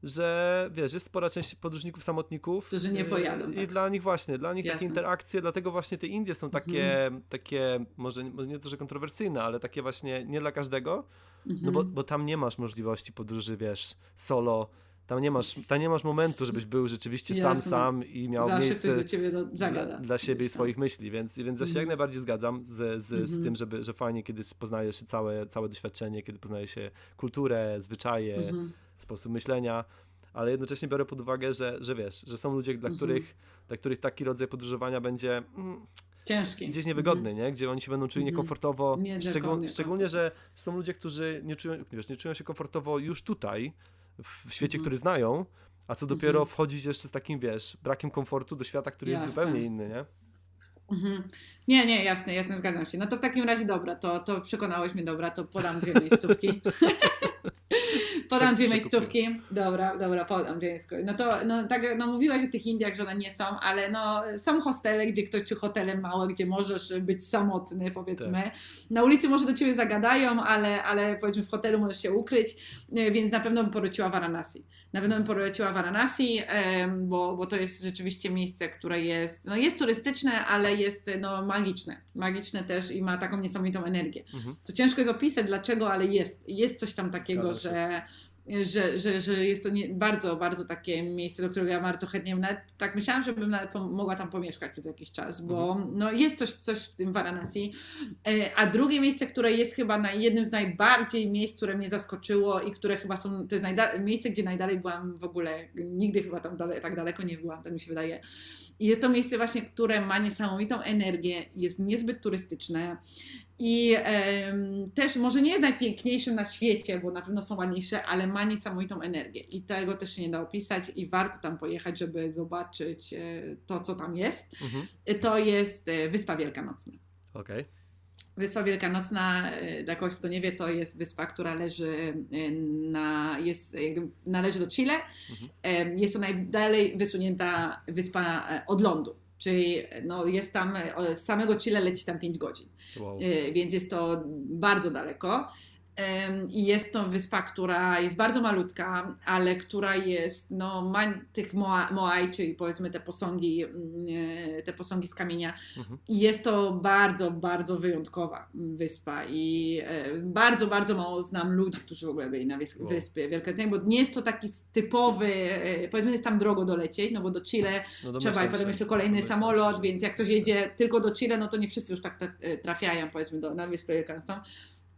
że wiesz, jest spora część podróżników samotników. Którzy nie pojadą. I tak. dla nich właśnie, dla nich Jasne. takie interakcje, dlatego właśnie te Indie są takie, mhm. takie może, może nie to, że kontrowersyjne, ale takie właśnie nie dla każdego, mhm. no bo, bo tam nie masz możliwości podróży, wiesz, solo tam nie masz, tam nie masz momentu, żebyś był rzeczywiście Jasne. sam, sam i miał Zawsze miejsce do ciebie do, dla, dla, siebie i swoich myśli, więc, więc ja się jak mhm. najbardziej zgadzam z, z, mm -hmm. z mhm. tym, żeby, że fajnie, kiedy poznajesz całe, całe doświadczenie, kiedy poznaje się kulturę, zwyczaje, mm -hmm. Sposób myślenia, ale jednocześnie biorę pod uwagę, że, że wiesz, że są ludzie, dla, -hmm. których, dla których taki rodzaj podróżowania będzie... Mm, Ciężki. Gdzieś niewygodny, mm. nie? Gdzie oni się będą czuli mm. niekomfortowo. Szczegól, szczególnie, że są ludzie, którzy nie czują, wiesz, nie czują się komfortowo już tutaj, w świecie, który znają, a co dopiero wchodzić jeszcze z takim, wiesz, brakiem komfortu do świata, który Jasne. jest zupełnie inny, nie? Mhm. Nie, nie, jasne, jasne, zgadzam się. No to w takim razie dobra, to, to przekonałeś mnie, dobra, to podam dwie miejscówki. Podam dwie miejscówki. Dobra, dobra, podam dwie miejscówki. No to, no tak, no mówiłaś o tych Indiach, że one nie są, ale no są hostele, gdzie ktoś, czy hotele małe, gdzie możesz być samotny, powiedzmy. Tak. Na ulicy może do ciebie zagadają, ale, ale powiedzmy w hotelu możesz się ukryć, e, więc na pewno bym poleciła Varanasi. Na pewno bym poleciła Varanasi, bo, bo to jest rzeczywiście miejsce, które jest, no jest turystyczne, ale jest, no ma magiczne. Magiczne też i ma taką niesamowitą energię. Mhm. Co ciężko jest opisać dlaczego, ale jest. Jest coś tam takiego, że że, że, że jest to nie, bardzo, bardzo takie miejsce, do którego ja bardzo chętnie nawet, tak myślałam, żebym nawet mogła tam pomieszkać przez jakiś czas, bo mhm. no, jest coś, coś w tym Varanasi. E, a drugie miejsce, które jest chyba na jednym z najbardziej miejsc, które mnie zaskoczyło i które chyba są, to jest miejsce, gdzie najdalej byłam w ogóle, nigdy chyba tam dale, tak daleko nie byłam, tak mi się wydaje. I jest to miejsce właśnie, które ma niesamowitą energię, jest niezbyt turystyczne i też może nie jest najpiękniejszym na świecie, bo na pewno są ładniejsze, ale ma niesamowitą energię i tego też się nie da opisać i warto tam pojechać, żeby zobaczyć e, to, co tam jest. Mhm. To jest e, Wyspa Wielkanocna. Okej. Okay. Wyspa Wielkanocna, e, dla kogoś, kto nie wie, to jest wyspa, która leży na, jest, należy do Chile. Mhm. Jest to najdalej wysunięta wyspa od lądu. Czyli no, jest tam, z samego Chile leci tam 5 godzin. Wow. Y, więc jest to bardzo daleko. I jest to wyspa, która jest bardzo malutka, ale która jest, no, ma tych moai, czyli powiedzmy te posągi, mm, e, te posągi z kamienia. Mhm. I jest to bardzo, bardzo wyjątkowa wyspa. I e, bardzo, bardzo mało znam ludzi, którzy w ogóle byli na wyspie, wow. wyspie Wielkocnej, bo nie jest to taki typowy, e, powiedzmy, jest tam drogo dolecieć, no bo do Chile no trzeba i potem jeszcze kolejny samolot, więc jak ktoś jedzie tylko do Chile, no to nie wszyscy już tak trafiają, powiedzmy, do, na Wyspę Wielkanocną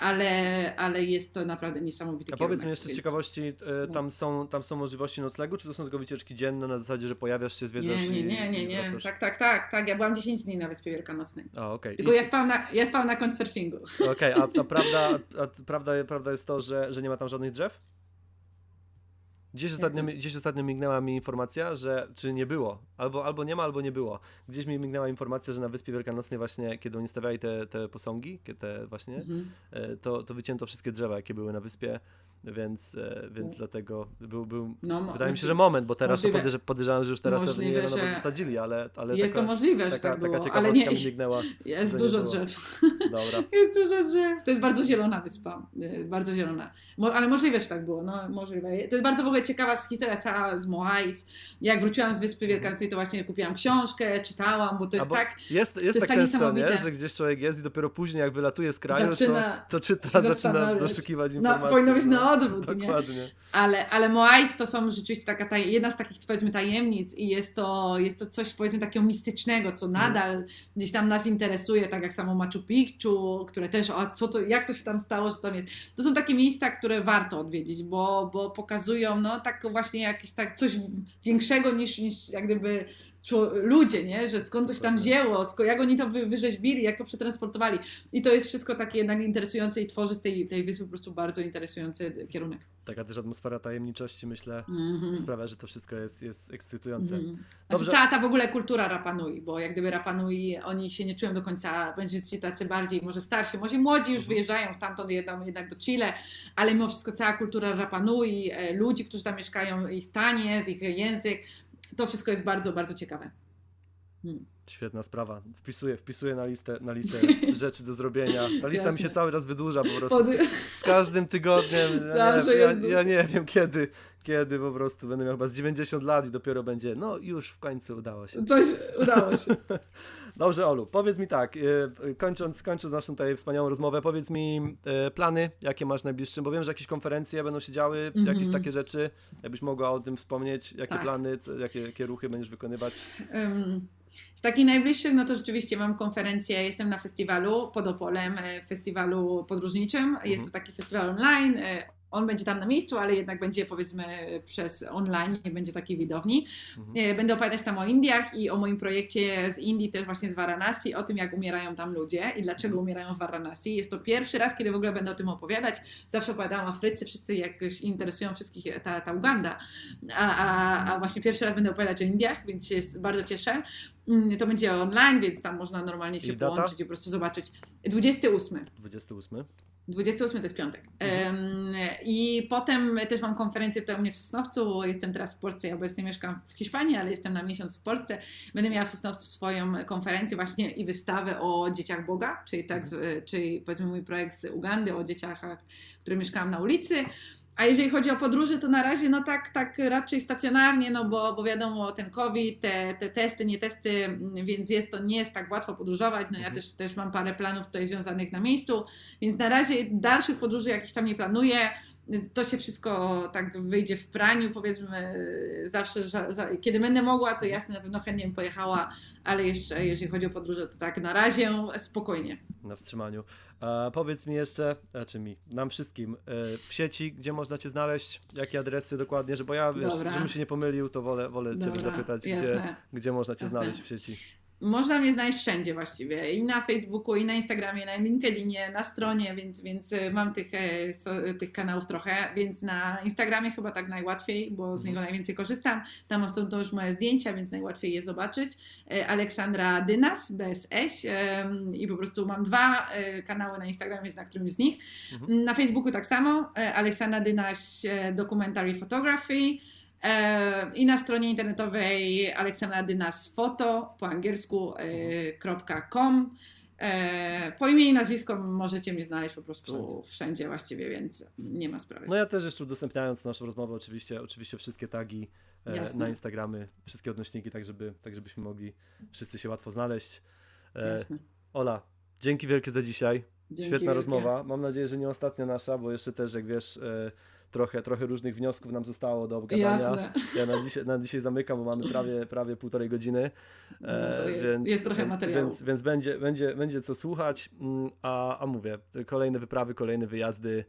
ale, ale jest to naprawdę niesamowity A powiedz mi jeszcze z ciekawości, e, tam są, tam są możliwości noclegu, czy to są tylko wycieczki dzienne na zasadzie, że pojawiasz się, zwiedzasz Nie, nie, nie, nie, nie. tak, tak, tak, tak, ja byłam 10 dni na Wyspie Wielkanocnej. A, okay. Tylko ja, spałam na, ja spałam na couchsurfingu. Okej, okay, a, a, prawda, a prawda, prawda jest to, że, że nie ma tam żadnych drzew? Gdzieś ostatnio, gdzieś ostatnio mignęła mi informacja, że czy nie było, albo, albo nie ma, albo nie było. Gdzieś mi mignęła informacja, że na Wyspie Wielkanocnej właśnie, kiedy oni stawiali te, te posągi, te właśnie, mhm. E, to, to wycięto wszystkie drzewa, jakie były na wyspie więc, e, więc dlatego był, był no, wydaje mi się, że moment, bo teraz możliwe, to podejrzewam, że już teraz możliwe, to nie wiadomo, zasadzili, ale, ale jest taka, to możliwe, że taka, tak było, taka ale nie, mignęła, jest dużo drzew. Dobra. Jest dużo drzew. To jest bardzo zielona wyspa, y, bardzo zielona, Mo, ale możliwe, że tak było, no możliwe. To jest bardzo w ogóle ciekawa historia cała z Moais. Jak wróciłam z Wyspy Wielkanockiej, to właśnie kupiłam książkę, czytałam, bo to jest tak Jest, jest, jest tak, tak często, nie? że gdzieś człowiek jest i dopiero później jak wylatuje z kraju, zaczyna, to, to czyta, zaczyna doszukiwać informacji. No, powinno być na odwrót, Dokładnie. nie? Ale, ale Moais to są rzeczywiście taka taj, jedna z takich powiedzmy tajemnic i jest to, jest to coś powiedzmy takiego mistycznego, co mhm. nadal mm. gdzieś tam nas interesuje, tak jak samo Machu Picchu, które też, co to, jak to się tam stało, że tam jest. To są takie miejsca, które warto odwiedzić, bo, bo pokazują no tak właśnie jakieś tak coś większego niż, niż jak gdyby ludzie, nie? że skąd się tam wzięło, jak oni to wy, wyrzeźbili, jak to przetransportowali. I to jest wszystko takie jednak interesujące i tworzy z tej, tej wyspy po prostu bardzo interesujący kierunek. Taka też atmosfera tajemniczości, myślę, mm -hmm. sprawia, że to wszystko jest, jest ekscytujące. Mm -hmm. Znaczy, cała ta w ogóle kultura Rapanui, bo jak gdyby Rapanui, oni się nie czują do końca, będziecie tacy bardziej może starsi, może młodzi już mm -hmm. wyjeżdżają stamtąd jednak, jednak do Chile, ale mimo wszystko cała kultura Rapanui, e, ludzi, którzy tam mieszkają, ich taniec, ich język, to wszystko jest bardzo, bardzo ciekawe. Hmm. Świetna sprawa. Wpisuję, wpisuję na listę, na listę rzeczy do zrobienia. Ta lista Jasne. mi się cały czas wydłuża po prostu. Z, z każdym tygodniem. Ja, nie, ja, ja, nie wiem kiedy, kiedy po prostu będę miał chyba z 90 lat i dopiero będzie, no już w końcu udało się. Coś udało się. Dobrze, Olu, powiedz mi tak, e, kończąc, kończąc naszą tutaj wspaniałą rozmowę, powiedz mi e, plany, jakie masz najbliższym, bo wiem, że jakieś konferencje będą się działy, mm -hmm. jakieś takie rzeczy, jakbyś mogła o tym wspomnieć, jakie tak. plany, jakie, jakie ruchy będziesz wykonywać? Um. Z takich najbliższych, no to rzeczywiście mam konferencję, jestem na festiwalu pod Opolem, e, festiwalu podróżniczym. Jest to mhm. taki festiwal online on będzie tam na miejscu, ale jednak będzie powiedzmy przez online, nie będzie takiej widowni. Mhm. E, będę opowiadać tam o Indiach i o moim projekcie z Indii, też właśnie z Varanasi, o tym jak umierają tam ludzie i dlaczego mhm. umierają w Varanasi. Jest to pierwszy raz, kiedy w ogóle będę o tym opowiadać. Zawsze opowiadałam o Afryce, wszyscy jakoś interesują wszystkich ta, ta Uganda, a, a, a właśnie pierwszy raz będę opowiadać o Indiach, więc się bardzo cieszę. Mm, to będzie online, więc tam można normalnie się połączyć i po prostu zobaczyć. 28. 28. 28 to jest piątek. Um, I potem też mam konferencję tutaj u mnie w Sosnowcu. Jestem teraz w Polsce, ja obecnie mieszkam w Hiszpanii, ale jestem na miesiąc w Polsce. Będę miała w Sosnowcu swoją konferencję właśnie i wystawę o dzieciach Boga, czyli, tak, mhm. czyli powiedzmy mój projekt z Ugandy o dzieciach, które mieszkałam na ulicy. A jeżeli chodzi o podróże, to na razie no tak, tak raczej stacjonarnie, no bo, bo wiadomo, ten COVID, te, te testy, nie testy, mm, więc jest to nie jest tak łatwo podróżować. No ja mhm. też, też mam parę planów tutaj związanych na miejscu, więc na razie dalszych podróży jakichś tam nie planuję to się wszystko tak wyjdzie w praniu, powiedzmy, zawsze, że, kiedy będę mogła, to jasne, na pewno chętnie bym pojechała, ale jeszcze jeżeli chodzi o podróże, to tak na razie spokojnie. Na wstrzymaniu. A powiedz mi jeszcze, znaczy mi, nam wszystkim, e, w sieci, gdzie można Cię znaleźć, jakie adresy dokładnie, że bo ja, wiesz, żebym się nie pomylił, to wolę, wolę Dobra, Ciebie zapytać, gdzie, gdzie można Cię jasne. znaleźć w sieci. Można mnie znaleźć wszędzie właściwie. I na Facebooku, i na Instagramie, na LinkedInie, na stronie, więc, więc y, mam tych, e, so, tych kanałów trochę. Więc na Instagramie chyba tak najłatwiej, bo z niego mhm. najwięcej korzystam. Tam są to już moje zdjęcia, więc najłatwiej je zobaczyć. E, Aleksandra Dynas, Eś. I po prostu mam dwa e, kanały na Instagramie, na którymś z nich. Mhm. Na Facebooku tak samo. Aleksandra Dynas Documentary Photography. E, I na stronie internetowej Aleksandra Dynas Foto po angielsku e. E, po imię i nazwisko możecie mnie znaleźć po prostu wszędzie. wszędzie. właściwie, więc nie ma sprawy. No ja też jeszcze udostępniając naszą rozmowę oczywiście, oczywiście wszystkie tagi Jasne. na Instagramy, wszystkie odnośniki, tak, żeby, tak żebyśmy mogli wszyscy się łatwo znaleźć. Jasne. Ola, dzięki wielkie za dzisiaj. Dzięki Świetna wielkie. rozmowa. Mam nadzieję, że nie ostatnia nasza, bo jeszcze też, jak wiesz, trochę, trochę różnych wniosków nam zostało do obgadania. Jasne. Ja na dzisiaj, na dzisiaj zamykam, bo mamy prawie, prawie półtorej godziny. No, e, jest, więc, jest trochę materiału. Więc, więc będzie, będzie, będzie co słuchać, mm, a, a mówię, kolejne wyprawy, kolejne wyjazdy,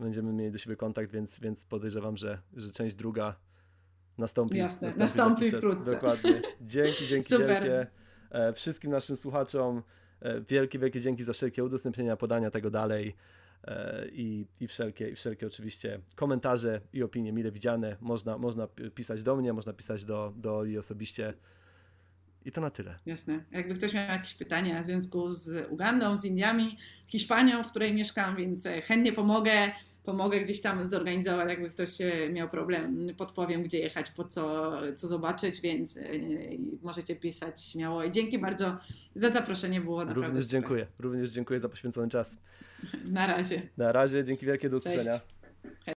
będziemy mieli do siebie kontakt, więc, więc podejrzewam, że, że część druga nastąpi. Jasne, nastąpi, nastąpi wkrótce. Dokładnie. Dzięki, dzięki Super. wielkie. E, wszystkim naszym słuchaczom e, wielkie, wielkie dzięki za wszelkie udostępnienia, podania tego dalej. E, i, i, wszelkie, i wszelkie oczywiście komentarze i opinie mile widziane. Można, można pisać do mnie, można pisać do, do Oli osobiście. I to na tyle. Jasne. Jakby ktoś miał jakieś pytania w związku z Ugandą, z Indiami, Hiszpanią, w której mieszkam, więc chętnie pomogę pomogę gdzieś tam zorganizować, jakby ktoś miał problem, podpowiem, gdzie jechać, po co, co zobaczyć, więc e, możecie pisać śmiało. I dzięki bardzo za zaproszenie, było naprawdę Również super. dziękuję, również dziękuję za poświęcony czas. Na razie. Na razie, dzięki wielkie, do usłyszenia. Cześć.